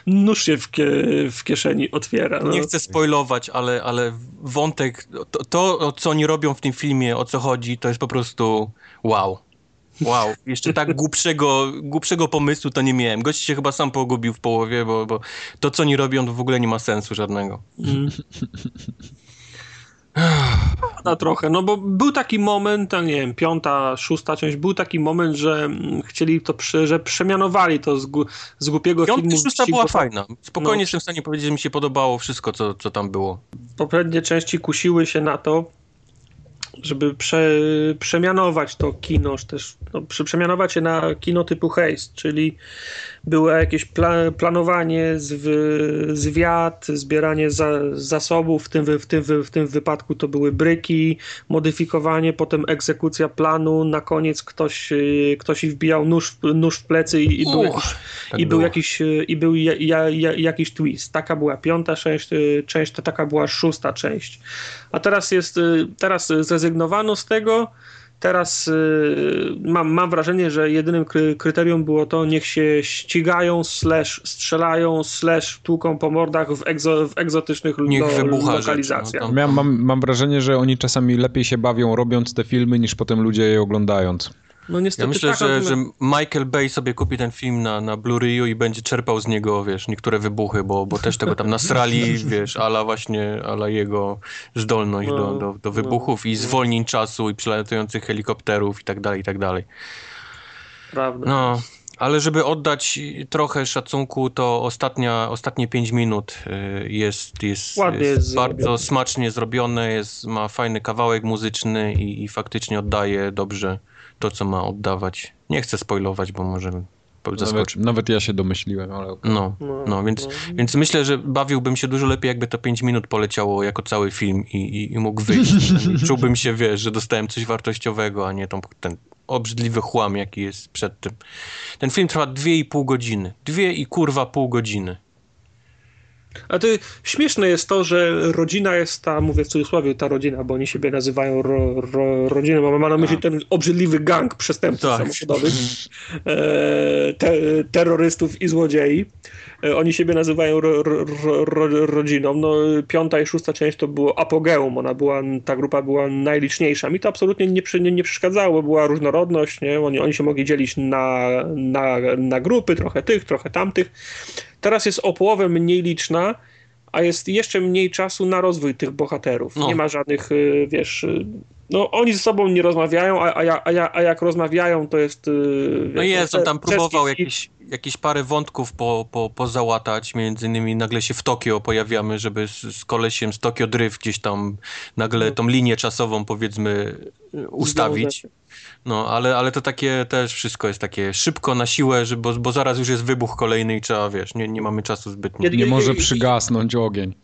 nóż się w, kie, w kieszeni otwiera. No. Nie chcę spoilować, ale, ale wątek, to, to, co oni robią w tym filmie, o co chodzi, to jest po prostu wow. Wow, jeszcze tak głupszego, głupszego pomysłu to nie miałem. Gość się chyba sam pogubił w połowie, bo, bo to, co oni robią, to w ogóle nie ma sensu żadnego. Mm. Na trochę, no bo był taki moment, nie wiem, piąta, szósta część, był taki moment, że chcieli to, że przemianowali to z, z głupiego Piąty, filmu. szósta była fajna. Spokojnie no. jestem w stanie powiedzieć, że mi się podobało wszystko, co, co tam było. Poprzednie części kusiły się na to, żeby prze, przemianować to kino, też no, przemianować je na kino typu heist, czyli było jakieś pla, planowanie, zwiat, zbieranie za, zasobów, w tym, w, tym, w tym wypadku to były bryki, modyfikowanie, potem egzekucja planu, na koniec ktoś, ktoś wbijał nóż, nóż w plecy i, i, był, jakiś, tak i był, jakiś, i był ja, ja, jakiś twist. Taka była piąta część, część, to taka była szósta część. A teraz jest, teraz zrezygnowano z tego, Teraz y, mam, mam wrażenie, że jedynym kryterium było to, niech się ścigają, slash strzelają, slash tłuką po mordach w, egzo, w egzotycznych niech lo, lokalizacjach. No mam, mam wrażenie, że oni czasami lepiej się bawią robiąc te filmy, niż potem ludzie je oglądając. No niestety ja myślę, tak, że, że Michael Bay sobie kupi ten film na, na Blu-rayu i będzie czerpał z niego, wiesz, niektóre wybuchy, bo, bo też tego tam nasrali, wiesz, ala właśnie, ala jego zdolność no, do, do, do wybuchów no, i zwolnień czasu i przelatujących helikopterów i tak dalej, i tak dalej. Prawda. No, ale żeby oddać trochę szacunku, to ostatnia, ostatnie 5 minut y, jest, jest, jest, jest bardzo zrobione. smacznie zrobione, jest, ma fajny kawałek muzyczny i, i faktycznie oddaje dobrze to, co ma oddawać. Nie chcę spoilować, bo może zaskoczyć. Nawet, nawet, ja się domyśliłem, ale okay. no, no, no, więc, no. więc myślę, że bawiłbym się dużo lepiej, jakby to 5 minut poleciało jako cały film i, i, i mógł wyjść. Czułbym się, wiesz, że dostałem coś wartościowego, a nie tą, ten obrzydliwy chłam, jaki jest przed tym. Ten film trwa 2,5 godziny. Dwie i kurwa pół godziny. A to śmieszne jest to, że rodzina jest ta, mówię w cudzysłowie, ta rodzina, bo oni siebie nazywają ro, ro, rodziną, bo ma na myśli ten obrzydliwy gang przestępców tak. samochodowych, e, te, terrorystów i złodziei. E, oni siebie nazywają ro, rodziną. No, piąta i szósta część to było apogeum, ona była, ta grupa była najliczniejsza. Mi to absolutnie nie, nie, nie przeszkadzało, była różnorodność, nie? Oni, oni się mogli dzielić na, na, na grupy, trochę tych, trochę tamtych Teraz jest o połowę mniej liczna, a jest jeszcze mniej czasu na rozwój tych bohaterów. No. Nie ma żadnych, y, wiesz, y, no oni ze sobą nie rozmawiają, a, a, a, a jak rozmawiają, to jest... Y, no jest, on tam próbował jakieś, jakieś parę wątków po, po, pozałatać, między innymi nagle się w Tokio pojawiamy, żeby z, z kolesiem z Tokio Drift gdzieś tam nagle no. tą linię czasową powiedzmy ustawić. No, ale, ale to takie też wszystko jest takie szybko, na siłę, że, bo, bo zaraz już jest wybuch kolejny i trzeba, wiesz, nie, nie mamy czasu zbytnio. Nie, nie może przygasnąć ogień.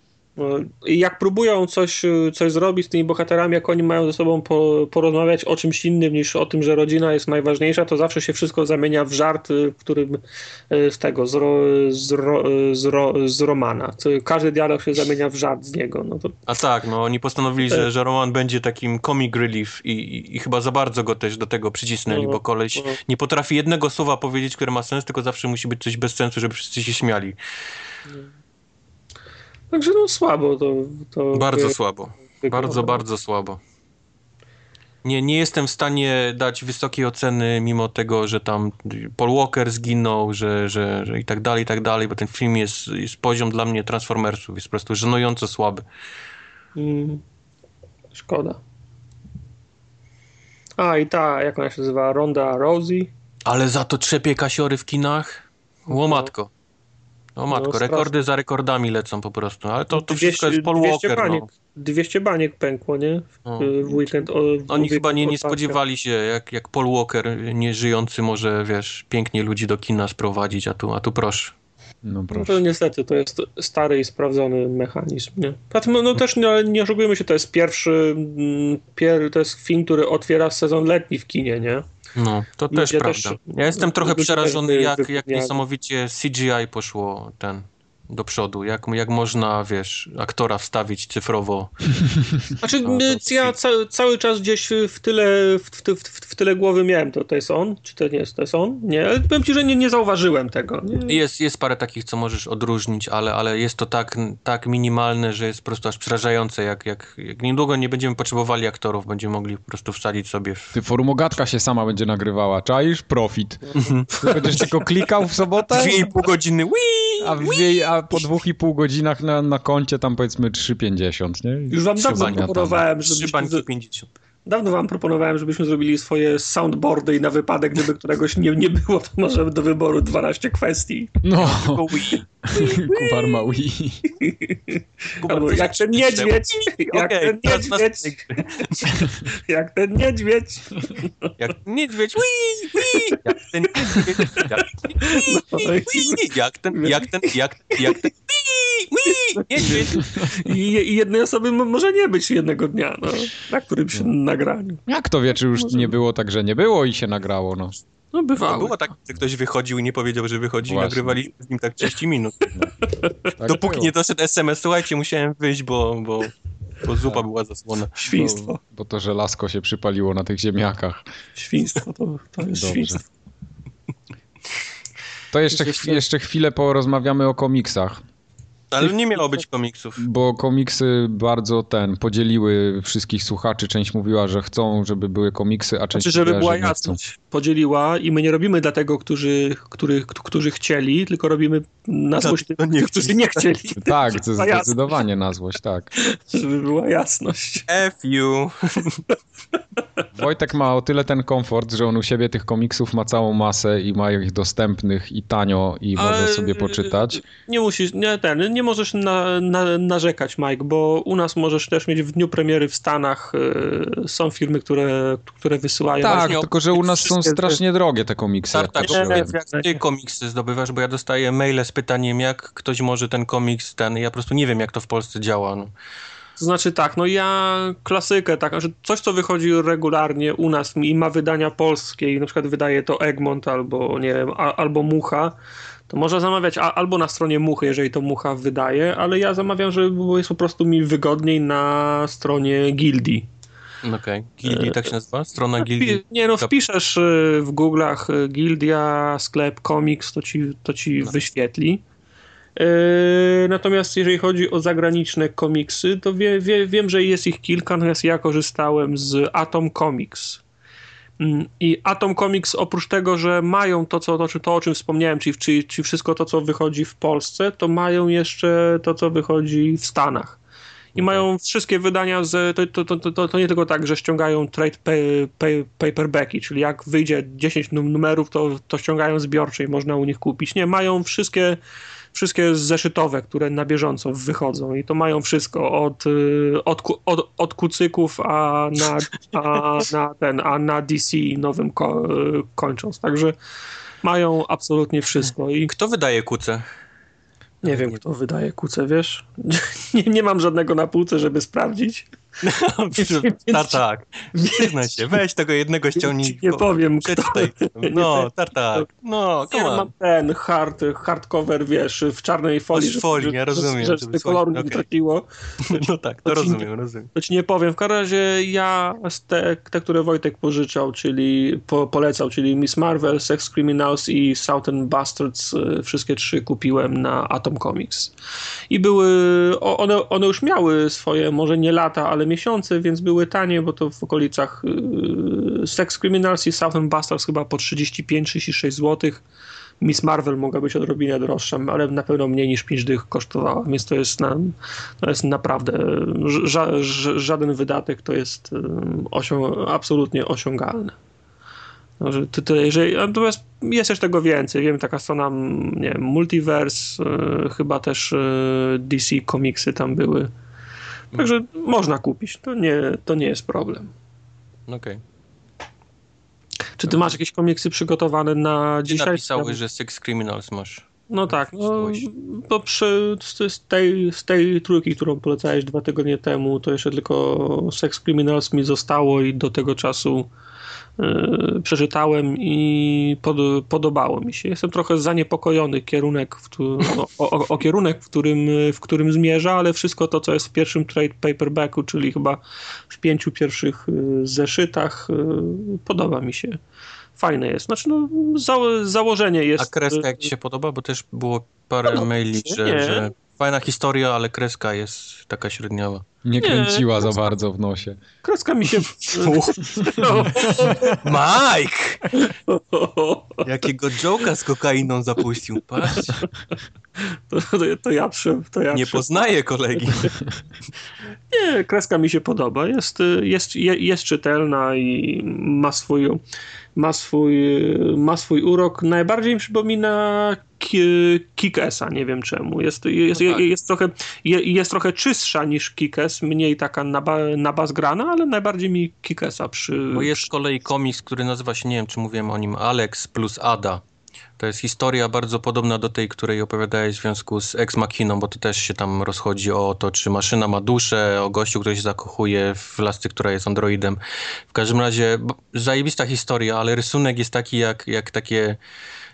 No, jak próbują coś, coś zrobić z tymi bohaterami, jak oni mają ze sobą po, porozmawiać o czymś innym niż o tym, że rodzina jest najważniejsza, to zawsze się wszystko zamienia w żart, w którym e, z tego, z, ro, z, ro, z, ro, z Romana. Każdy dialog się zamienia w żart z niego. No to... A tak, no oni postanowili, że, że Roman będzie takim comic relief i, i, i chyba za bardzo go też do tego przycisnęli, no, bo koleś no. nie potrafi jednego słowa powiedzieć, które ma sens, tylko zawsze musi być coś bez sensu, żeby wszyscy się śmiali. No. Także no słabo to. to bardzo wie, słabo. Bardzo, bardzo słabo. Nie, nie jestem w stanie dać wysokiej oceny, mimo tego, że tam Paul Walker zginął, że, że, że i tak dalej, i tak dalej, bo ten film jest, jest poziom dla mnie Transformersów, jest po prostu żenująco słaby. Mm, szkoda. A i ta, jak ona się nazywa, Ronda Rousey. Ale za to trzepie kasiory w kinach? Łomatko. O matko, no, rekordy za rekordami lecą po prostu, ale to, to 200, wszystko jest Paul 200 Walker. Baniek, no. 200 baniek pękło, nie? W, no. w weekend. O, w Oni chyba nie, nie spodziewali się, jak, jak Paul Walker nieżyjący może, wiesz, pięknie ludzi do kina sprowadzić, a tu, a tu proszę. No, proszę. no to niestety, to jest stary i sprawdzony mechanizm, nie? No, no też nie, nie oszukujmy się, to jest pierwszy, mm, pier, to jest film, który otwiera sezon letni w kinie, nie? No, to Ludzie też też- prawda. Ja jestem trochę ludzie przerażony, też jak, jak niesamowicie CGI poszło ten do przodu. Jak, jak można, wiesz, aktora wstawić cyfrowo. Znaczy, No, to- ja ca cały czas gdzieś w tyle, w, w, w, w tyle głowy miałem, to, to jest on? Czy to nie jest, to jest on? Nie, ale powiem ci, że nie, nie zauważyłem tego. Nie? Jest, jest parę takich, co możesz odróżnić, ale, ale jest to tak, tak minimalne, że jest po prostu aż przerażające. Jak, jak, jak niedługo nie będziemy potrzebowali aktorów, będziemy mogli po prostu wsadzić sobie w... Ty forumogatka się sama będzie nagrywała. Czaisz? Profit. Ty będziesz tylko klikał w sobotę, Dwie i pół godziny, wii! a, w dwie, a po dwóch i pół godzinach na, na koncie tam powiedzmy 3,50, nie? Już wam dawno proponowałem, bańki z- 50. dawno wam proponowałem, żebyśmy zrobili swoje soundboardy i na wypadek, gdyby któregoś nie, nie było, to może do wyboru 12 kwestii. No, Tylko wii. Kubar ma Wii. Albo jak ten niedźwiedź, jak ten niedźwiedź, jak ten niedźwiedź. Jak niedźwiedź, wii, wii, jak ten niedźwiedź, jak ten No jak ten, jak ten, jak ten, ten, niedźwiedź. I, I jednej osoby może nie być jednego dnia, no, na którym się nagraniu. Jak to wie, czy już nie było tak, że nie było i się nagrało, no. No bywało. było tak, że ktoś wychodził i nie powiedział, że wychodzi i Właśnie. nagrywaliśmy z nim tak 30 minut. Tak Dopóki było. nie doszedł SMS, słuchajcie, musiałem wyjść, bo, bo, bo zupa była zasłona. Świństwo. Bo, bo to żelazko się przypaliło na tych ziemniakach. Świństwo to, to jest Dobrze. świństwo. To jeszcze, jeszcze chwilę porozmawiamy o komiksach, Ale nie miało być komiksów. bo komiksy bardzo ten podzieliły wszystkich słuchaczy. Część mówiła, że chcą, żeby były komiksy, a część Znaczy, żeby mówiła, była że nie chcą. jasność, podzieliła i my nie robimy dla tego, którzy, którzy, którzy chcieli, tylko robimy na złość tych, którzy nie chcieli. Tak, to zdecydowanie na złość, tak. Żeby była jasność. F you. Wojtek ma o tyle ten komfort, że on u siebie tych komiksów ma całą masę i ma ich dostępnych i tanio i może Ale- sobie poczytać. Nie musisz, nie ten, nie możesz na, na, narzekać, Mike, bo u nas możesz też mieć w dniu premiery w Stanach. y, są firmy, które, które wysyłają. Tak, właśnie tylko że u nas są strasznie drogie te komiksy. jak Tartak, jak ty komiksy zdobywasz, bo ja dostaję maile z pytaniem, jak ktoś może ten komiks, ten, ja po prostu nie wiem, jak to w Polsce działa. No. To znaczy tak, no ja klasykę, tak, że coś co wychodzi regularnie u nas i ma wydania polskie i na przykład wydaje to Egmont albo nie wiem, a, albo Mucha, to można zamawiać a, albo na stronie Muchy, jeżeli to Mucha wydaje, ale ja zamawiam, że bo jest po prostu mi wygodniej na stronie Gildii. Okej. Gildii, tak się nazywa? Strona Gildii? Wpi- Nie no, wpiszesz y, w Google'ach y, Gildia, sklep, komiks, to ci, to ci No. wyświetli. Yy, Natomiast jeżeli chodzi o zagraniczne komiksy, to wie, wie, wiem, że jest ich kilka, natomiast ja korzystałem z Atom Comics. Mm, I Atom Comics oprócz tego, że mają to, co, to, to o czym wspomniałem, czyli, czyli, czyli wszystko to, co wychodzi w Polsce, to mają jeszcze to, co wychodzi w Stanach. I mają wszystkie wydania, z, to, to, to, to, nie tylko tak, że ściągają trade pay, pay, paperbacki, czyli jak wyjdzie 10 num- numerów, to, to ściągają zbiorcze i można u nich kupić. Nie, mają wszystkie, wszystkie zeszytowe, które na bieżąco wychodzą i to mają wszystko od, y, od, od, od kucyków, a na, a na ten, a na DC nowym ko, kończąc. Także mają absolutnie wszystko i Kto wydaje kuce? nie wiem, kto wydaje kuce, wiesz? Nie, nie mam żadnego na półce, żeby sprawdzić. Tartak. Przyznaj się, weź tego jednego ściągnij. Nie powiem, kto. Przeczytaj. No, tartak. No, Ja come mam on. ten hard, hardcover, wiesz, w czarnej folii, z folii, żeby, ja rozumiem, że, żeby żeby koloru nie traciło. No tak, To rozumiem, rozumiem. To ci nie powiem. W każdym razie ja te, te które Wojtek pożyczał, czyli po, polecał, czyli Miss Marvel, Sex Criminals i Southern Bastards, y, wszystkie trzy kupiłem na Atom Comics. I były, one, one już miały swoje, może nie lata, ale miesiące, więc były tanie, bo to w okolicach y, Sex Criminals i Southern Bastards chyba po 35-36 zł. Miss Marvel mogła być odrobinę droższa, ale na pewno mniej niż 5 dych kosztowała, więc to jest, na, to jest naprawdę ża, ża, żaden wydatek to jest um, osią, absolutnie osiągalny. Także ty, ty, jeżeli, natomiast jest też tego więcej. Wiem, taka strona, nie wiem, Multiverse, e, chyba też e, DC komiksy tam były. Także można kupić, to nie, to nie jest problem. Okej. Czy ty masz jakieś komiksy przygotowane na dzisiaj? napisałeś, że Six Criminals masz? No tak, no, bo przy, z, tej, z tej trójki, którą polecałeś dwa tygodnie temu, to jeszcze tylko Sex Criminals mi zostało i do tego czasu przeczytałem i pod, podobało mi się. Jestem trochę zaniepokojony kierunek, w o, o, o, kierunek, w którym, w którym zmierza, ale wszystko to, co jest w pierwszym trade paperbacku, czyli chyba w pięciu pierwszych zeszytach, podoba mi się. Fajne jest. Znaczy, no, za, założenie jest. A kreska jak ci się podoba? Bo też było parę no, maili, że, że fajna historia, ale kreska jest taka średniowa. Nie kręciła nie, za bardzo w nosie. Kreska mi się... Mike! Jakiego joke'a z kokainą zapuścił, patrz. To, to, to ja to ja Nie poznaję kolegi. Nie, kreska mi się podoba. Jest, jest, jest czytelna i ma swój, ma swój, ma swój urok. Najbardziej mi przypomina Kick-Essa, nie wiem czemu. Jest, jest, no tak. jest, trochę, jest trochę czystsza niż Kick-Ess, mniej taka na, ba, na bas grana, ale najbardziej mi Kick-Essa przy... Bo jest z kolei komiks, który nazywa się, nie wiem czy mówiłem o nim, Alex plus Ada. To jest historia bardzo podobna do tej, której opowiadałeś w związku z Ex Machiną, bo to też się tam rozchodzi o to, czy maszyna ma duszę, o gościu, który się zakochuje w lasce, która jest androidem. W każdym razie zajebista historia, ale rysunek jest taki jak, jak takie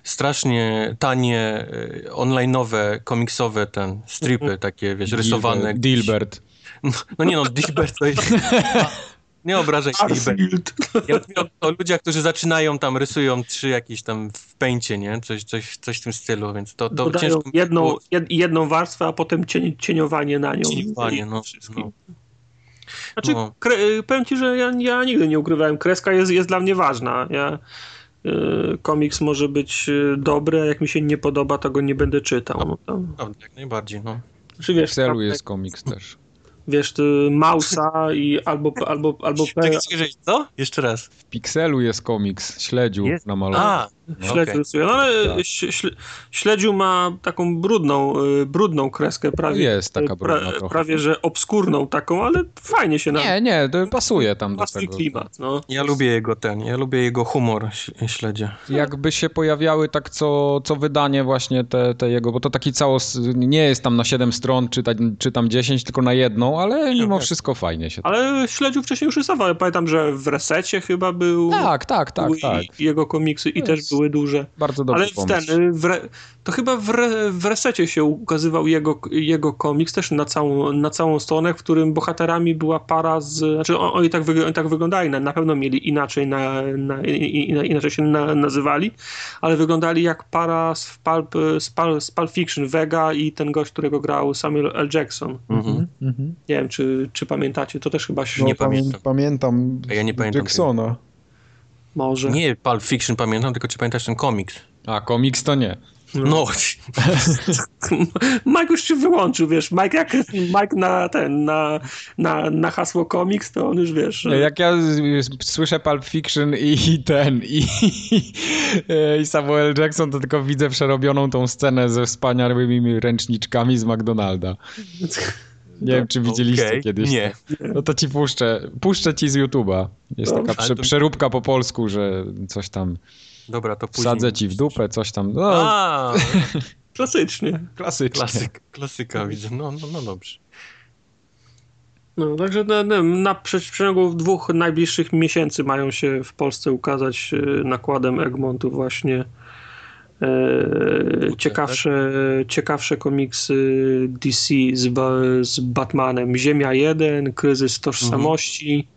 strasznie tanie, y, online'owe, komiksowe ten stripy mhm. takie, wiesz, rysowane. Dilbert. No, no, nie no, Dilbert to jest... Nie obrażaj się, Dilbert. Ja mówię o, o ludziach, którzy zaczynają tam, rysują trzy jakieś tam w pęcie, nie? Coś, coś, coś w tym stylu, więc to, to ciężko... Jedną, było... jedną warstwę, a potem cień, cieniowanie na nią. Cieniowanie, no. no. Znaczy, no. powiem ci, że ja, ja nigdy nie ukrywałem, kreska jest, jest dla mnie ważna. Ja komiks może być y, dobry, a jak mi się nie podoba, to go nie będę czytał. No, to... no jak najbardziej, no. Czy wiesz, w celu jest komiks też wiesz, Mausa i albo... albo, albo Czekaj, czekaj, co? Jeszcze raz. W Pixelu jest komiks, śledziu jest? namalowany. A, no, śledziu okay. rysuje. No ale tak. śledziu ma taką brudną, y, brudną kreskę, prawie... Jest taka brudna pra, Prawie, że obskurną taką, ale fajnie się na... Nie, nie, to pasuje tam do tego. klimat, no. Ja lubię jego ten, ja lubię jego humor śledzie. Jakby się pojawiały tak co, co wydanie właśnie te, te jego, bo to taki całość, nie jest tam na 7 stron, czy, ta, czy tam 10, tylko na jedną, ale mimo wszystko fajnie się. Ale śledził wcześniej już rysował. Ja pamiętam, że w Resecie chyba był. Tak, tak, tak. tak. Jego komiksy i też były duże. Bardzo dobrze. Ale w ten, w re, to chyba w, re, w Resecie się ukazywał jego, jego komiks, też na całą, na całą stronę, w którym bohaterami była para z. Znaczy, oni tak, wy, tak wyglądali, na, na pewno mieli inaczej, na, na, inaczej się na, nazywali, ale wyglądali jak para z Pulp, z Pulp, z Pulp Fiction, Vega i ten gość, którego grał Samuel L. Jackson. Mhm. Mhm. Nie wiem, czy, czy pamiętacie, to też chyba się... No, nie pamiętam. Pamiętam ja nie pamiętam Jacksona. Może. Nie Pulp Fiction pamiętam, tylko czy pamiętasz ten komiks? A, komiks to nie. No. no. Mike już się wyłączył, wiesz, Mike jak Mike na ten, na, na, na hasło komiks, to on już wiesz. Jak ja słyszę Pulp Fiction i ten i, i Samuel Jackson, to tylko widzę przerobioną tą scenę ze wspaniałymi ręczniczkami z McDonalda. Nie wiem, czy widzieliście okay. kiedyś. Nie. No to ci puszczę. Puszczę ci z YouTube'a. Jest no, taka prze, to... przeróbka po polsku, że coś tam. Dobra, to później. Wsadzę ci w dupę, coś tam. No. A, klasycznie. Klasycznie. Klasyk, klasyka widzę. No, no, no dobrze. No, także na, na, na przeciągu dwóch najbliższych miesięcy mają się w Polsce ukazać y, nakładem Egmontu właśnie E, ciekawsze, ciekawsze komiksy DC z, z Batmanem. Ziemia 1, Kryzys Tożsamości. Mhm.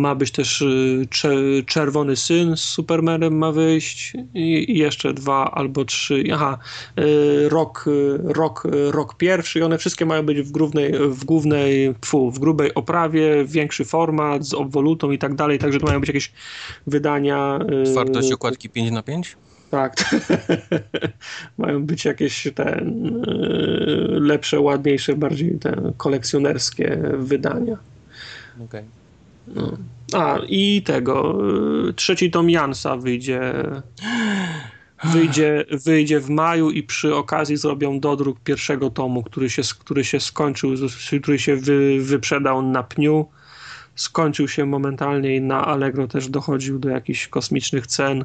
Ma być też e, Czerwony Syn z Supermanem ma wyjść i jeszcze dwa albo trzy. Aha, e, rok, rok, rok pierwszy i one wszystkie mają być w głównej, w głównej, fu, w grubej oprawie, większy format z obwolutą i tak dalej, także to mają być jakieś wydania. Twardość okładki 5 na 5 tak. Mają być jakieś te e, lepsze, ładniejsze, bardziej te kolekcjonerskie wydania. Okej. Okay. No. A, i tego. E, trzeci tom Jansa wyjdzie. Wyjdzie, wyjdzie w maju i przy okazji zrobią dodruk pierwszego tomu, który się, który się skończył, który się wy, wyprzedał na pniu. Skończył się momentalnie i na Allegro też dochodził do jakichś kosmicznych cen.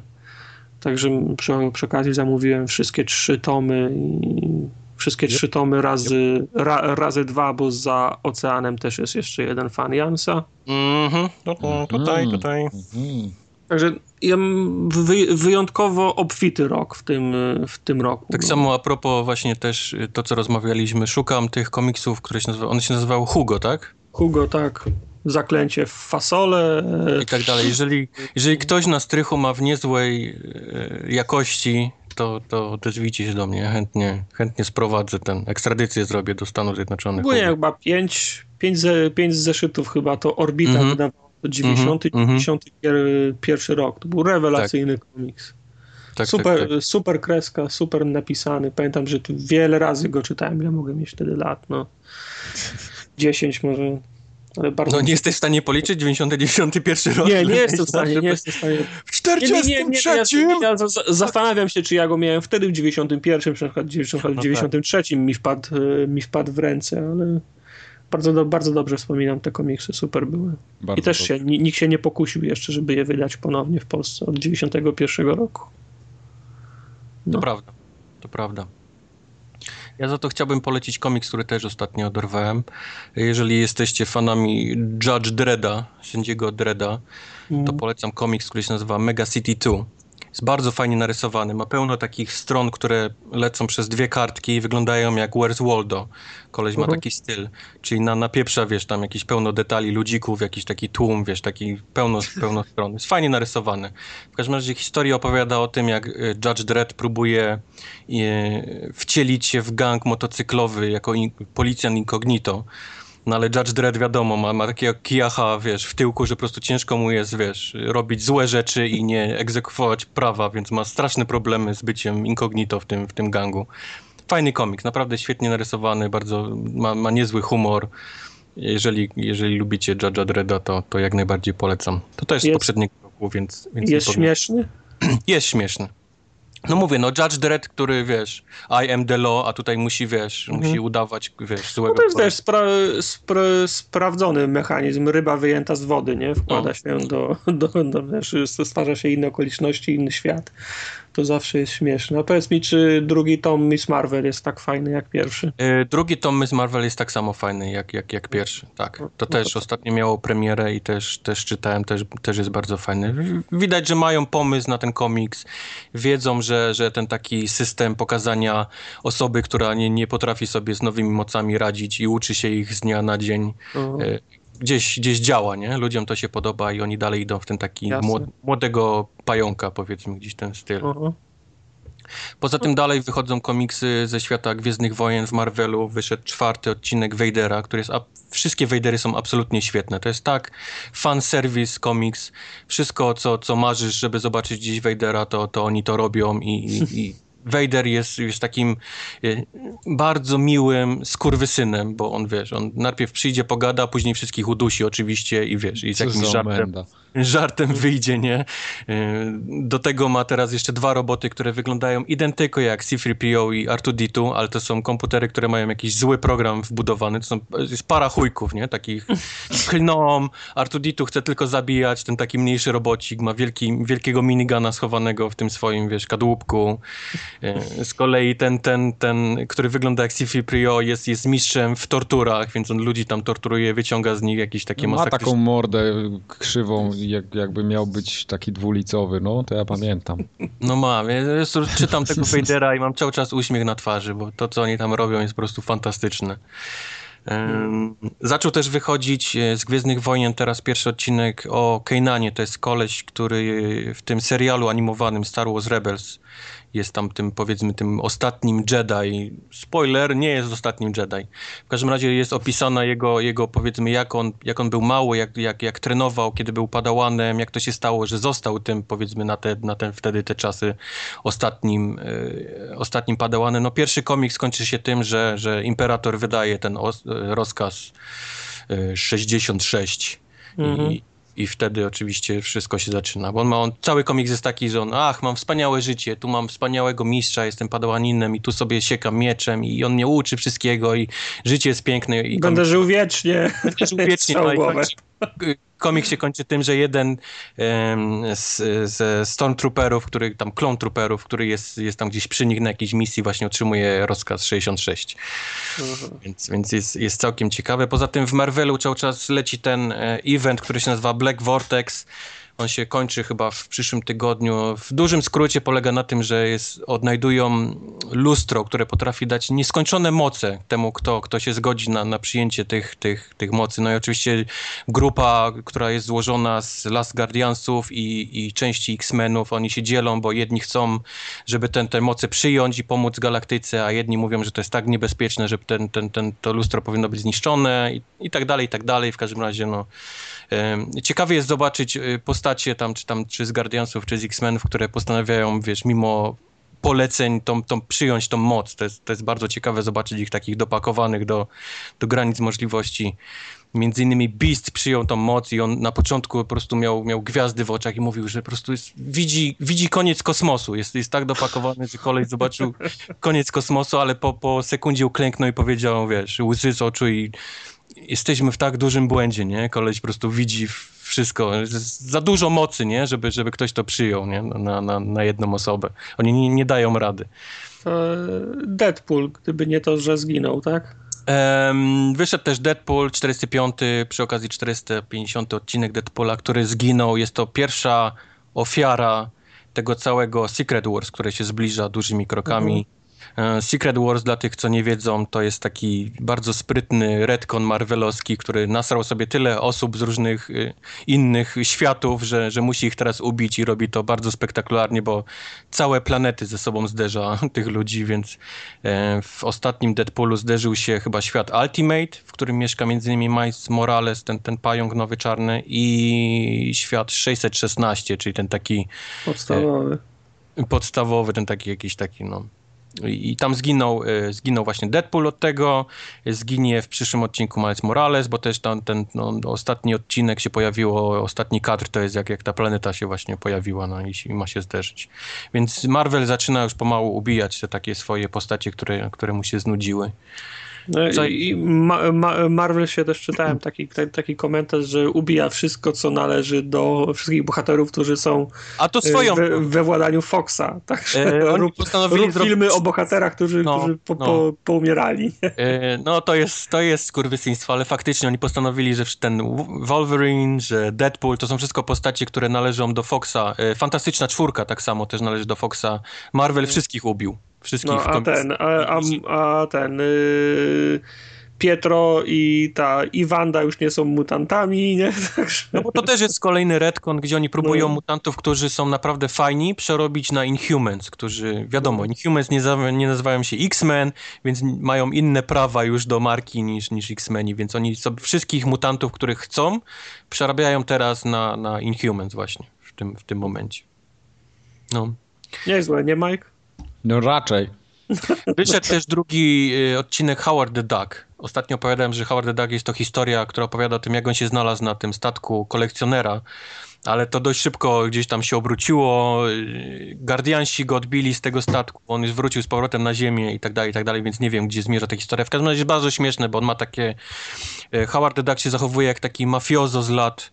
Także przy, przy okazji zamówiłem wszystkie trzy tomy i Wszystkie trzy tomy razy, ra, razy dwa, bo za oceanem też jest jeszcze jeden fan Jansa. Mhm, no to tutaj, tutaj. Mhm. Także ja mam wy, wyjątkowo obfity rok w tym, w tym roku. Tak no. samo a propos właśnie też y, to, co rozmawialiśmy, szukam tych komiksów, które się nazywały, one się nazywały Hugo, tak? Hugo, tak. Zaklęcie w fasole. e, I tak dalej. Jeżeli, jeżeli ktoś na strychu ma w niezłej y, jakości, to, to odezwijcie się do mnie, chętnie, chętnie sprowadzę ten, ekstradycję zrobię do Stanów Zjednoczonych. Ogólnie chyba pięć, pięć, ze, pięć zeszytów chyba to Orbita Mhm. wydawała. To 90, Mhm, 91 rok. To był rewelacyjny komiks. Tak, super, tak, tak. super kreska, super napisany. Pamiętam, że tu wiele razy go czytałem. Ja mogę mieć wtedy lat, no. 10 może, bardzo... No nie jesteś w stanie policzyć 99 rok? nie, nie jestem w stanie, nie jestem w stanie. W Nie, nie, nie, nie, nie, 43? ja, ja za- zastanawiam się, czy ja go miałem wtedy w 91, czy na przykład w 90 No 93 mi, wpadł, e, mi wpadł w ręce, ale bardzo, do, bardzo dobrze wspominam te komiksy, super były. Bardzo I też się, ni- nikt się nie pokusił jeszcze, żeby je wydać ponownie w Polsce od 91 roku. To No. prawda, to prawda. Ja za to chciałbym polecić komiks, który też ostatnio dorwałem. Jeżeli jesteście fanami Judge Dredda, sędziego Dredda, to Mm. polecam komiks, który się nazywa Mega City 2. Jest bardzo fajnie narysowany. Ma pełno takich stron, które lecą przez dwie kartki i wyglądają jak Where's Waldo. Koleś ma Mhm. taki styl. Czyli na, na pieprza, wiesz, tam jakieś pełno detali, ludzików, jakiś taki tłum, wiesz, taki pełno, pełno stron. Jest fajnie narysowany. W każdym razie historia opowiada o tym, jak e, Judge Dredd próbuje e, wcielić się w gang motocyklowy jako in, policjant incognito. No ale Judge Dredd wiadomo, ma, ma takiego kijacha, wiesz, w tyłku, że po prostu ciężko mu jest, wiesz, robić złe rzeczy i nie egzekwować prawa, więc ma straszne problemy z byciem incognito w tym, w tym gangu. Fajny komiks, naprawdę świetnie narysowany, bardzo, ma, ma niezły humor. Jeżeli, jeżeli lubicie Judge'a Dredda, to, to jak najbardziej polecam. To też z Jest- poprzedniego roku, więc... więc Jest śmieszny? Jest śmieszny. No mówię, no Judge Dredd, który, wiesz, I am the law, a tutaj musi, wiesz, Mhm. musi udawać, wiesz, złego No to jest też spra spra sprawdzony mechanizm. Ryba wyjęta z wody, nie? Wkłada No. się do, do, do wiesz, stwarza się inne okoliczności, inny świat. To zawsze jest śmieszne. A powiedz mi, czy drugi tom Miss Marvel jest tak fajny jak pierwszy? Y, Drugi tom Miss Marvel jest tak samo fajny jak, jak, jak pierwszy, tak. To też ostatnio miało premierę i też, też czytałem, też, też jest bardzo fajny. Widać, że mają pomysł na ten komiks, wiedzą, że, że ten taki system pokazania osoby, która nie, nie potrafi sobie z nowymi mocami radzić i uczy się ich z dnia na dzień, O, y, gdzieś, gdzieś działa, nie? Ludziom to się podoba i oni dalej idą w ten taki młod, młodego pająka, powiedzmy, gdzieś ten styl. o, Poza tym dalej wychodzą komiksy ze świata Gwiezdnych Wojen w Marvelu. Wyszedł czwarty odcinek Vadera, który jest... Wszystkie Vadery są absolutnie świetne. To jest tak fan service komiks. Wszystko, co, co marzysz, żeby zobaczyć dziś Vadera, to, to oni to robią i... i, i Vader jest już takim e, bardzo miłym skurwysynem, bo on, wiesz, on najpierw przyjdzie, pogada, a później wszystkich udusi oczywiście i wiesz, i z jakimś żartem menda. żartem wyjdzie, nie? Yy, Do tego ma teraz jeszcze dwa roboty, które wyglądają identyko jak C-3PO i R2-D2, ale to są komputery, które mają jakiś zły program wbudowany. To są jest para chujków, nie? Takich klną. R2-D2 chce tylko zabijać, ten taki mniejszy robocik ma wielki, wielkiego minigana schowanego w tym swoim, wiesz, kadłubku. Yy, Z kolei ten, ten, ten, który wygląda jak C-3PO jest, jest mistrzem w torturach, więc on ludzi tam torturuje, wyciąga z nich jakieś takie Ma masakryczne taką mordę krzywą, jak, jakby miał być taki dwulicowy, no to ja pamiętam. No mam, ja czytam tego Vadera i mam cały czas uśmiech na twarzy, bo to, co oni tam robią jest po prostu fantastyczne. Em, zaczął też wychodzić e, z Gwiezdnych Wojen teraz pierwszy odcinek o Kananie, to jest koleś, który w tym serialu animowanym Star Wars Rebels jest tam tym, powiedzmy, tym ostatnim Jedi. Spoiler, nie jest ostatnim Jedi. W każdym razie jest opisana jego, jego powiedzmy, jak on, jak on był mały, jak, jak, jak trenował, kiedy był padałanem, jak to się stało, że został tym, powiedzmy, na, te, na ten, wtedy te czasy ostatnim, e, ostatnim padałanem. No pierwszy komiks skończy się tym, że, że Imperator wydaje ten os, e, rozkaz e, 66 Mhm. i, i wtedy oczywiście wszystko się zaczyna, bo on ma, on, cały komiks jest taki, że on, ach, mam wspaniałe życie, tu mam wspaniałego mistrza, jestem padawaninem i tu sobie siekam mieczem i on mnie uczy wszystkiego i życie jest piękne i Będę żył wiecznie. Będę żył wiecznie, no i kończy, komik się kończy tym, że jeden z, ze Stormtrooperów, który tam Clone Trooperów, który jest, jest tam gdzieś przy nich na jakiejś misji, właśnie otrzymuje rozkaz 66. Mhm. Więc, więc jest, jest całkiem ciekawe. Poza tym w Marvelu cały czas leci ten e, event, który się nazywa Black Vortex, on się kończy chyba w przyszłym tygodniu. W dużym skrócie polega na tym, że jest, odnajdują lustro, które potrafi dać nieskończone moce temu, kto, kto się zgodzi na, na przyjęcie tych, tych, tych mocy. No i oczywiście grupa, która jest złożona z Last Guardiansów i, i części X-Menów, oni się dzielą, bo jedni chcą, żeby ten, te moce przyjąć i pomóc galaktyce, a jedni mówią, że to jest tak niebezpieczne, że ten, ten, ten, to lustro powinno być zniszczone i, i tak dalej, i tak dalej. W każdym razie, no Ciekawie jest zobaczyć y, postacie tam, czy tam, czy z Guardiansów, czy z X-Menów, które postanawiają, wiesz, mimo poleceń, tą, tą, przyjąć tą moc. To jest, to jest bardzo ciekawe zobaczyć ich takich dopakowanych do, do granic możliwości. Między innymi Beast przyjął tą moc i on na początku po prostu miał, miał gwiazdy w oczach i mówił, że po prostu jest, widzi, widzi koniec kosmosu. Jest, jest tak dopakowany, że kolej zobaczył koniec kosmosu, ale po, po sekundzie uklęknął i powiedział, wiesz, łzy z oczu i jesteśmy w tak dużym błędzie, nie? Koleś po prostu widzi wszystko. Za dużo mocy, nie? Żeby, żeby ktoś to przyjął, nie? Na, na, na jedną osobę. Oni nie, nie dają rady. Deadpool, gdyby nie to, że zginął, tak? Um, wyszedł też Deadpool 45, przy okazji 450 odcinek Deadpoola, który zginął. Jest to pierwsza ofiara tego całego Secret Wars, które się zbliża dużymi krokami. Mhm. E, Secret Wars, dla tych, co nie wiedzą, to jest taki bardzo sprytny retcon marvelowski, który nasrał sobie tyle osób z różnych y, innych światów, że, że musi ich teraz ubić i robi to bardzo spektakularnie, bo całe planety ze sobą zderza tych ludzi, więc e, w ostatnim Deadpoolu zderzył się chyba świat Ultimate, w którym mieszka m.in. Miles Morales, ten, ten pająk nowy czarny i świat 616, czyli ten taki... Podstawowy. Podstawowy, ten taki jakiś taki, no i tam zginął, e, zginął właśnie Deadpool od tego, zginie w przyszłym odcinku Miles Morales, bo też tam ten no, ostatni odcinek się pojawiło, ostatni kadr to jest jak, jak ta planeta się właśnie pojawiła no, i, i ma się zderzyć. Więc Marvel zaczyna już pomału ubijać te takie swoje postacie, które, które mu się znudziły. No i Ma Ma Marvel się też czytałem taki, taki komentarz, że ubija wszystko, co należy do wszystkich bohaterów, którzy są A to swoją... we, we władaniu Foxa. Także e, rób, rób filmy o bohaterach, którzy, no, którzy po, no. po, poumierali. E, no to jest, to jest kurwysyństwo, ale faktycznie oni postanowili, że ten Wolverine, że Deadpool, to są wszystko postacie, które należą do Foxa. E, Fantastyczna czwórka tak samo też należy do Foxa. Marvel mm. wszystkich ubił. Wszystkich no, a ten, a, a, a ten yy, Pietro i ta Iwanda już nie są mutantami, nie? Także... No bo to też jest kolejny retcon, gdzie oni próbują no. mutantów, którzy są naprawdę fajni, przerobić na Inhumans, którzy, wiadomo, no. Inhumans nie, nie nazywają się X-Men, więc mają inne prawa już do marki niż, niż X-Meni, więc oni sobie wszystkich mutantów, których chcą, przerabiają teraz na, na Inhumans właśnie w tym, w tym momencie. No. Niezłe, nie Mike? No raczej. Wyszedł też drugi y, odcinek Howard the Duck. Ostatnio opowiadałem, że Howard the Duck jest to historia, która opowiada o tym, jak on się znalazł na tym statku kolekcjonera, ale to dość szybko gdzieś tam się obróciło. Y, Guardiansi go odbili z tego statku, on już wrócił z powrotem na ziemię i tak dalej, i tak dalej, więc nie wiem, gdzie zmierza ta historia. W każdym razie jest bardzo śmieszne, bo on ma takie... Y, Howard the Duck się zachowuje jak taki mafiozo z lat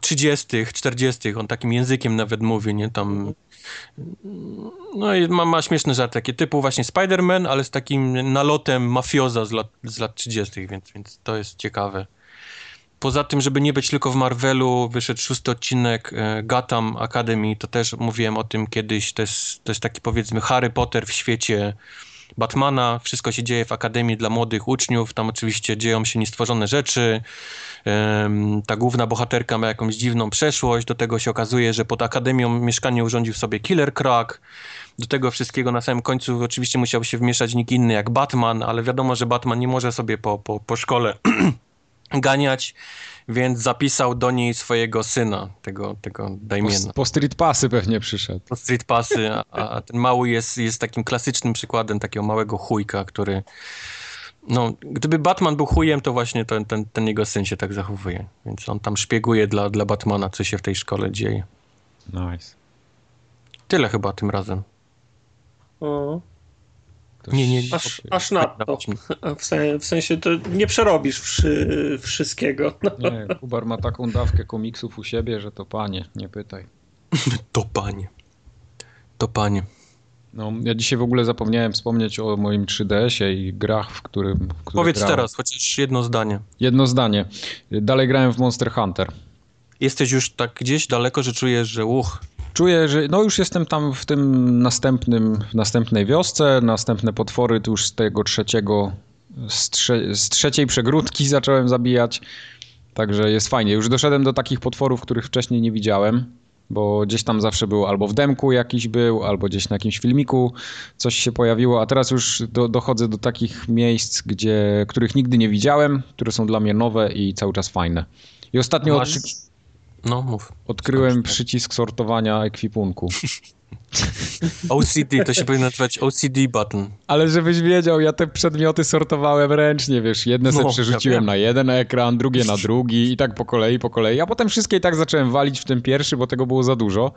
30., 40., on takim językiem nawet mówi, nie, tam no i ma, ma śmieszne żarty, typu właśnie Spider-Man, ale z takim nalotem mafioza z lat, z lat 30., więc, więc to jest ciekawe. Poza tym, żeby nie być tylko w Marvelu, wyszedł szósty odcinek e, Gotham Academy, to też mówiłem o tym kiedyś, to jest, to jest taki powiedzmy Harry Potter w świecie Batmana, wszystko się dzieje w Akademii dla młodych uczniów, tam oczywiście dzieją się niestworzone rzeczy, ta główna bohaterka ma jakąś dziwną przeszłość, do tego się okazuje, że pod Akademią mieszkanie urządził sobie Killer Crack, do tego wszystkiego na samym końcu oczywiście musiał się wmieszać nikt inny jak Batman, ale wiadomo, że Batman nie może sobie po, po, po szkole ganiać, więc zapisał do niej swojego syna, tego, tego Damiena. Po, po street passy pewnie przyszedł. Po street passy, a, a ten mały jest, jest takim klasycznym przykładem takiego małego chujka, który no, gdyby Batman był chujem, to właśnie ten, ten, ten jego syn się tak zachowuje. Więc on tam szpieguje dla, dla Batmana, co się w tej szkole dzieje. Nice. Tyle chyba tym razem. O. Ktoś... Nie, nie, nie. Aż, aż na to. W, sen, w sensie to nie przerobisz wszy, wszystkiego. Nie, Kubar ma taką dawkę komiksów u siebie, że to panie, nie pytaj. To panie. To panie. No, ja dzisiaj w ogóle zapomniałem wspomnieć o moim 3DS-ie i grach, w którym. W Powiedz grałem. teraz, chociaż jedno zdanie. Jedno zdanie. Dalej grałem w Monster Hunter. Jesteś już tak gdzieś daleko, że czujesz, że uch, Czuję, że no już jestem tam w tym następnym, w następnej wiosce, następne potwory, tu już z tego trzeciego, z, trze, z trzeciej przegródki zacząłem zabijać, także jest fajnie. Już doszedłem do takich potworów, których wcześniej nie widziałem, bo gdzieś tam zawsze był albo w demku jakiś był, albo gdzieś na jakimś filmiku coś się pojawiło, a teraz już do, dochodzę do takich miejsc, gdzie, których nigdy nie widziałem, które są dla mnie nowe i cały czas fajne. I ostatnio masz... No, mów. odkryłem Skąd? przycisk sortowania ekwipunku. OCD, to się powinno nazywać OCD button. Ale żebyś wiedział, ja te przedmioty sortowałem ręcznie, wiesz, jedne sobie No, przerzuciłem ja na jeden ekran, drugie na drugi i tak po kolei, po kolei, a potem wszystkie i tak zacząłem walić w ten pierwszy, bo tego było za dużo.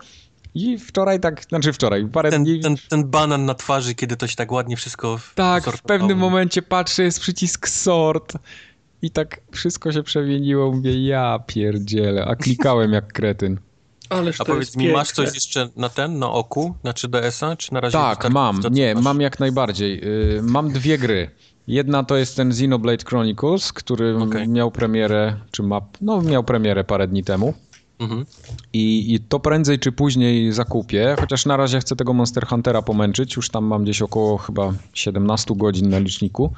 I wczoraj tak, znaczy wczoraj, parę Ten, dni... ten, ten banan na twarzy, kiedy to się tak ładnie wszystko tak, w pewnym momencie patrzę, jest przycisk sort i tak wszystko się przemieniło, mówię, ja pierdzielę, a klikałem jak kretyn. Ależ A to powiedz jest mi, masz piękne. coś jeszcze na ten, na oku, na 3DS-a, czy na razie Tak, mam. Nie, masz? mam jak najbardziej. Y, Mam dwie gry. Jedna to jest ten Xenoblade Chronicles, który Okej. miał premierę, czy ma, no miał premierę parę dni temu. Mhm. I, I to prędzej czy później zakupię, chociaż na razie chcę tego Monster Huntera pomęczyć. Już tam mam gdzieś około chyba 17 godzin na liczniku.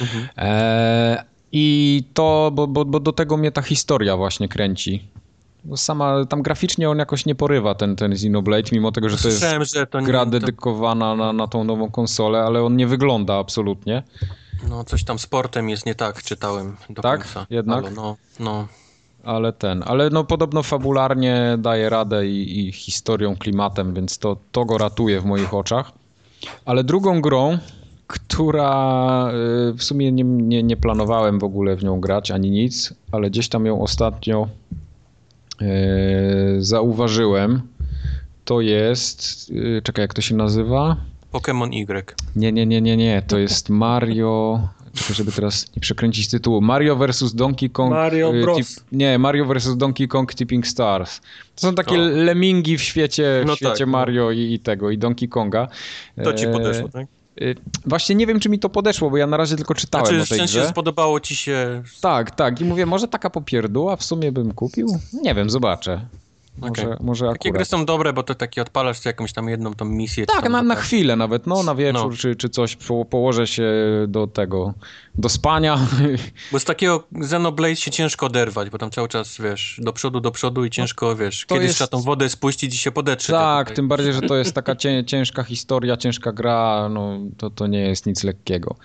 Mhm. E, I to, bo, bo, bo do tego mnie ta historia właśnie kręci. Bo sama tam graficznie on jakoś nie porywa, ten, ten Xenoblade, mimo tego, że to jest że to, nie- gra to dedykowana na, na tą nową konsolę, ale on nie wygląda absolutnie. no, coś tam z portem jest nie tak, czytałem do Tak? końca. Jednak? Halo, no, no. Ale ten, ale no podobno fabularnie daje radę i, i historią, klimatem, więc to, to go ratuje w moich oczach. Ale drugą grą, która y, w sumie nie, nie, nie planowałem w ogóle w nią grać ani nic, ale gdzieś tam ją ostatnio zauważyłem, to jest, y, czekaj jak to się nazywa? Pokémon Y. Nie, nie, nie, nie, nie. To jest Mario. Czekaj, żeby teraz nie przekręcić tytułu. Mario vs. Donkey Kong. Mario y, Bros. Tip, nie, Mario vs. Donkey Kong Tipping Stars. To są takie O. lemingi w świecie, w No świecie tak, no. Mario i, i tego, i Donkey Konga. To ci E, podeszło, tak? Y, Właśnie nie wiem, czy mi to podeszło, bo ja na razie tylko czytałem Znaczy, o tej grze. spodobało ci się... Tak, tak. I mówię, może taka popierdła w sumie bym kupił? Nie wiem, zobaczę. Może, Okej. może Takie gry akurat. są dobre, bo to takie odpalasz sobie jakąś tam jedną tą misję. Tak, na, na taka- chwilę nawet, no na wieczór No. czy, czy coś, po, położę się do tego, do spania Bo z takiego Xenoblade się ciężko oderwać, bo tam cały czas, wiesz, do przodu, do przodu i ciężko, wiesz, to kiedyś jest- trzeba tą wodę spuścić i się podetrzeć. Tak, tym bardziej, że to jest taka cię, ciężka historia, ciężka gra, no to, to nie jest nic lekkiego.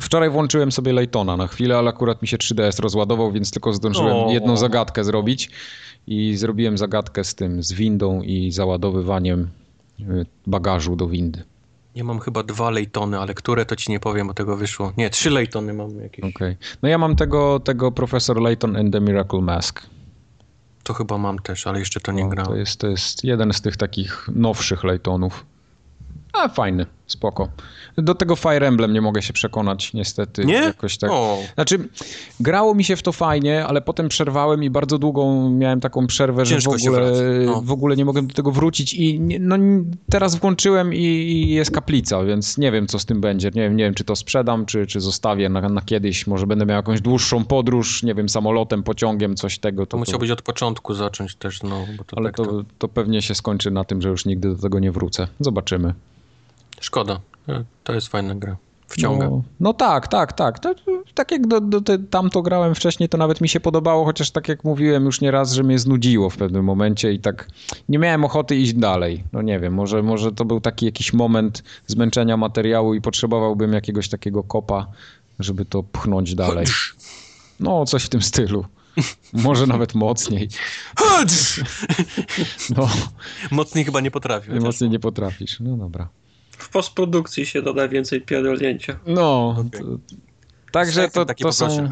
Wczoraj włączyłem sobie Laytona na chwilę, ale akurat mi się 3DS rozładował, więc tylko zdążyłem O. jedną zagadkę zrobić i zrobiłem zagadkę z tym, z windą i załadowywaniem y, bagażu do windy. Ja mam chyba dwa Laytony, ale które to ci nie powiem, bo tego wyszło. Nie, trzy Laytony mam jakieś. Okej. No ja mam tego, tego Professor Layton and the Miracle Mask. To chyba mam też, ale jeszcze to nie No, grałem. To jest, to jest jeden z tych takich nowszych Laytonów. A fajny, spoko. Do tego Fire Emblem nie mogę się przekonać, niestety. Nie? Jakoś tak. O, Znaczy, grało mi się w to fajnie, ale potem przerwałem i bardzo długą miałem taką przerwę, Ciężko że w ogóle, no. w ogóle nie mogłem do tego wrócić i no, teraz włączyłem i, i jest kaplica, więc nie wiem, co z tym będzie. Nie wiem, nie wiem czy to sprzedam, czy, czy zostawię na, na kiedyś. Może będę miał jakąś dłuższą podróż, nie wiem, samolotem, pociągiem, coś tego. to musiałbyś od początku zacząć też, no, bo to Ale tak to, to... to pewnie się skończy na tym, że już nigdy do tego nie wrócę. Zobaczymy. Szkoda. E, To jest fajna gra. Wciąga. No, no tak, tak, tak. To, tak jak do, do, te, tamto grałem wcześniej, to nawet mi się podobało, chociaż tak jak mówiłem już nieraz, że mnie znudziło w pewnym momencie i tak nie miałem ochoty iść dalej. No nie wiem, może, może to był taki jakiś moment zmęczenia materiału i potrzebowałbym jakiegoś takiego kopa, żeby to pchnąć dalej. No, coś w tym stylu. Może nawet mocniej. No, Mocniej chyba nie chociaż- mocniej nie potrafisz. No dobra. W postprodukcji się doda więcej pierdolnięcia. No, to, także to, to, są,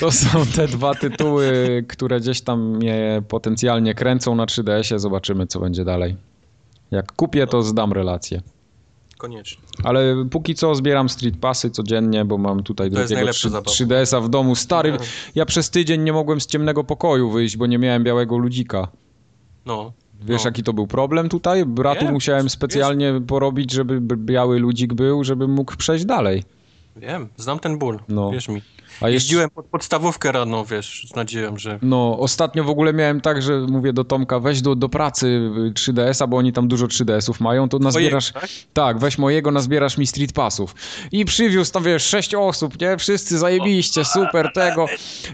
to są te dwa tytuły, które gdzieś tam mnie potencjalnie kręcą na 3DS-ie. Zobaczymy, co będzie dalej. Jak kupię, to zdam relację. koniecznie. Ale póki co zbieram street passy codziennie, bo mam tutaj drugiego najlepsza 3, zabawa. 3DS-a w domu. Stary, No. ja przez tydzień nie mogłem z ciemnego pokoju wyjść, bo nie miałem białego ludzika. No. Wiesz, no. jaki to był problem tutaj? Bratu Wiem, musiałem specjalnie porobić, żeby biały ludzik był, żeby mógł przejść dalej. Wiem, znam ten ból, No. wierz mi. A jeszcze, Jeździłem pod podstawówkę rano, wiesz, z nadzieją, że... no, ostatnio w ogóle miałem tak, że mówię do Tomka, weź do, do pracy y, 3DS-a, bo oni tam dużo 3DS-ów mają, to nazbierasz... tak? Tak, weź mojego, nazbierasz mi street passów. I przywiózł tam, wiesz, sześć osób, nie? Wszyscy zajebiście, super tego.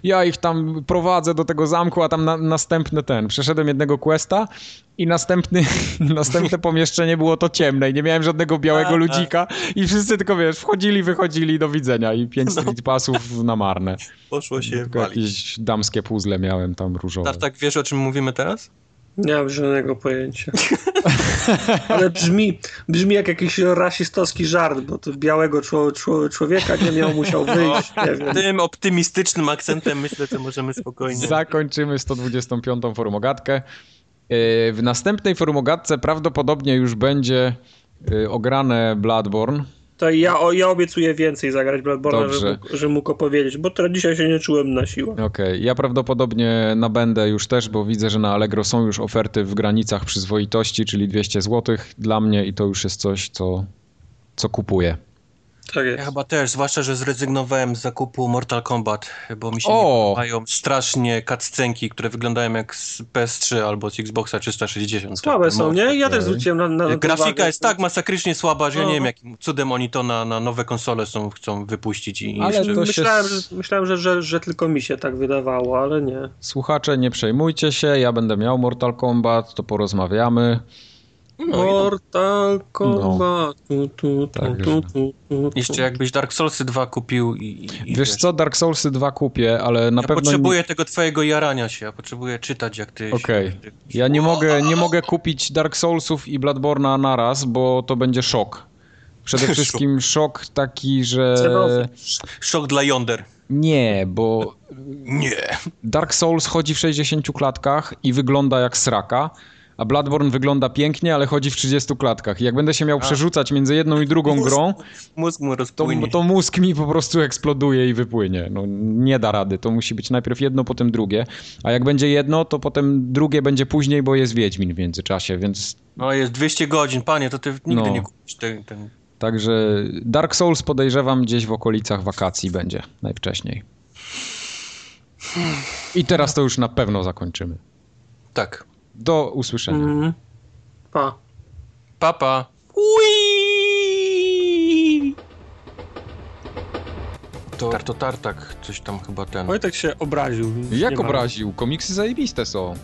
Ja ich tam prowadzę do tego zamku, a tam na, następny ten. Przeszedłem jednego questa i następny, następne pomieszczenie było to ciemne i nie miałem żadnego białego ludzika i wszyscy tylko, wiesz, wchodzili, wychodzili, do widzenia i pięć street passów na marne. Poszło się Tylko walić. jakieś damskie puzzle miałem tam różowe. Tartak, wiesz o czym mówimy teraz? Nie mam żadnego pojęcia. Ale brzmi, brzmi jak jakiś rasistowski żart, bo to białego czło, czło, człowieka nie miał, musiał wyjść. Nie wiem. Tym optymistycznym akcentem myślę, że możemy spokojnie... Zakończymy 125. forumogatkę. Yy, W następnej forumogatce prawdopodobnie już będzie yy, ograne Bloodborne. To ja, o, ja obiecuję więcej zagrać Bloodborne, że, mógł- że mógł opowiedzieć, bo teraz dzisiaj się nie czułem na siłę. Okej, ja prawdopodobnie nabędę już też, bo widzę, że na Allegro są już oferty w granicach przyzwoitości, czyli 200 zł dla mnie i to już jest coś, co, co kupuję. Tak Ja jest. chyba też, zwłaszcza, że zrezygnowałem z zakupu Mortal Kombat, bo mi się O! nie podobają strasznie cutscenki, które wyglądają jak z PS3 albo z Xboxa 360. Słabe są, nie? Ja też zwróciłem na, na to Grafika uwagę. jest tak masakrycznie słaba, że ja nie No. wiem jakim cudem oni to na, na nowe konsole są, chcą wypuścić i Ale jeszcze... Myślałem, że, myślałem że, że, że tylko mi się tak wydawało, ale nie. Słuchacze, nie przejmujcie się, ja będę miał Mortal Kombat, to porozmawiamy. No, i no. Mortal Kombat. Tu, tu, tu, tu, tu, tu. Jeszcze jakbyś Dark Soulsy 2 kupił i... i Wiesz co, Dark Soulsy 2 kupię, ale na ja pewno... potrzebuję tego twojego jarania się, ja potrzebuję czytać jak ty... Okej. się- Ja nie mogę, nie mogę kupić Dark Soulsów i Bloodborne'a naraz, bo to będzie szok. Przede wszystkim szok taki, że... Cenowy. Szok dla Yonder. Nie, bo Nie. Dark Souls chodzi w 60 klatkach i wygląda jak sraka, a Bloodborne wygląda pięknie, ale chodzi w 30 klatkach. I jak będę się miał przerzucać między jedną i drugą grą, Mózg mu to, to mózg mi po prostu eksploduje i wypłynie. No, nie da rady. To musi być najpierw jedno, potem drugie. A jak będzie jedno, to potem drugie będzie później, bo jest Wiedźmin w międzyczasie, więc No jest 200 godzin, panie, to ty nigdy No. nie kupisz ten... ten... Także Dark Souls podejrzewam gdzieś w okolicach wakacji będzie najwcześniej. I teraz to już na pewno zakończymy. Tak. Do usłyszenia. Mhm. Pa. Papa. To, to tartak, coś tam chyba ten. Wojtek się obraził. Jak nie ma, obraził? Komiksy zajebiste są.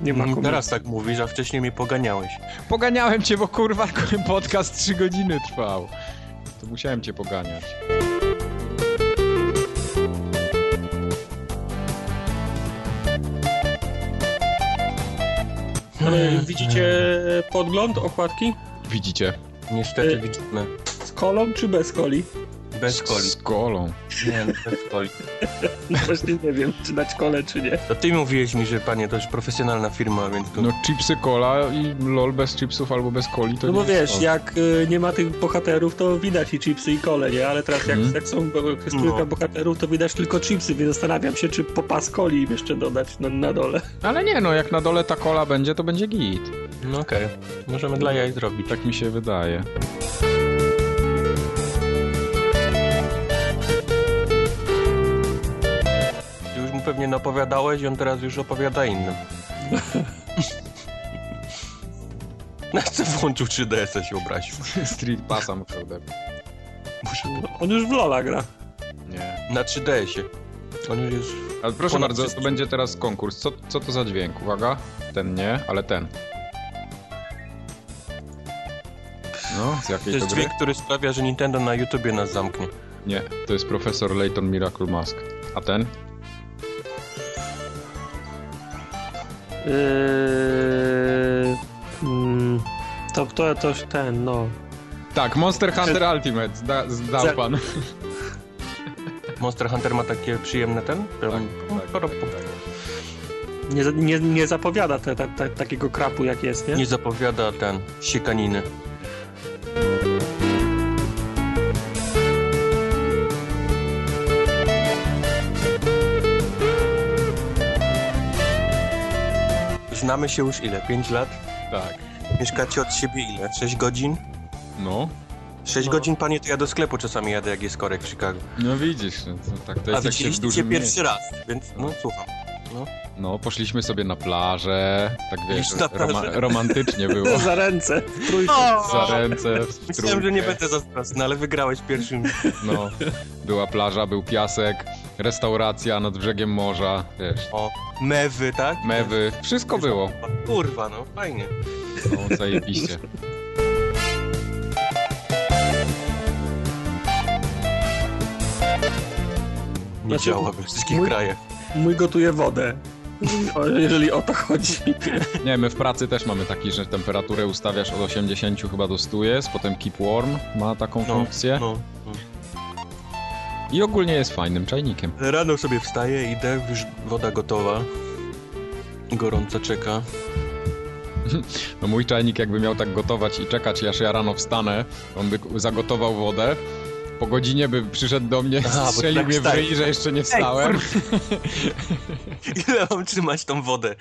Nie ma Mm, komu. Teraz tak mówisz, a wcześniej mnie poganiałeś. Poganiałem cię, bo kurwa podcast 3 godziny trwał. To musiałem cię poganiać. Ale widzicie podgląd okładki? Widzicie? Niestety Y- widzimy. Z kolą czy bez coli? Bez coli. Z kolą. Nie, no, bez coli. No Właśnie nie wiem, czy dać kolę, czy nie. To ty mówiłeś mi, że panie, to już profesjonalna firma, więc tu... No chipsy cola i lol bez chipsów albo bez coli to No bo jest wiesz, to. jak y, nie ma tych bohaterów, to widać i chipsy i kole, nie? Ale teraz jak, Mhm. jak są bo- jest trójka No. bohaterów, to widać tylko chipsy, więc zastanawiam się, czy po pas coli im jeszcze dodać na, na dole. Ale nie no, jak na dole ta kola będzie, to będzie git. No okej, możemy dla jaj zrobić. Tak mi się wydaje. Pewnie napowiadałeś i on teraz już opowiada innym. Na co włączył 3DS-a się obraził? Street Passa musiał. On już w Lola gra. Nie. Na 3DS-ie. On już jest... Ale proszę Ponad bardzo, to będzie teraz konkurs. Co, co to za dźwięk? Uwaga. Ten nie, ale ten. No, z To jakiej to, jest gry? dźwięk, który sprawia, że Nintendo na YouTubie nas zamknie. Nie, to jest Profesor Layton Miracle Mask. A ten? Yy, mm, to, to, to ten, no. Tak, Monster Hunter Ultimate. Zda, zdał Za- pan. Monster Hunter ma takie przyjemne ten? Tak, Tam- tak, tak. Nie, za- nie, nie zapowiada te, te, te, takiego krapu, jak jest, nie? Nie zapowiada ten siekaniny. Znamy się już ile? 5 lat? Tak. Mieszkacie od siebie ile? 6 godzin? No, 6 No. godzin, panie, to ja do sklepu czasami jadę, jak jest korek w Chicago. no widzisz, no, to, tak to A jest w widzieliście dużym cię pierwszy mieście. raz, więc no słucham. No. No, poszliśmy sobie na plażę, tak wiesz, na plażę? roma- romantycznie było. Za ręce, w trójkę. Za ręce, w Myślałem, że nie będę zazdrosny, ale wygrałeś pierwszym. No, była plaża, był piasek, restauracja nad brzegiem morza, wiesz, O, mewy, tak? mewy, wszystko było. Kurwa, no, fajnie. No, zajebiście. Nie Znaczy, działa we wszystkich mój- krajach. Mój gotuje wodę. O, jeżeli o to chodzi. Nie, my w pracy też mamy taki, że temperaturę ustawiasz od 80 chyba do 100 jest, potem keep warm ma taką No, funkcję no, no. I ogólnie jest fajnym czajnikiem. Rano sobie wstaję, idę, już woda gotowa. Gorąca czeka. No mój czajnik jakby miał tak gotować i czekać, aż ja rano wstanę, on by zagotował wodę, po godzinie by przyszedł do mnie, Aha, strzelił tak mnie w ryj, że jeszcze nie wstałem. Ile mam trzymać tą wodę?